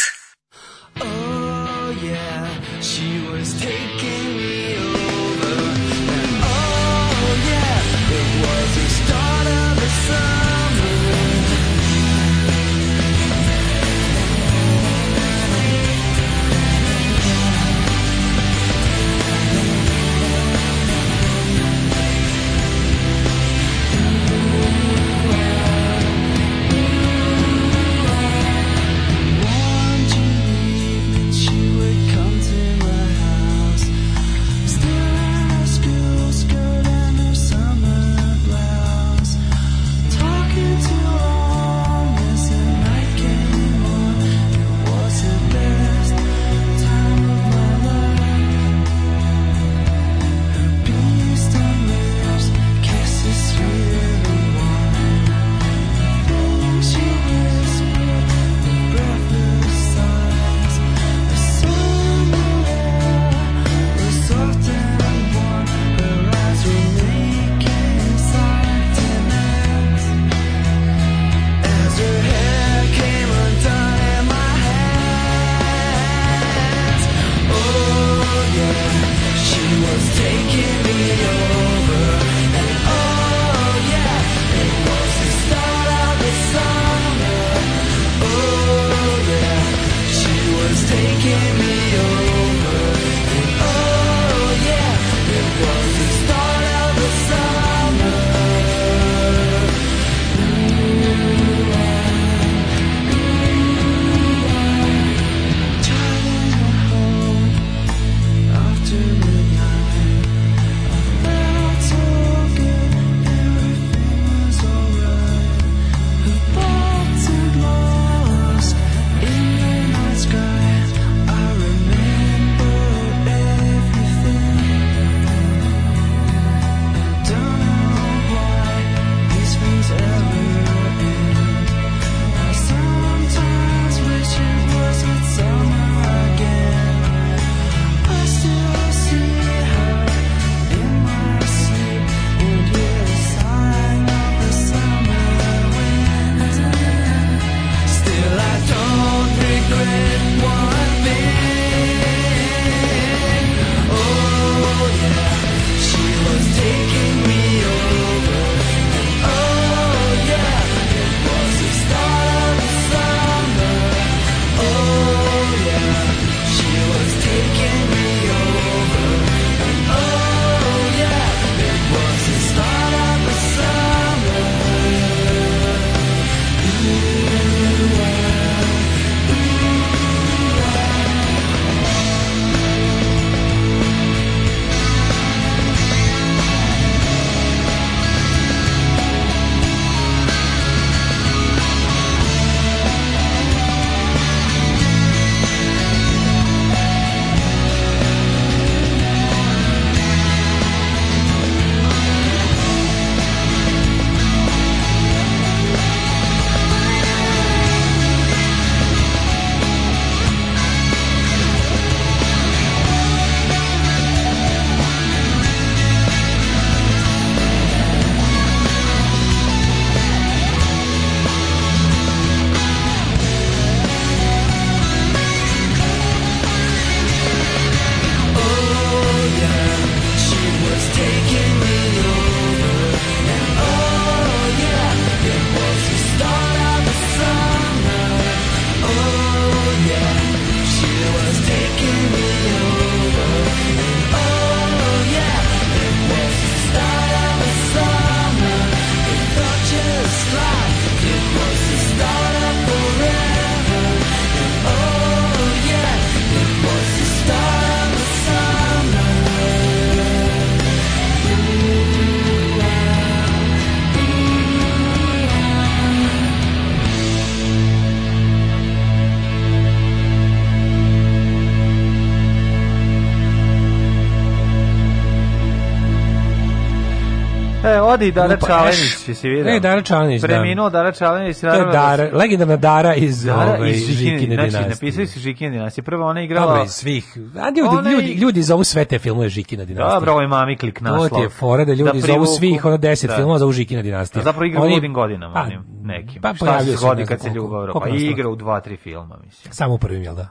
ode i Dara Čalenić, jesi vidio? E, Dara Čalenić, da. Preminuo Dara Čalenić. To je da Dara, legendarna Dara iz, Dara ove, ovaj, iz Žikine znači, dinastije. Znači, napisali su Žikine dinastije. Prvo ona je igrala... Dobro, iz svih. A ljudi, ljudi, ljudi zovu sve te filmove Žikina dinastije. Dobro, ovo je mami klik naslov. To ti je fora da ljudi da zovu svih, ono deset da. filmova zovu Žikina dinastije. Da, zapravo igra u ludim godinama, pa, onim nekim. Pa, Šta se godi kad se ljubav Pa Igra u dva, tri filma, mislim. Samo u prvim, jel da?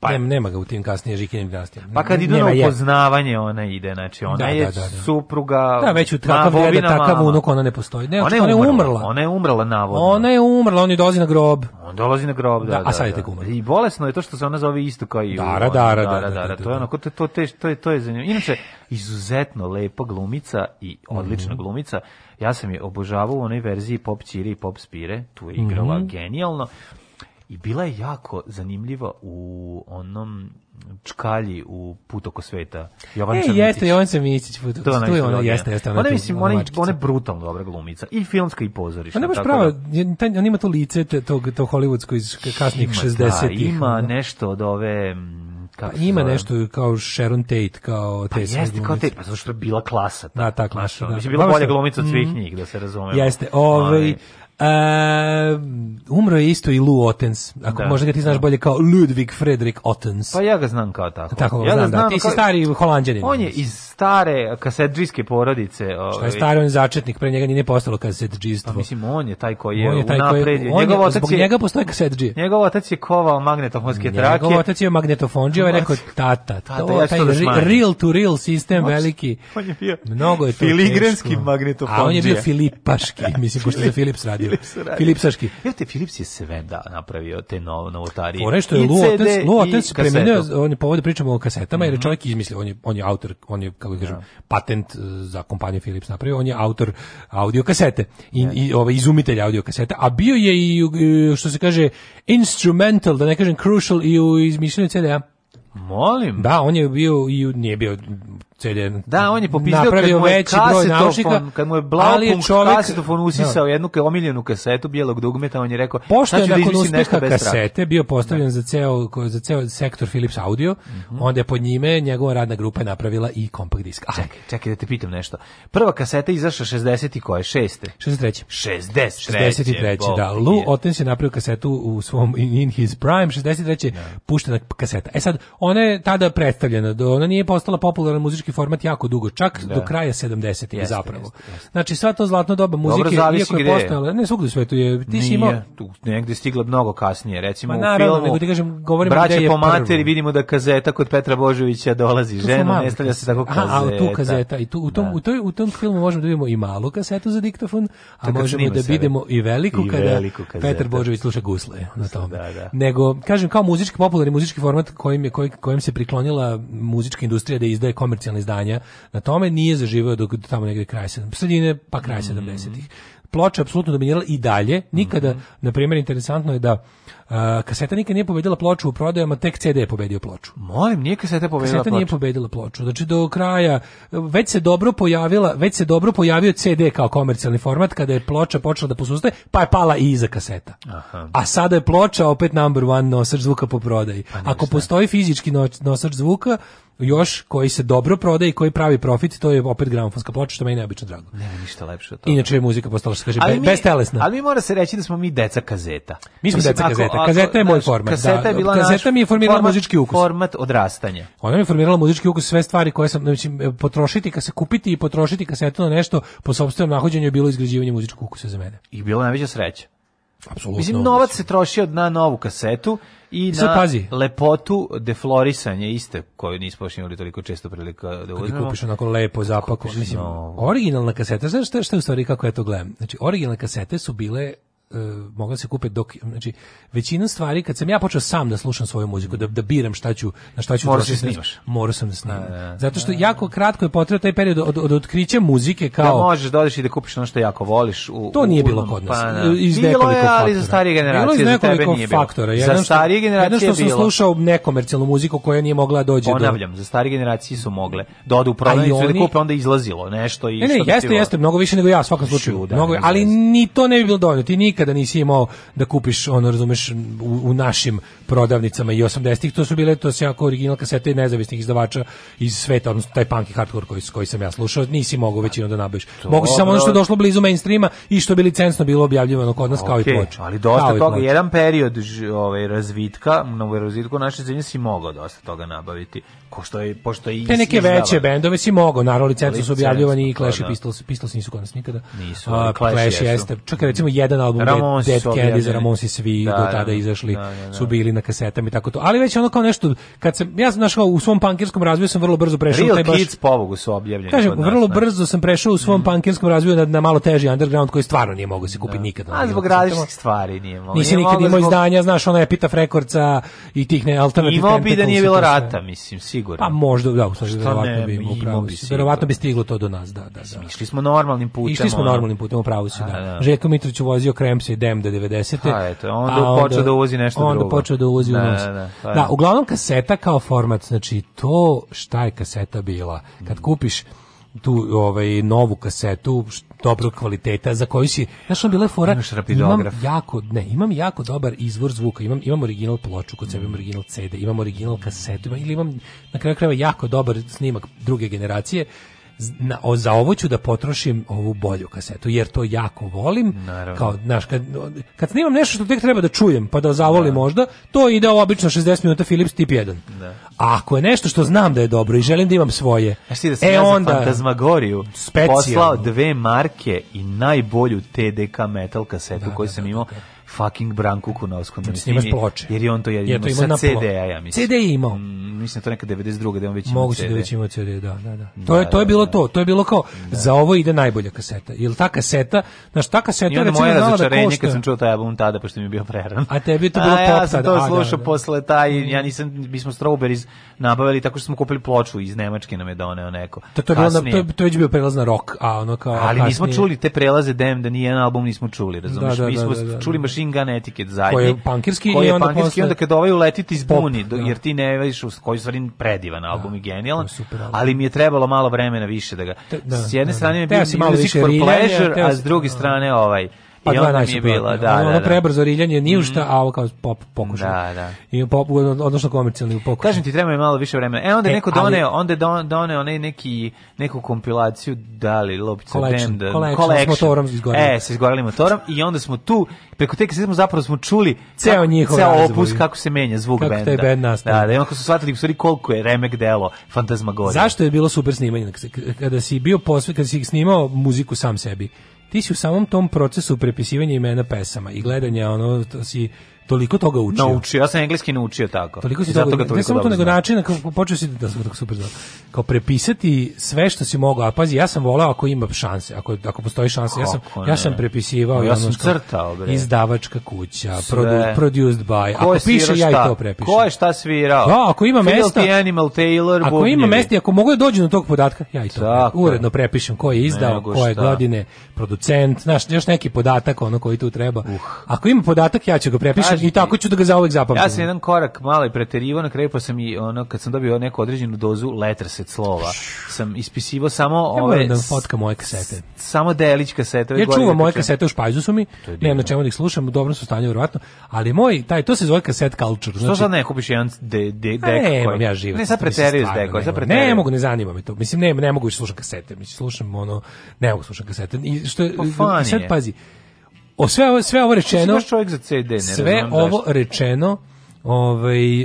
Pa, nema, nema ga u tim kasnije Žikinim dinastijama. Pa kad idu nema, na upoznavanje, je. ona ide, znači ona da, je da, da, da. supruga... Da, već u takav deda, takav unuk, ona ne postoji. Ne, ona, je ona je umrla. Ona je umrla, navodno. Ona je umrla, on je dolazi na grob. On dolazi na grob, da, da. a da, sad je da. tek umrla. I bolesno je to što se ona zove isto kao i... Dara, dara, dara, dara. Da, to je onako, to, to, to, to, je, to je zanimljivo. Inače, izuzetno lepa glumica i mhm. odlična mm -hmm. glumica. Ja sam je obožavao u onoj verziji Pop Čire i Pop Spire, tu je igrala mm -hmm. genijalno i bila je jako zanimljiva u onom čkalji u put oko sveta. Jovan e, jeste, Jovan Čamitić, put oko sveta. Ona, jeste, jeste. Ona, ona, mislim, ona, ona, je brutalno dobra glumica. I filmska i pozorišna. Ona baš prava, da- on ima to lice, tog, to hollywoodsko iz kasnih 60-ih. Ima da, nešto od ove kako pa, ima zove? nešto kao Sharon Tate kao pa te jeste glumice. kao Tate pa zato što je bila klasa ta, da, ta klasa da. Mislim, bila bolja glumica od svih mhm. njih da se razume jeste ovaj, ovaj Uh, umro je isto i Lou Ottens. Ako da. možda ga ti znaš da. bolje kao Ludwig Frederik Ottens. Pa ja ga znam kao tako. Tako ja znam, da. Ti kao... si stari holanđanin. On je iz stare kasedžijske porodice. Ovaj. Što je stari, on je začetnik, pre njega nije postalo kasedžijstvo. Pa mislim, on je taj koji je, on je taj unapredio. Koji on njegov otac je, zbog njega postoje kasedžije. Njegov otac je kovao magnetofonske trake. Njegov otac je magnetofonđio, ovaj rekao tata. tata to, ja taj da real to real sistem on, veliki. On je bio mnogo je filigrenski magnetofonđija. A on je bio filipaški, mislim, pošto je Philips radio radio. Filipsaški. Evo te Philips je sve da napravio te nov, novotarije. Pore što je Luotes, premenio, on je povode pričamo o kasetama, mm -hmm. jer je mhm. čovjek izmislio, on je, on je autor, on je, kako da kažem, ja. Da. patent e, za kompaniju Philips napravio, on je autor audio kasete, i, ja. i ovaj, izumitelj audio kasete, a bio je i, e, što se kaže, instrumental, da ne kažem crucial, i u izmišljenju CD-a. Molim. Da, on je bio i nije bio CD. Da, on je popisao napravio kad veći broj naučnika, kad mu je blao punkt čovjek, kasetofon da. usisao no. jednu omiljenu kasetu bijelog dugmeta, on je rekao, pošto je da nakon bez kasete bio postavljen da. za ceo za ceo sektor Philips Audio, mm -hmm. onda je pod njime njegova radna grupa napravila i kompakt disk. A, čekaj, čekaj da te pitam nešto. Prva kaseta izašla 60 i koje? 6. 63. 63. 63. Da, Lou Ottens je napravio kasetu u svom In His Prime 63. Da. puštena kaseta. E sad ona je tada predstavljena, ona nije postala popularna muzička muzički format jako dugo, čak da. do kraja 70-ih zapravo. Jeste, jeste. Znači sva to zlatno doba muzike, Dobro, iako je postojala, ne svugde sve tu je, ti si imao... Tu, negde stigla mnogo kasnije, recimo Ma, pa naravno, u filmu, nego ti kažem, govorimo braće gde je po materi, vidimo da kazeta kod Petra Božovića dolazi, žena, ne se tako kazeta. A, a tu kazeta, i tu, u, tom, da. u, toj, u tom filmu možemo da vidimo i malu kasetu za diktofon, a tako možemo da vidimo i veliku, i kada Petar Božović sluša gusle na tome. Da, da. Nego, kažem, kao muzički, popularni muzički format kojim, je, kojim se priklonila muzička industrija da izdaje komercijalne izdanja na tome, nije zaživeo dok tamo negde kraj 70 kraja sredine, pa kraja mhm. 70-ih. Ploča je apsolutno dominirala i dalje. Nikada, mm -hmm. na primjer, interesantno je da a, kaseta nikad nije pobedila ploču u prodajama, tek CD je pobedio ploču. Molim, nije kaseta pobedila kaseta ploču. nije pobedila ploču. Znači do kraja već se dobro pojavila, već se dobro pojavio CD kao komercijalni format kada je ploča počela da posustaje, pa je pala i iza kaseta. Aha. A sada je ploča opet number one nosač zvuka po prodaji. Pa Ako postoji fizički nosač zvuka, još koji se dobro prodaje i koji pravi profit, to je opet gramofonska ploča, što meni neobično drago. Nema ništa lepše od toga. Inače je muzika postala, što kaže, ali mi, bestelesna. Ali mi mora se reći da smo mi deca kazeta. Mi smo deca ako, kazeta. Ako, kazeta je moj format. Kaseta da, je bila kazeta mi je formirala format, muzički ukus. Format odrastanja. Ona mi je formirala muzički ukus, sve stvari koje sam, znači, potrošiti, kad se kupiti i potrošiti kasetu na nešto, po sobstvenom nahođenju je bilo izgrađivanje muzičkog ukusa za mene. I bila najveća sreća. Apsolutno. Mislim, novac se troši od na novu kasetu i Sad, na pazi. lepotu deflorisanje iste koju nismo još imali toliko često prilika da uzmemo. Kada kupiš onako lepo zapakoš. Mislim, no. originalna kaseta, znaš šta, šta je u stvari kako ja to gledam? Znači, originalne kasete su bile E, mogla se kupe dok znači većina stvari kad sam ja počeo sam da slušam svoju muziku da da biram šta ću na šta ću da se snimaš morao sam da snimam da, da, da. zato što jako kratko je potrebno taj period od, od otkrića muzike kao da možeš da odeš i da kupiš ono što jako voliš u to nije bilo kod nas pa, na. iz bilo nekoliko je, ali faktora. za starije generacije bilo za tebe nije bilo faktora jedan za starije generacije jedan što sam slušao nekomercijalnu muziku koja nije mogla doći ponavljam do... za starije generacije su mogle da odu u prodavnicu oni... da kupe onda izlazilo nešto i ne, ne, jeste jeste mnogo više nego ja svakom slučaju mnogo ali ni to ne bi bilo dovoljno ti nikada nisi imao da kupiš, ono, razumeš, u, u našim prodavnicama i 80-ih, to su bile, to se jako original kasete nezavisnih izdavača iz sveta, odnosno taj punk i hardkor koji, koji sam ja slušao, nisi mogao većinu da nabaviš. Mogu si samo ono što je došlo blizu mainstreama i što bi licencno bilo objavljivano kod nas okay, kao i ploče. Ali dosta toga, jedan period ovaj, razvitka, na ovaj, razvitku naše zemlje si mogao dosta toga nabaviti. Ko što je, pošto i Te neke veće bendove si mogao, naravno licenci su objavljivani i pa Clash i da. Pistols, Pistols nisu kod nas nikada. Nisu, A, Clash, Clash jeste. Čak recimo jedan album Ramonsi Dead Kennedys, da. Ramonsi svi da, do da, tada da, izašli, da, da, su bili na kasetama i tako to. Ali već ono kao nešto, kad sam, ja sam našao u svom pankirskom razvoju sam vrlo brzo prešao. Real taj baš, Kids pobogu su objavljeni. Kažem, vrlo brzo sam prešao u svom mm. pankirskom razvoju na, na malo teži underground koji stvarno nije mogao se kupiti nikada. A zbog različitih stvari nije mogao. Nisi nikad imao izdanja, znaš, ona Epitaf Rekordca i tih ne alternativ Imao bi da nije bilo rata, mislim, sigurno. Pa možda, da, verovatno bi imao Verovatno bi stiglo to do nas, da, da. Išli smo normalnim putem. Išli smo normalnim putem, upravo si, da. Željko Mitrović vozio krem dem se i dem da 90. Ha, eto, onda, a onda počeo da uvozi nešto onda drugo. Onda počeo da uvozi ne, u nos. Ne, ne, da, uglavnom kaseta kao format, znači to šta je kaseta bila. Kad mm. kupiš tu ovaj novu kasetu dobrog kvaliteta za koju si znaš on bile fora imam jako ne imam jako dobar izvor zvuka imam imam original ploču kod sebe imam original CD imam original kasetu imam, ili imam na kraju krajeva jako dobar snimak druge generacije na, o, za ovo ću da potrošim ovu bolju kasetu, jer to jako volim. Kao, znaš, kad, kad snimam nešto što tek treba da čujem, pa da zavolim da. možda, to ide ovo obično 60 minuta Philips tip 1. Da. A ako je nešto što znam da je dobro i želim da imam svoje, da e, ja onda, za Fantazmagoriju specijalno. poslao dve marke i najbolju TDK metal kasetu da, koju da, sam da, da, imao, da, fucking Branku Kunovskom. Da snimaš ploče. Jer je on to jedino je sa CD-a, ja mislim. CD je imao. Mm, mislim da to neka 92. da on već ima CD. Moguće da već ima CD, da, da, da, da. To je, to je da, bilo da, to. To je bilo kao, da. za ovo ide najbolja kaseta. Ili ta kaseta, znaš, ta kaseta... I onda moje razočarenje da kad sam čuo taj album tada, pošto mi je bio preran. A tebi je to bilo pop tada. A ja sam to slušao posle taj, mm. ja nisam, mi smo Strawberries nabavili tako što smo kupili ploču iz Nemačke nam je doneo neko. To, to, je, bilo, to, to je bio prelaz na rock, a ono kao... Ali nismo čuli te prelaze, dem, da nijedan album nismo čuli, razumiješ? mi smo čuli machine gun etiket zadnji. Koji je pankirski koji je i onda pankirski, posle... onda kad ovaj uleti ti zbuni, pop, da. jer ti ne veš u koji stvari predivan da, album da, i genijalan, ali mi je trebalo malo vremena više da ga... Da, s jedne da, strane da, da. mi je bio music for pleasure, a s druge da. strane ovaj pa dva najsuprotnija. da, ono, da, ono da. prebrzo riljanje, nije u šta, mhm. a ovo kao pop pokušaj. Da, da. I pop, odnosno komercijalni pokušaj. Kažem ti, treba je malo više vremena. E, onda e, neko doneo, ali, onda don, doneo onaj neki, neku kompilaciju, da li, Loptica collection, Band. Collection, collection. motorom izgoreli. E, se izgoreli motorom i onda smo tu, preko te kasete smo zapravo smo čuli ceo njihov ceo opus kako se menja zvuk kako benda. Kako taj bend Da, da, i onda su shvatili u stvari koliko je remek delo Fantazmagorije. Zašto je bilo super snimanje? Kada si bio posve, kada si snimao muziku sam sebi, ti si u samom tom procesu prepisivanja imena pesama i gledanja ono to si toliko toga učio. Naučio, ja sam engleski naučio tako. Toliko si toga, toliko ne samo to, nego način, kako počeo si, da sam da- tako da- super znao, kao prepisati sve što si mogao, a pazi, ja sam volao ako ima šanse, ako, ako postoji šanse, ja sam, ja sam prepisivao, ja sam crtao, bre. izdavačka kuća, produ, produced by, ako piše, ja i to prepišem. Ko je šta svirao? Da, ako ima mesta, Animal Taylor, ako ima mesta, ako mogu da dođu do tog podatka, ja i to uredno prepišem ko je izdao, koje godine, producent, znaš, još neki podatak ono koji tu treba. Uh. Ako ima podatak, ja ću ga prepišem, i tako ću da ga zauvek zapamtim. Ja sam jedan korak malo i preterivao, na kraju pa sam i ono kad sam dobio neku određenu dozu letrset slova, sam ispisivao samo ja ove da fotka moje kasete. Samo delić kasete. Ja čuvam moje kasete u špajzu su mi. ne na čemu da ih slušam, u dobrom su stanju verovatno, ali moj taj to se zove kaset culture. Što znači- sad ne kupiš jedan de, de, pa dek ne, koji? Ja život, ne, sad da preterio s dekom, sad preterio. Ne mogu, ne zanima me to. Mislim, ne, ne mogu više da slušati kasete. Mislim, slušam ono, ne mogu da slušati kasete. I što, pa sad pazi, o sve ovo sve ovo rečeno sve da ovo rečeno Ove, ovaj,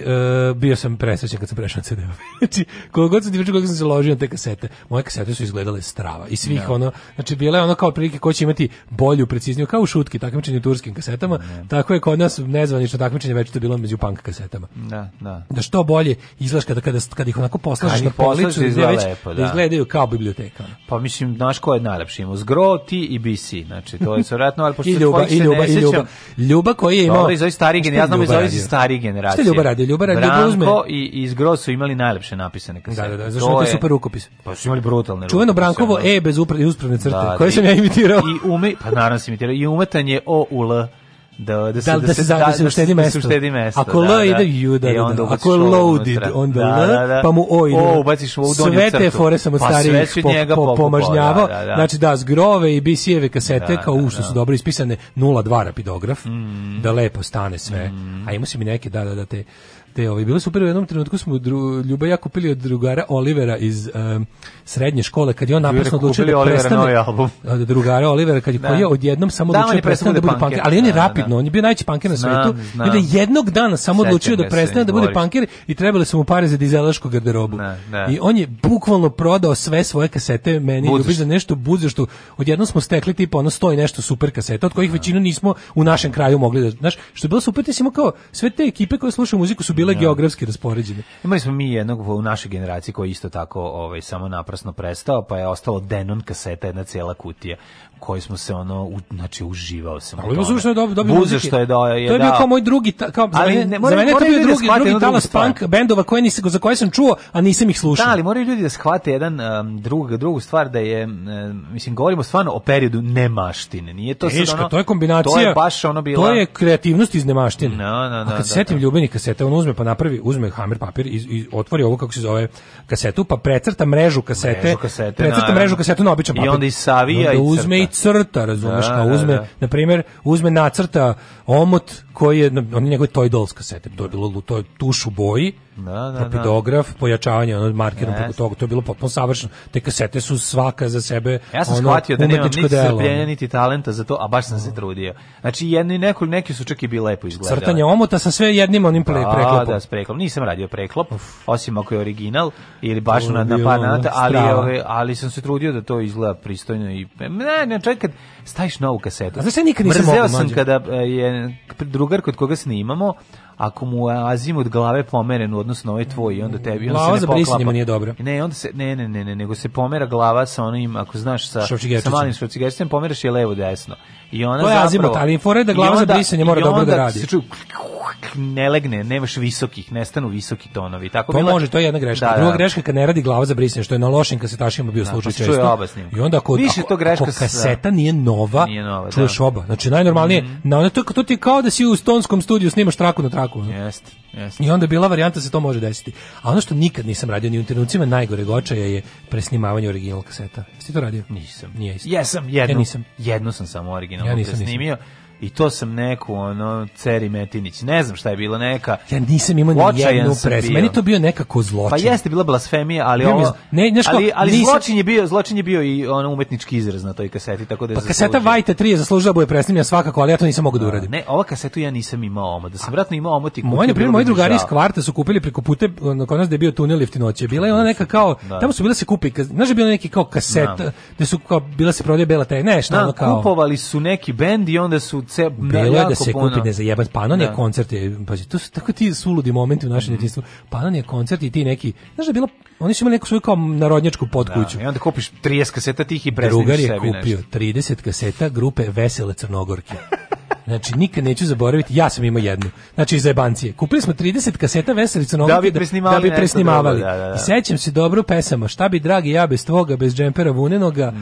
e, bio sam presrećan kad sam prešao na CD. znači, koliko god sam ti pričao kako sam se ložio na te kasete, moje kasete su izgledale strava. I svih da. ono, znači bile ono kao prilike ko će imati bolju, precizniju, kao u šutki, takmičenje u turskim kasetama, ne. Da, da. tako je kod nas nezvanično takmičenje već to bilo među punk kasetama. Da, da. Da što bolje izlaš kada, kada, kada ih onako poslažeš na policu, da, izgleda već, lepo, da. da. izgledaju kao biblioteka. Pa mislim, znaš ko je najlepši ima? Zgro, ti i BC, znači to je vjerojatno, ali pošto I ljuba, i ljuba, ljuba. Ljuba koji je imao... Dobro, iz ovih starih, ja znam iz ovih starih generacije. Šta Ljuba radio? Ljuba radio, da Branko uzme... i, iz Zgro su imali najlepše napisane kasete. Da, da, da, zašto je super rukopis? Pa su imali brutalne Čuveno Brankovo E bez uspravne crte, da, koje da, sam ja imitirao. I ume, pa naravno da si imitirao, i umetanje O u L da da se da, da se da, da se da uštedi mesto. Uštedi mesto. Ako da, L da. ide ju da, da, da. Ako loaded onda da, da, L, pa mu O ide. O ubaciš u donju Sve te fore sam pa od pa starijih po, njega po, pomažnjavao. Da, da. Znači da zgrove i BC-eve kasete da, kao u što su dobro ispisane 02 rapidograf mm. da lepo stane sve. Mm. A ima se mi neke da da da te te ovaj, bilo super u jednom trenutku smo dru, Ljuba ja kupili od drugara Olivera iz um, srednje škole kad je on naprasno odlučio da prestane novi album. od drugara Olivera kad je da. koji odjednom samo da, odlučio da prestane da bude punker, ali on je da, da, da. rapidno, on je bio najveći punker na svetu znam. i da jednog dana samo Sećam odlučio da prestane da bude punker i trebali su mu pare za dizelašku garderobu ne, ne. i on je bukvalno prodao sve svoje kasete meni i Ljubi za nešto budze što odjednom smo stekli tipa ono stoji nešto super kaseta od kojih većinu nismo u našem kraju mogli da znaš što je bilo super ti si kao sve te ekipe koje slušaju muziku su bile da. geografski raspoređene. Imali smo mi jednog u našoj generaciji koji isto tako ovaj, samo naprasno prestao, pa je ostalo Denon kaseta, jedna cela kutija koji smo se ono u, znači uživao sam. Ali ima sušno dobro dobi muzike. što je da je To je bio da. kao moj drugi ta, kao za ali, mene, ne, mora, za mene to bio drugi da drugi talas punk bendova koje nisi za koje sam čuo, a nisam ih slušao. Da, ali moraju ljudi da shvate jedan um, drug, drugu stvar da je um, mislim govorimo stvarno o periodu nemaštine. Nije to Teška, sad ono, to je kombinacija. To je baš ono bila. To je kreativnost iz nemaštine. No, no, no, a kad da, setim da, ljubeni kasete, on uzme pa napravi, uzme hammer papir i, i otvori ovo kako se zove kasetu, pa precrta mrežu kasete. Mrežu kasete precrta mrežu kasete na običan papir. I onda i savija i nacrta, razumeš, da, kao da, uzme, da, da. na primjer, uzme nacrta omot koji je, on je njegov Toy Dolls kasete, to je bilo to je tuš u boji, da, da, da. propidograf, pojačavanje ono markerom yes. preko toga, to je bilo potpuno savršeno. Te kasete su svaka za sebe Ja sam ono, shvatio da nemam niti strpljenja, niti talenta za to, a baš sam se trudio. Znači, jedni, neko, neki su čak i bili lepo izgledali. Crtanje omota sa sve jednim onim pre, da, preklopom. Da, s preklopom. Nisam radio preklop, osim ako je original, ili baš na, na panata, ali, ali, ali sam se trudio da to izgleda pristojno. I, ne, ne, čekaj, kad staviš novu kasetu. A znaš, nikad nisam Mrzeo sam kada e, je drugar kod koga snimamo, ako mu azim od glave pomeren u odnosu na ovaj tvoj i onda tebi on se ne poklapa. nije dobro. Ne, onda se ne, ne, ne, ne, nego se pomera glava sa onim, ako znaš sa sa malim šrocigerčicem pomeraš je levo desno. I ona to je azimut, ali fora da glava za brisanje mora dobro da radi. Se ču, ne legne, nemaš visokih, nestanu visoki tonovi. Tako to pa bilo... može, to je jedna greška. Da, da. Druga da. greška kad ne radi glava za brisanje, što je na lošim kasetašima bio da, slučaj pa često. I onda ako, Više ako, to greška ako kaseta nije nova, nije nova čuješ da. oba. Znači najnormalnije, mm -hmm. na onda to, to ti kao da si u stonskom studiju snimaš traku na traku. Jeste. Yes. I onda je bila varijanta da se to može desiti. A ono što nikad nisam radio ni u trenucima najgore gočaja je presnimavanje original kaseta. Jesi to radio? Nisam. Nije isto. Jesam, jedno. Ja nisam. Jedno sam samo original ja nisam, presnimio. Nisam i to sam neku ono Ceri Metinić. Ne znam šta je bilo neka. Ja nisam imao ni jednu presmu. Meni to bio nekako zločin. Pa jeste bila blasfemija, ali ovo ne, ne ali, ali nisam... zločin je bio, zločin je bio i ono umetnički izraz na toj kaseti, tako da Pa kaseta White 3 je zaslužila da bude presnimljena svakako, ali ja to nisam mogao da uradim. Ne, ova kasetu ja nisam imao, oma. da sam vratno imao omot i kupio. Moji drugari iz kvarta su kupili preko pute, na kod nas da je bio tunel jeftinoće. Bila je ona neka kao da. da. tamo su bile se kupi, znaš da je bilo neki kao kaset, da su kao bila se prodaje bela taj, ne, šta da, ono kao. Kupovali su neki bend i onda su se bilo je da se puno. kupi ne zajebat Panon je da. koncert je pa to su tako ti suludi momenti u našem mhm. detinjstvu mm. Panon je koncert i ti neki znaš da je bilo oni su imali neku svoju kao narodnjačku podkuću da, i onda kupiš 30 kaseta tih i sebi drugar je kupio nešto. 30 kaseta grupe Vesele Crnogorke Znači, nikad neću zaboraviti, ja sam imao jednu. Znači, iz jebancije. Kupili smo 30 kaseta veselica na da, bi da, bi presnimavali. Dobro, da, da, da. I sećam se dobro pesama. Šta bi, dragi, ja bez tvoga, bez džempera vunenoga,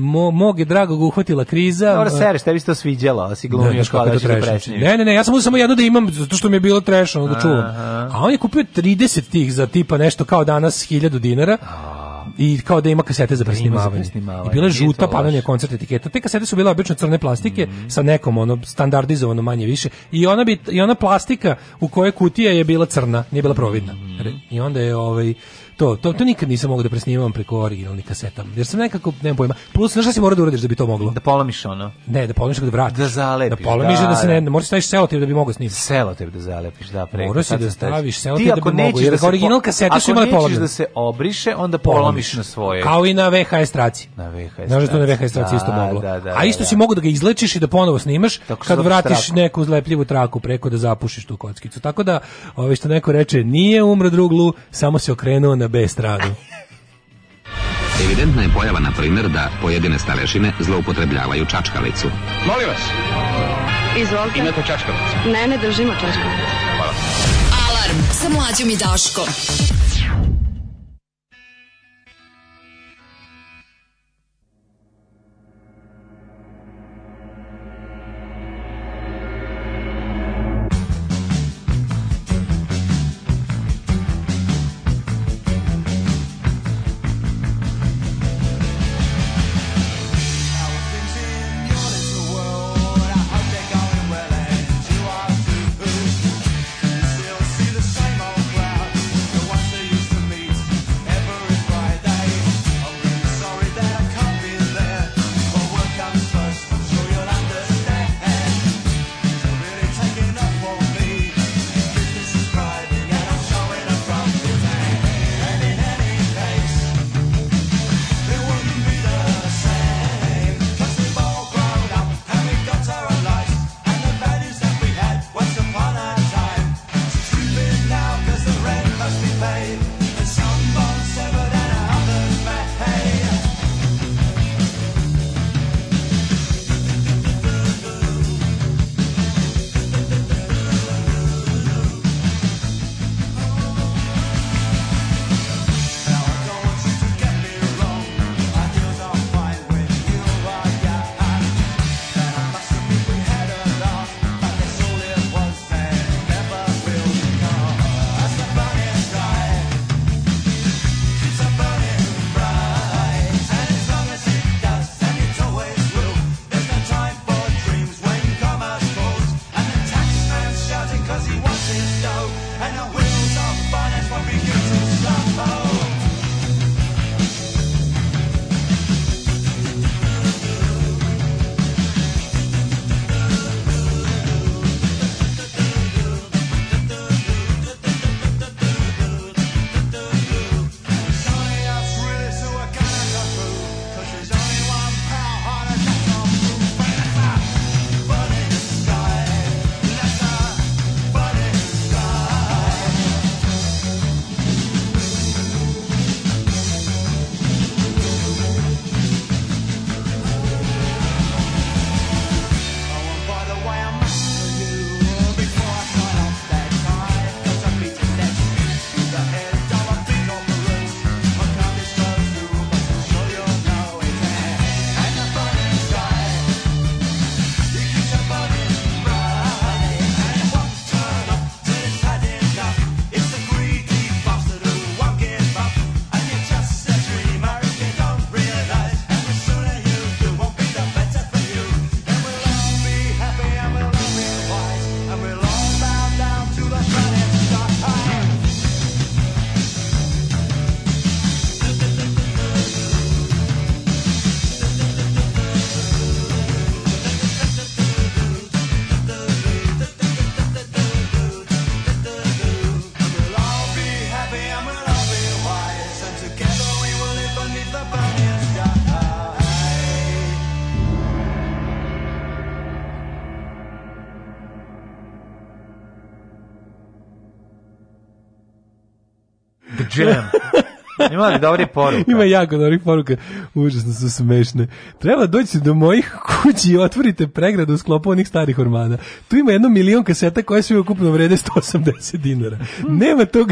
mo, mog je dragog uhvatila kriza. Dobro, seriš, tebi se to sviđalo, si glumio ne, kao da, da, da Ne, ne, ne, ja sam samo jednu da imam, zato što mi je bilo trešno, da čuvam. A on je kupio 30 tih za tipa nešto kao danas 1000 dinara. A i kao da ima kasete za da presnimavanje. I bila je žuta panelja koncert etiketa. Te kasete su bile obično crne plastike mm. sa nekom ono standardizovano manje više i ona bi i ona plastika u kojoj kutija je bila crna, nije bila providna. Mm. I onda je ovaj to, to, to nikad nisam mogao da presnimam preko originalnih kaseta. Jer sam nekako, nemam pojma. Plus, znaš šta si morao da uradiš da bi to moglo? Da polomiš ono. Ne, da polomiš da vratiš. Da zalepiš. Da polomiš da, da se ne, da moraš staviš selotip da bi mogao snimiti. Selotip da zalepiš, da preko. Moraš da staviš selotip da bi mogao. Jer da original kaseta su imale polomiš. da se obriše, onda polomiš na svoje. Kao i na VHS traci. Na VHS. Znaš da to na VHS traci da, isto da, moglo. Da, da, A isto da. si mogao da ga izlečiš i da ponovo snimaš kad vratiš neku zlepljivu traku preko da zapušiš tu kockicu. Tako da, ovaj što neko reče, nije umro druglu, samo se okrenuo na na B stranu. Evidentna je pojava, na primjer, da pojedine stalešine zloupotrebljavaju čačkalicu. Molim vas. Izvolite. Imate čačkalicu? Ne, ne držimo čačkalicu. Hvala. Alarm sa mlađom i Daškom. jam. Ima li dobri poruka? Ima jako dobrih poruka. Užasno su smešne. Treba doći do mojih kući i otvorite pregradu u sklopu onih starih ormana. Tu ima jedno milion kaseta koje su ukupno vrede 180 dinara. Nema tog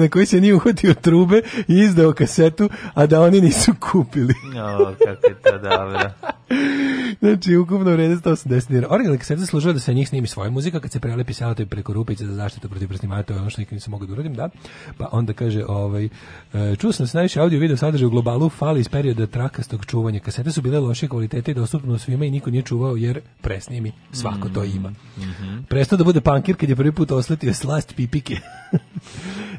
na koji se nije uhvatio trube i izdao kasetu, a da oni nisu kupili. no, kako je to dobro. znači, ukupno vrede 180 dinara. Originalne kasete služuje da se njih snimi svoja muzika, kad se prelepi selotip preko rupice za zaštitu protiv presnimanja, to je ono što nikad nisam mogao da uradim, da. Pa onda kaže, ovaj, e, čuo sam da se najviše audio video sadržaj u globalu, fali iz perioda trakastog čuvanja. Kasete su bile loše kvalitete i dostupno svima i niko nije čuvao jer presnije mi svako to mm-hmm. ima. Mm -hmm. Prestao da bude pankir kad je prvi put osletio slast pipike.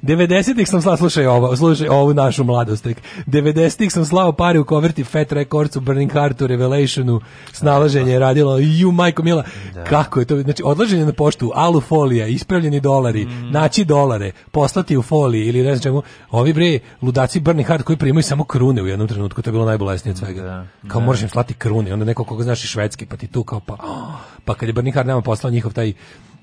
90-ih sam slao, slušaj ovo, slušaj ovu našu mladost. 90-ih sam slao pare u koverti Fat Records, u Burning Heartu, Revelationu, snalaženje je radilo, ju majko mila, da. kako je to, znači odlaženje na poštu, alu folija, ispravljeni dolari, mm. naći dolare, poslati u foliji ili ne znam čemu, ovi bre, ludaci Burning Heart koji primaju samo krune u jednom trenutku, to je bilo najbolesnije od svega. Da. Kao da. moraš im slati krune, onda neko koga znaš i švedski, pa ti tu kao pa, oh, pa kad je Burning Heart nama poslao njihov taj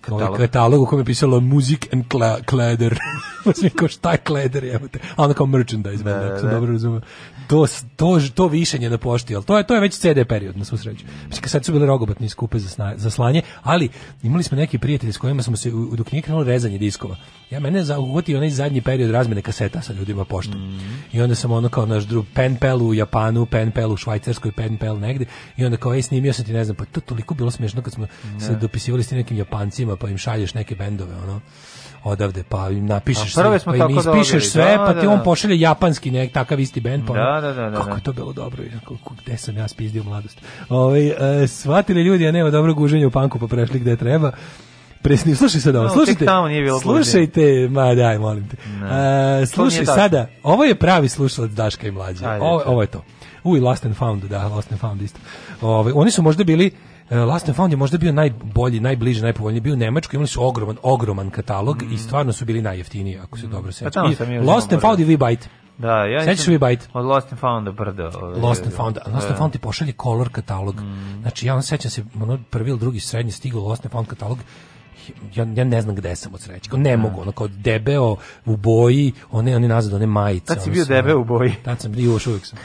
katalog. Ovaj katalog u kojem je pisalo Music and Kleder. Kla, kao šta je Kleder, jebote. A onda kao merchandise, da, da, da. da, da. da. dobro razumio to, to, to višenje na pošti, ali to je, to je već CD period na svu sreću. Mislim, znači, sad su bile rogobatni skupe za, sna, za slanje, ali imali smo neki prijatelji s kojima smo se, dok nije krenulo rezanje diskova, ja mene zaugotio onaj zadnji period razmene kaseta sa ljudima poštom. Mm -hmm. I onda sam ono kao naš drug penpel u Japanu, penpel u Švajcarskoj, penpel negde, i onda kao, ej, snimio sam ti, ne znam, pa to toliko bilo smiješno kad smo ne. se da. dopisivali s nekim Japancima, pa im šalješ neke bendove, ono odavde, pa napišeš sve, pa im ispišeš sve, da, pa ti da, on da. pošalje japanski nek takav isti band, pa da, da, da, da, kako je to bilo dobro, gde sam ja spizdio mladost. Ove, ovaj, e, shvatili ljudi, a nema dobro guženja u panku, pa prešli gde treba. Presni, slušaj sada ovo, no, slušajte, slušajte, ma daj, molim te. No. E, slušaj sada, ovo je pravi slušalac Daška i Mlađe, ovo, ovo je to. Uj, Last and Found, da, Last and Found isto. Ove, ovaj, oni su možda bili E, Last and Found je možda bio najbolji, najbliži, najpovoljniji bio u Nemačkoj, imali su ogroman, ogroman katalog mm. i stvarno su bili najjeftiniji, ako se mm. dobro pa sećam. Lost and Found i Vibite. Da, ja Sećaš se Vibite? Od Lost and Found brdo. Ovaj, Lost and Found, da. Lost and Found ti pošalje color katalog. Mm. Znači ja on sećam se ono prvi ili drugi srednji stigao Lost and Found katalog ja, ja ne znam gde sam od sreće. Kao ne da. mogu, ono kao debeo u boji, one oni nazad one majice. Tad si bio debeo u boji. Tad sam bio još uvijek sam.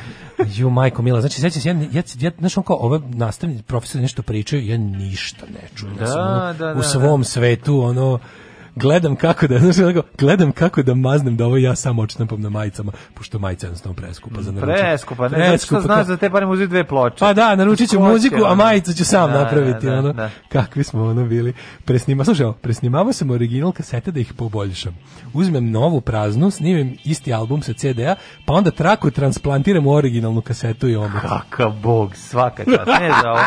Ju majko mila, znači sećam se ja ja ja znaš on kao ove ovaj nastavnici profesori nešto pričaju, ja ništa ne čujem. Da, ja sam, ono, da, da, u svom da. svetu ono gledam kako da, znaš, onako, gledam kako da maznem da ovo ja samo očitampam na majicama, pošto majica jednostavno preskupa za naručenje. Preskupa, ne, preskupa, što znaš da te parim uzeti dve ploče. Pa da, naručit ću muziku, a majicu ću sam da, da napraviti, da, da, ono, da. kakvi smo ono bili. Presnima, slušaj, presnimavao sam original kasete da ih poboljšam. Uzmem novu praznu, snimim isti album sa CD-a, pa onda traku transplantiram u originalnu kasetu i onda. Kakav bog, svaka čast, ne za ovo.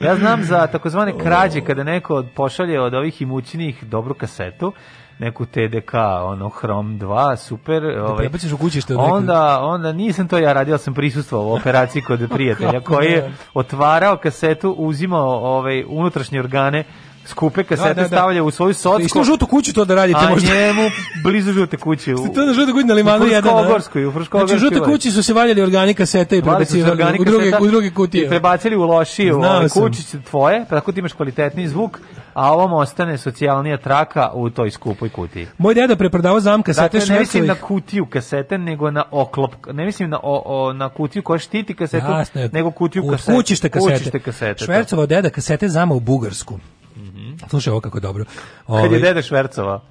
Ja znam za takozvane krađe kada neko pošalje od ovih imućnih dobru kasetu, neku TDK, ono Chrome 2, super. Da ovaj, da u kući što onda, onda nisam to ja radio, sam prisustvovao u operaciji kod prijatelja koji je otvarao kasetu, uzimao ovaj, unutrašnje organe skupe da, kasete da, da, da. stavlja u svoju socku. Isto žutu kuću to da radite a možda. A njemu blizu žute kuće. U, to da žutu kuću na Limanu 1. U Fruškogorskoj. U Fruškogorskoj. Znači, žute kući su se valjali organi kasete i prebacivali u druge, u druge kutije. I prebacili u lošiju. Ove, ovaj, kućiće tvoje, pa tako ti imaš kvalitetni zvuk, a ovom ostane socijalnija traka u toj skupoj kutiji. Moj deda preprodavao znam kasete dakle, ne mislim na kutiju kasete, nego na oklop. Ne mislim na, o, o, na kutiju koja štiti kasetu, Jasne. nego kutiju kasete. Kućište kasete. Kućište kasete. Švercovao deda kasete zama u Bugarsku. Slušaj, ovo kako je dobro. Ovi, Kad je ovaj, deda Švercova?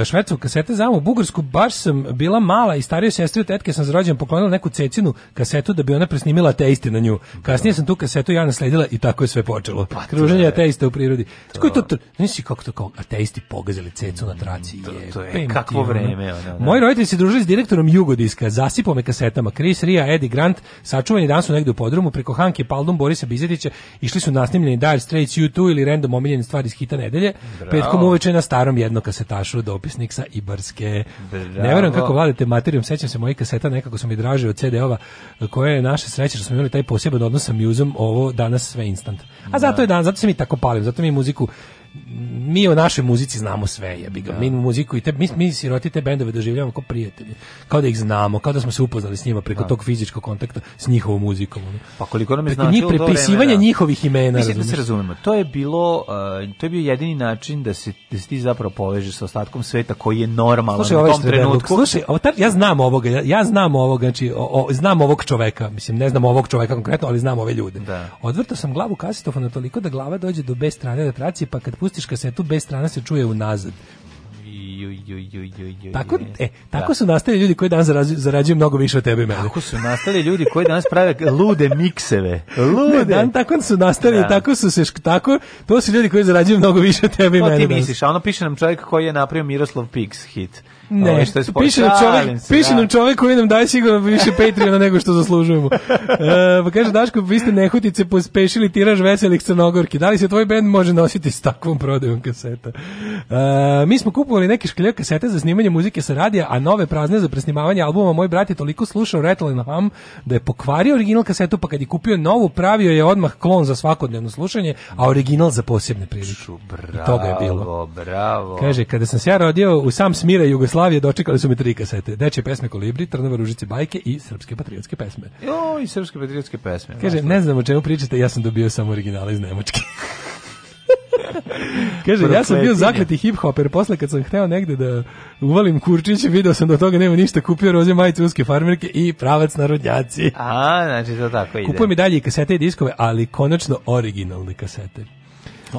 E, švercov kasete znamo u Bugarsku, baš sam bila mala i starija sestra od tetke sam rođenom poklonila neku cecinu kasetu da bi ona presnimila teiste na nju. Kasnije sam tu kasetu ja nasledila i tako je sve počelo. Pa, Kruženje ateista u prirodi. Kako je to? to nisi kako to kao ateisti pogazili cecu na traci. To, to je, je kakvo vreme. Ono, da. Moji roditelji se družili s direktorom Jugodiska, zasipao me kasetama. Chris Ria, Eddie Grant, sačuvani dan su negde u podrumu preko Hanke Paldum, Borisa Bizetića, išli su nasnimljeni Dire Straits, U2 ili random omiljene stvari iz hita svete nedelje, Bravo. petkom uveče na starom jednokasetašu dopisnik sa Ibarske. Bravo. Ne verujem kako vladate materijom, sećam se mojih kaseta, nekako su mi draže od CD-ova, koje je naše sreće što smo imali taj poseban odnos sa muzom, ovo danas sve instant. A zato je dan, zato se mi tako palim, zato mi muziku mi o našoj muzici znamo sve, jebi ga. Mi da. muziku i te mi mi siroti te bendove doživljavamo kao prijatelje. Kao da ih znamo, kao da smo se upoznali s njima preko da. tog fizičkog kontakta s njihovom muzikom. Pa koliko nam je znači njih prepisivanje vreme, njihovih imena, Mislim da se razumemo. To je bilo uh, to je bio jedini način da se da se ti zapravo povežeš sa ostatkom sveta koji je normalan slušaj, u ovaj tom trenutku. Slušaj, ovo tar, ja znam ovoga, ja, ja znam ovog, znači o, o, znam ovog čoveka, mislim ne znam ovog čoveka konkretno, ali znam ove ljude. Da. Odvrto sam glavu kasetofona toliko da glava dođe do B strane da traci, pa kad pustiš kasetu bez strana se čuje unazad. Da, tako, e, tako da. su nastali ljudi koji danas zarađuju mnogo više od tebe i mene. Tako su nastali ljudi koji danas prave lude mikseve. Lude. Ne, dan, tako su nastali, da. tako su se tako, to su ljudi koji zarađuju mnogo više od tebe i mene. Pa ti misliš, a ono piše nam čovjek koji je napravio Miroslav Pix hit. Ne, Ovo ovaj što je piše, na čovjek, se, piše da. nam čovjek koji nam daje sigurno više Patreona nego što zaslužujemo. E, pa kaže Daško, vi ste nehotice pospešili tiraž veselih crnogorki. Da li se tvoj bend može nositi s takvom prodajom kaseta? E, mi smo kupovali neke šklje kasete za snimanje muzike sa radija, a nove prazne za presnimavanje albuma. Moj brat je toliko slušao Rattle and Hum da je pokvario original kasetu, pa kad je kupio novu, pravio je odmah klon za svakodnevno slušanje, a original za posebne prilike. Bravo, I toga je bilo. Bravo. Kaže, kada sam se ja rodio u sam smire Jugoslavije, Jugoslavije dočekali su me tri kasete. Dečje pesme Kolibri, Trnava ružice bajke i srpske patriotske pesme. Jo, i srpske patriotske pesme. Kaže, ne znam o čemu pričate, ja sam dobio samo originale iz Nemačke. Kaže, ja sam bio zakleti hip-hoper, posle kad sam hteo negde da uvalim kurčić, video sam da od toga nema ništa, kupio roze majice uske farmerke i pravac narodnjaci. A, znači to tako ide. Kupujem i dalje kasete i diskove, ali konačno originalne kasete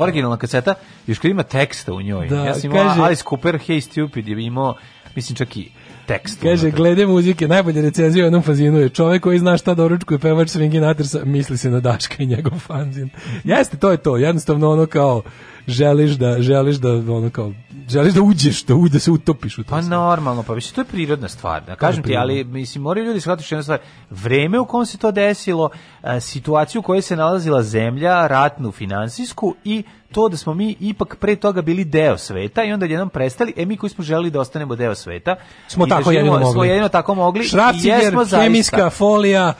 originalna kaseta, još kada ima teksta u njoj. Da, ja sam imao kaže, Alice Cooper, Hey Stupid, je imao, mislim čak i tekst. Kaže, glede muzike, najbolje recenzije u jednom fazinu je čovek koji zna šta doručkuje da pevač Swingin' Atersa, misli se na Daška i njegov fanzin. Jeste, to je to, jednostavno ono kao želiš da želiš da ono kao želiš da uđeš, da uđeš da se utopiš u to. Pa normalno, pa mislim to je prirodna stvar. Da kažem ti, ali mislim moraju ljudi shvatiti jednu stvar. Vreme u kom se to desilo, e, situaciju u kojoj se nalazila zemlja, ratnu, finansijsku i to da smo mi ipak pre toga bili deo sveta i onda jednom prestali, e mi koji smo želili da ostanemo deo sveta, smo tako da jedino mogli. Smo jedino tako mogli i jesmo zaista. folija,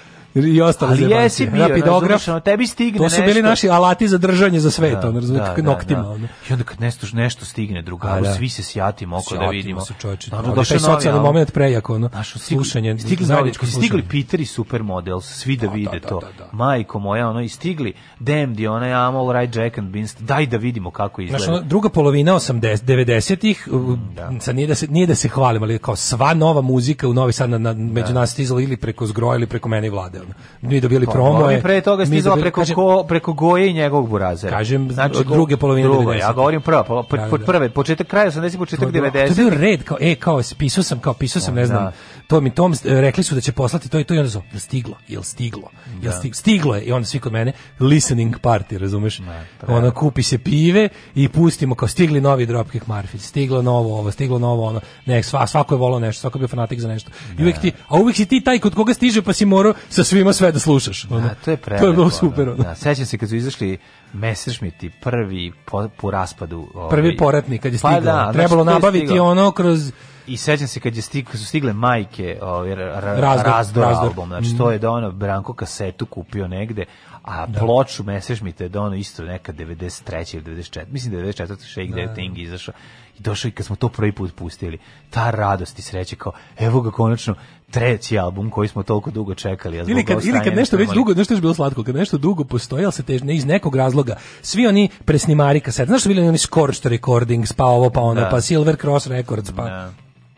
i ostale Ali jesi bio, rapidograf, ono, tebi stigne To su bili nešto. naši alati za držanje za sveta da, ono, razumiješ, da, noktima. Da, da, ono. I onda kad nešto, nešto stigne drugaru, da, svi se sjatimo oko da vidimo. Se, čovječe, ono, došao je socijalni moment prejako, ono, našu, slušanje, stigli, zajedničko slušanje. Stigli Peter i Supermodel, svi da, da vide da, to. Majko moja, ono, i stigli Damned i onaj I'm all right Jack and Beans, daj da vidimo kako izgleda. Znaš, druga polovina 80, 90-ih, mm, nije da, se, nije da se hvalim, ali kao sva nova muzika u Novi Sad na, na, među nas stizala ili preko zgroja ili preko mene i vlade mi dobili pa, promo i pre toga stizala dobili, preko, kažem, ko, preko Goje i njegovog burazera. Kažem, znači, od druge polovine drugo, Ja govorim prva, po, da, po, po, da. prve, početak kraja 80, početak 90. To je bio red, kao, e, kao, pisao sam, kao, pisao sam, ne znam, da to mi tom rekli su da će poslati to i to i onda su, jel stiglo, jel stiglo, jel da. stiglo, stiglo je i onda svi kod mene listening party, razumeš? Ne, ono kupi se pive i pustimo kao stigli novi Dropkick Murphys, stiglo novo ovo, stiglo novo ono, ne, sva, svako je volao nešto, svako je bio fanatik za nešto. Ne. I uvek da. ti, a uvek si ti taj kod koga stiže pa si morao sa svima sve da slušaš. Da, ono. Ne, to je prelepo. To je bilo super. Ono. Da, sećam se kad su izašli Messerschmitti prvi po, po raspadu. Ovaj, prvi poretnik kad je stiglo. Pa da, trebalo znači, nabaviti ono kroz I sećam se kad je stig, su stigle majke, ovaj razdor, razdor, album, znači mm. to mhm. je da ono Branko kasetu kupio negde, a da. ploču Mesešmita je da ono isto neka 93. ili 94. Mislim da je 94. Shake da. Thing izašao. I došao i kad smo to prvi put pustili, ta radost i sreće kao, evo ga konačno, treći album koji smo toliko dugo čekali. Ili kad, ili kad nešto već dugo, nešto je bilo slatko, kad nešto dugo postoji, ali se tež, ne, iz nekog razloga, svi oni presnimari kaseta, znaš što bili oni Scorched Recordings, pa ovo, pa ono, da. pa Silver Cross Records, pa... Da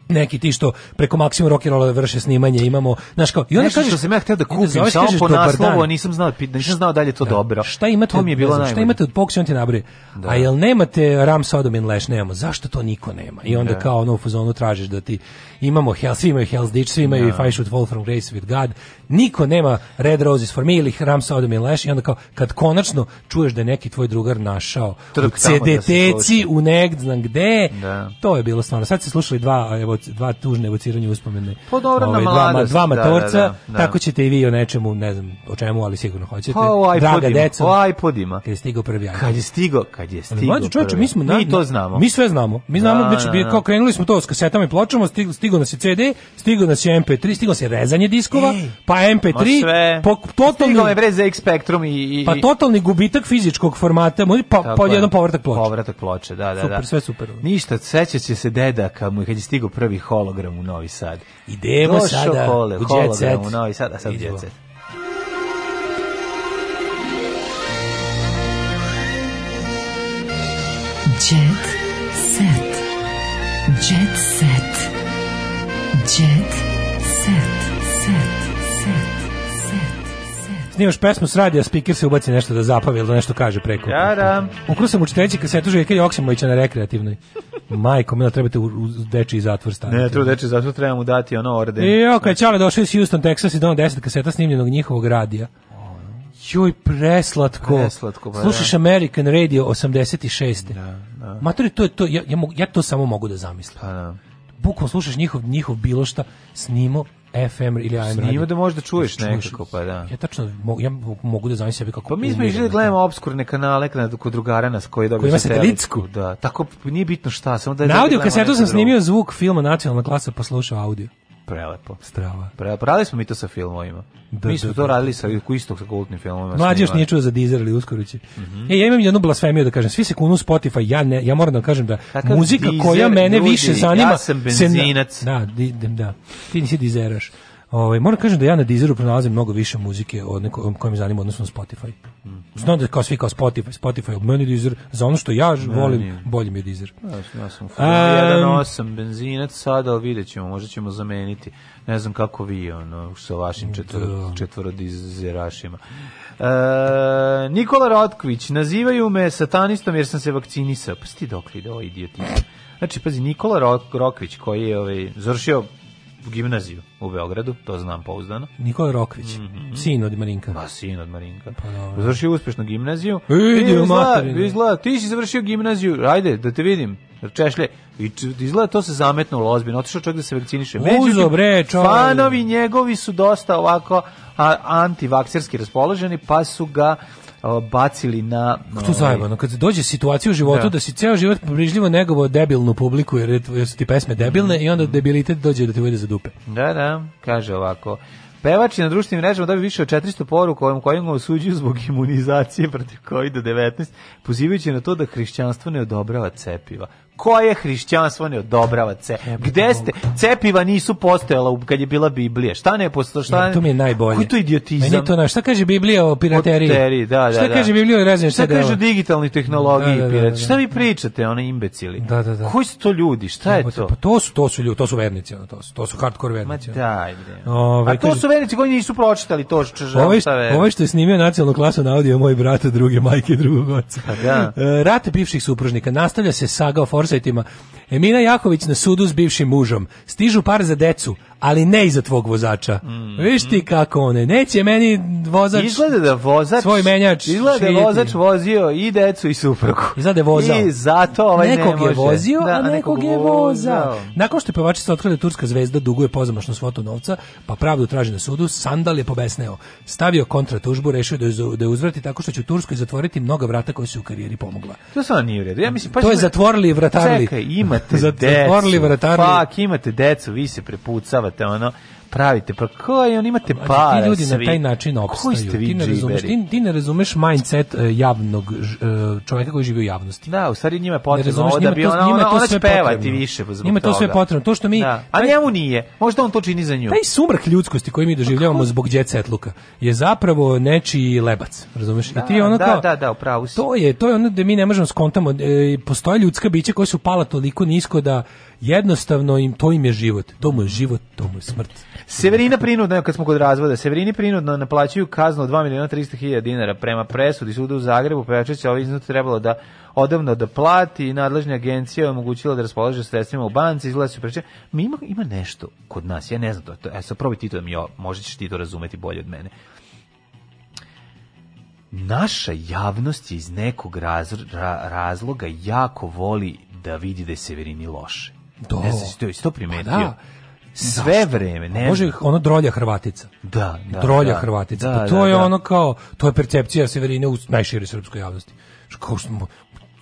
neki ti što preko maksimum rock rolla vrše snimanje imamo znaš kao i onda kažeš što sam ja hteo da kupim zoveš, samo kažeš, po naslovu nisam znao nisam znao da li je to da. dobro šta imate to mi je bilo znam, šta imate od Poxy on ti nabroji da. a jel nemate Ram Sodom in Leš nemamo zašto to niko nema i onda da. kao ono u fazonu tražiš da ti imamo Hell svi imaju Hell's Ditch svi imaju da. Fight with Wolf Fall From Grace With God Niko nema Red Roses for me ili Rams Out of Lash i onda kao kad konačno čuješ da je neki tvoj drugar našao Trk u CDT-ci, da u negd znam gde, da. to je bilo stvarno. Sad se slušali dva, evo, dva tužne evociranje uspomene. Po pa dobro ove, na mladost. Dva, dva da, da, matorca, da, da, tako ćete i vi o nečemu, ne znam o čemu, ali sigurno hoćete. Pa o iPodima. O iPodima. Kad je stigao prvi iPod. Kad je stigao, kad je stigao. Ali, čovječe, mi, smo, na, mi to znamo. Mi sve znamo. Mi da, znamo, da, da, kao krenuli smo to s kasetama i pločama, stigao nas je CD, stigao nas je MP3, stigao se rezanje diskova, pa MP3, po, totalni... je bre za X Spectrum i, i... Pa totalni gubitak fizičkog formata, moj, pa, po jedan povratak ploče. Povratak ploče, da, da, da. super, da. sve super. Ništa, seća će se deda kad mu je stigao prvi hologram u Novi Sad. Idemo Došo sada hole, u hologram set. u Novi Sad, a sad Idemo. Jet Jet set. Jet set. Jet set. snimaš pesmu s radija, speaker se ubaci nešto da zapavi ili da nešto kaže preko. Ja, da. Ukru sam u četreći kasetu Željka Joksimovića na rekreativnoj. Majko, mila, trebate u, u dečiji zatvor staviti. Ne, tu u dečiji zatvor, treba mu dati ono orden. I e, jo, kad Čale došli iz Houston, Texas i donao 10 kaseta snimljenog njihovog radija. Joj, preslatko. Preslatko, pa da. Slušaš da. American Radio 86. Da, da. Matori, to je to, ja, ja, ja to samo mogu da zamislim. Pa da. Bukom slušaš njihov, njihov bilo šta, snimo FM ili AM radio. Snima da možeš da čuješ da nekako, pa da. Ja tačno ja mogu da zamislim sebi kako... Pa mi smo išli da, da gledamo obskurne kanale kod drugara nas koji dobiju Kojima satelitsku. Da, tako nije bitno šta, samo da... Na da audio kasetu sam snimio zvuk filma Nacionalna klasa, poslušao pa audio. Prelepo. Strava. Pre, pravili smo mi to sa filmovima. Da, mi smo da, to da. da. radili sa istog sa kultnim filmovima. Mlađi još nije čuo za Deezer ili uskoro će. Mm -hmm. E, ja imam jednu blasfemiju da kažem. Svi se kunu Spotify, ja, ne, ja moram da kažem da Kakav muzika Deezer, koja mene ljudi, više zanima... Ja sam benzinac. Se na, da, da, da, ti nisi Deezeraš. Ovaj moram da kažem da ja na Deezeru pronalazim mnogo više muzike od nekog kojim zanima odnosno Spotify. Mhm. Znam da kao svi kao Spotify, Spotify, meni Deezer za ono što ja ne, volim, nije. bolji mi je Deezer. Ja, ja sam um, 1.8 benzinac sada, ali vidjet ćemo, možda ćemo zameniti. Ne znam kako vi ono sa vašim da. četvor, četvorodizerašima. E, Nikola Rotkvić, nazivaju me satanistom jer sam se vakcinisao. Pa sti dokli da ovo idiotizam. Znači, pazi, Nikola Rok, Rokvić koji je ovaj, završio u gimnaziju u Beogradu, to znam pouzdano. Nikola Rokvić, mm -hmm. sin od Marinka. Ma, sin od Marinka. Pa, završio uspešno gimnaziju. Idi, izgleda, izgleda, ti si završio gimnaziju, ajde, da te vidim. Češlje, i izgleda to se zametno u ozbiljno, otišao čovjek da se vakciniše. Uzo, bre, čovjek. Fanovi njegovi su dosta ovako antivakserski raspoloženi, pa su ga bacili na... Tu zajebano, kad dođe situacija u životu da, da si ceo život pobrižljivo negovo debilnu publiku, jer, jer su ti pesme debilne mm. i onda mhm. debilitet dođe da te uvede za dupe. Da, da, kaže ovako. Pevači na društvenim mrežama dobio više od 400 poruka kojim kojim ga osuđuju zbog imunizacije protiv COVID-19, pozivajući na to da hrišćanstvo ne odobrava cepiva koje hrišćanstvo ne odobrava ce. Gde ste? Cepiva nisu postojala kad je bila Biblija. Šta ne postoji? Šta ne? Ja, to mi je najbolje. Koji to idiotizam? Meni to na, šta kaže Biblija o pirateriji? O pirateriji, da, da, šta kaže Biblija o raznim šta, šta kaže o digitalnoj tehnologiji da, da, da, da, Šta vi pričate, oni imbecili? Da, da, da. Koji su to ljudi? Šta je to? Pa to su to su ljudi, to su vernici, ono, to su to su hardkor vernici. Ma daj Ove, A to kaže, su vernici koji nisu pročitali to što žele. Ovaj ovaj što je snimio nacionalnu klasu na audio moj brat druge majke drugog oca. Da. Rat bivših supružnika nastavlja se saga o koncertima Emina Jaković na sudu s bivšim mužom. Stižu par za decu, ali ne iza tvog vozača. Mm. Viš ti kako one, neće meni vozač... Izgleda da vozač... Svoj menjač... Izgleda da vozač vozio i decu i suprugu. Izgleda da je vozao. I zato ovaj nekog ne može. je vozio, da, a nekog, nekog je vozao. Nakon što je pevačica otkrila da turska zvezda duguje pozamašno svotu novca, pa pravdu traži na sudu, Sandal je pobesneo. Stavio kontra tužbu, rešio da je, da je da uzvrati tako što će u Turskoj zatvoriti mnoga vrata koja su u karijeri pomogla. To sam nije u redu. Ja mislim, pa to je zatvorili i vratarili. Čekaj, ima imate decu. Zatvorili vratarli. Fuck, imate decu, vi se prepucavate, ono pravite, pa je on imate para. Ti ljudi svi. na taj način opstaju. Ti ne, razumeš, ti, ti ne razumeš mindset e, javnog e, čoveka koji živi u javnosti. Da, u stvari njima je potrebno ovo da bi ona, ona, ona će pevati više zbog Njima to sve potrebno. To što mi, da. A njemu nije. Možda on to čini za nju. Taj sumrak ljudskosti koji mi doživljavamo zbog jet je zapravo nečiji lebac. Razumeš? Da, I ti ono da, kao, da, da, upravo si. To je, to je ono da mi ne možemo skontamo. E, postoje ljudska bića koja su pala toliko nisko da jednostavno im to im je život. To mu je život, to mu je smrt. Severina prinudno, kad smo kod razvoda, Severini prinudno naplaćuju kaznu od 2.300.000 dinara prema presudi suda u Zagrebu, Pejačića ovaj iznut trebalo da odavno da plati i nadležna agencija je omogućila da raspolaže sredstvima u banci, izlazi se preče. Mi ima, ima nešto kod nas, ja ne znam to, to e, sad probaj ti to da mi, jo, možda ćeš ti to razumeti bolje od mene naša javnost je iz nekog razloga jako voli da vidi da je Severini loše. Do. Ne znam si to, to primetio. Pa da. Sve Zašto? vreme, ne. Može ono drolja Hrvatica. Da, da Drolja da, Hrvatica. Da, pa to da, je da. ono kao to je percepcija Severine u najširoj srpskoj javnosti. Kao što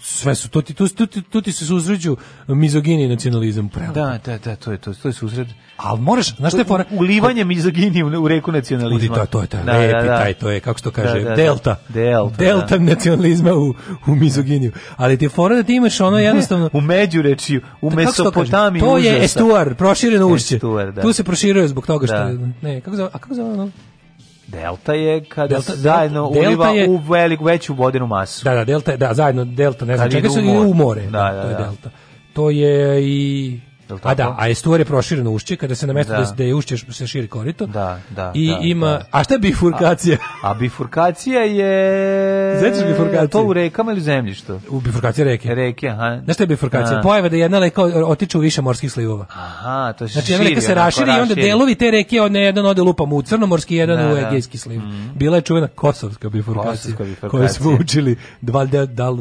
sve su to ti tu, tu, tu ti se susreću mizogini i nacionalizam pravo. Da, da, da, to je to, to je susret. Al možeš, znaš šta je fora? Ulivanje mizogini u, u reku nacionalizma. To, to je to, da, da, da, taj, to je kako to kaže, da, da, da, delta. Delta, delta da. nacionalizma u, u mizoginiju. Ali ti je fora da ti imaš ono jednostavno u međurečju, u da, Mesopotamiji. To je estuar, prošireno ušće. Estuar, da. Tu se proširuje zbog toga što ne, kako zove, a kako zove ono? Delta je kada delta, zajedno delta uliva je, u veliku veću vodenu masu. Da, da, delta, da, zajedno delta, ne znam, čega su u more. Da, da, da, to je da. delta. To je i A da, a estuar je prošireno ušće, kada se na mesto da. Da, da je ušće se širi korito. Da, da. I da, ima, da. a šta je bifurkacija? A, a bifurkacija je... Znači bifurkacija? To u rekama ili u zemljištu? U bifurkacija reke. Reke, aha. Znaš šta je bifurkacija? Pojava da jedna leka otiče u više morskih slivova. Aha, to se znači, širi. Znači jedna leka se raširi i onda delovi te reke, od jedan ode lupam u crnomorski, jedan da, u da. egejski sliv. Mm. Bila je čuvena kosovska bifurkacija, kosovska bifurkacija. koju smo učili. Dva, da, da,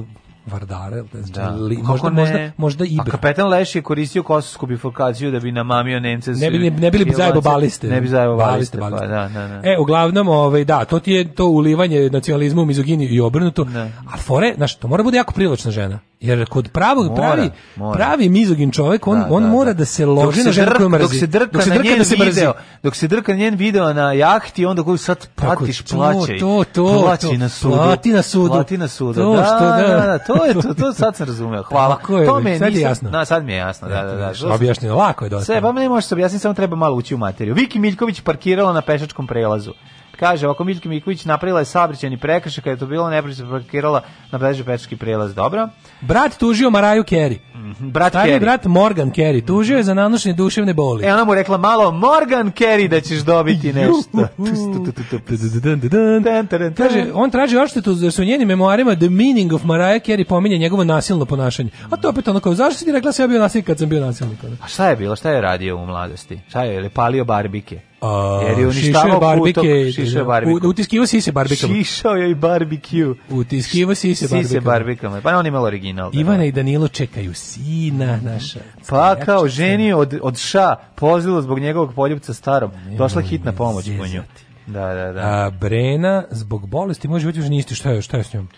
Vardare, da. li, možda, ne? možda, možda pa Ibra. A kapetan Leš je koristio kosovsku bifurkaciju da bi namamio Nemce. Ne bi, ne, ne bili bi zajebo baliste. Ne bi zajebo baliste, baliste, pa, Da, da, da. E, uglavnom, ovaj, da, to ti je to ulivanje nacionalizmu, mizogini i obrnuto. Da. A fore, znaš, to mora da bude jako privlačna žena. Jer kod pravog mora, pravi mora. pravi mizogin čovjek on da, on da, mora da. da se loži na ženu koju mrzi. Dok se drka, dok se drka na njen da se mrzi. dok se drka njen video na jahti, onda koju sad patiš, Tako, plaće. To, to, plaći to, na sudu. Plati na sudu. Plati na sudu. To, da, što, da. da, da, da to je to, to sad sam razumeo. Hvala. Tako je, to me sad je jasno. Na, sad mi je jasno, da, da, da. da Objašnjeno, lako je dosta. Sve, vam ne možeš objasniti, samo treba malo ući u materiju. Viki Miljković parkirala na pešačkom prelazu. Kaže, ako Miljka Miković napravila je saobraćajni prekršaj kada je to bilo neprično parkirala na Bežu Pečki prelaz. Dobro. Brat tužio Maraju Kerry. Mm -hmm. Brat Taj Kerry. brat Morgan Kerry. Tužio je za nanošenje duševne boli. E, ona mu rekla malo, Morgan Kerry da ćeš dobiti nešto. Kaže, on traži oštetu jer su njenim memoarima The Meaning of Mariah Carey pominje njegovo nasilno ponašanje. A to opet ono kao, zašto si ti rekla da se ja bio nasilnik kad sam bio nasilnik? A šta je bilo? Šta je radio u mladosti? Šta je? Je palio barbike? Uh, Jer je uništavao barbike, šišao da. barbiku. Utiskivo se barbikama. Šišao je i barbikiju. Utiskivo sise barbikama. se barbikama. Pa on je malo original. Da, Ivana da. i Danilo čekaju sina naša. Pa znači, kao ženi od, od ša pozilo zbog njegovog poljubca starom. Došla hitna pomoć po nju. Da, da, da. A, Brena zbog bolesti može biti nije isti šta je, šta je s njom?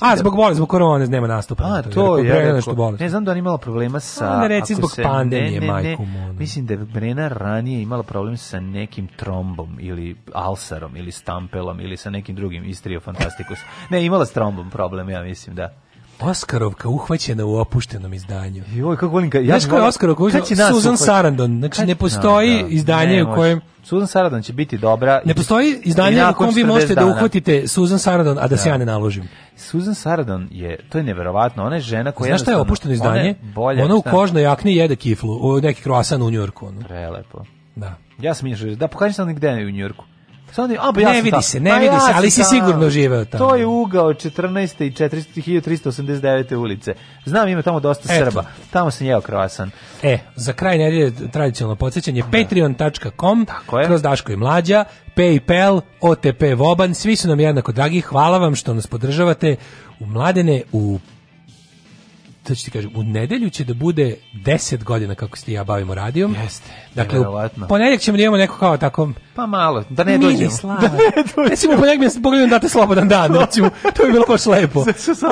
A, zbog bolesti, zbog korone nema nastupa. A, to da, je, ja rekao, ne znam da ona imala problema sa... A, reci zbog se, pandemije, ne, ne, majku ne, Mislim da je Brena ranije imala problem sa nekim trombom ili alsarom ili stampelom ili sa nekim drugim istrio fantastikus. ne, imala s trombom problem, ja mislim, da. Oskarovka uhvaćena u opuštenom izdanju. Joj, kako volim kad... Ja Znaš ko je Oskarovka? Susan Sarandon. Znači, ne postoji da, da. izdanje ne, u kojem... Susan Sarandon će biti dobra. Ne postoji izdanje u kojem vi možete da dana. da uhvatite Susan Sarandon, a da, da. se ja da. ne naložim. Susan Sarandon je, to je neverovatno, ona je žena koja... Znaš šta je opušteno izdanje? Ona, bolje, ona u kožnoj jakni jede kiflu, neki kroasan u Njorku. Ono. Prelepo. Da. Ja sam da pokažem sam nigde u Njorku. Sad, da a, ba, pa ja ne vidi ta. se, ne pa vidi ja se, ali si sigurno živeo tamo. To je ugao 14. i 4389. ulice. Znam, ima tamo dosta Eto. Srba. Tamo sam jeo krasan. E, za kraj nedelje tradicionalno podsjećanje da. patreon.com kroz Daško i Mlađa, Paypal, OTP Voban, svi su nam jednako dragi. Hvala vam što nas podržavate u Mladene, u to ću ti kažem, u nedelju će da bude 10 godina kako se ja bavimo radijom. Jeste. Dakle, Ponedeljak ćemo da imamo neko kao tako pa malo, da ne mini dođemo. Slava. Da ne dođemo. Recimo ponedjeljak mi pogledam date slobodan dan, recimo, to bi bilo baš lepo.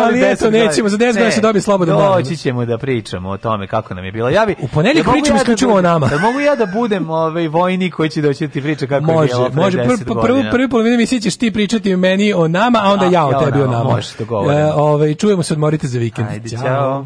Ali eto nećemo, za 10 godina se e, dobije slobodan dan. Doći ćemo da pričamo o tome kako nam je bilo. Ja bi U ponedeljak pričamo da isključivo o nama. Da mogu ja da budem ovaj vojnik koji će doći da ti priča kako je bilo. Može, može. Prvu prvu polovinu mi sićeš ti pričati meni o nama, a onda ja o tebi o nama. Može, to da e, Ovaj čujemo se, odmorite za vikend. Ajde, čao.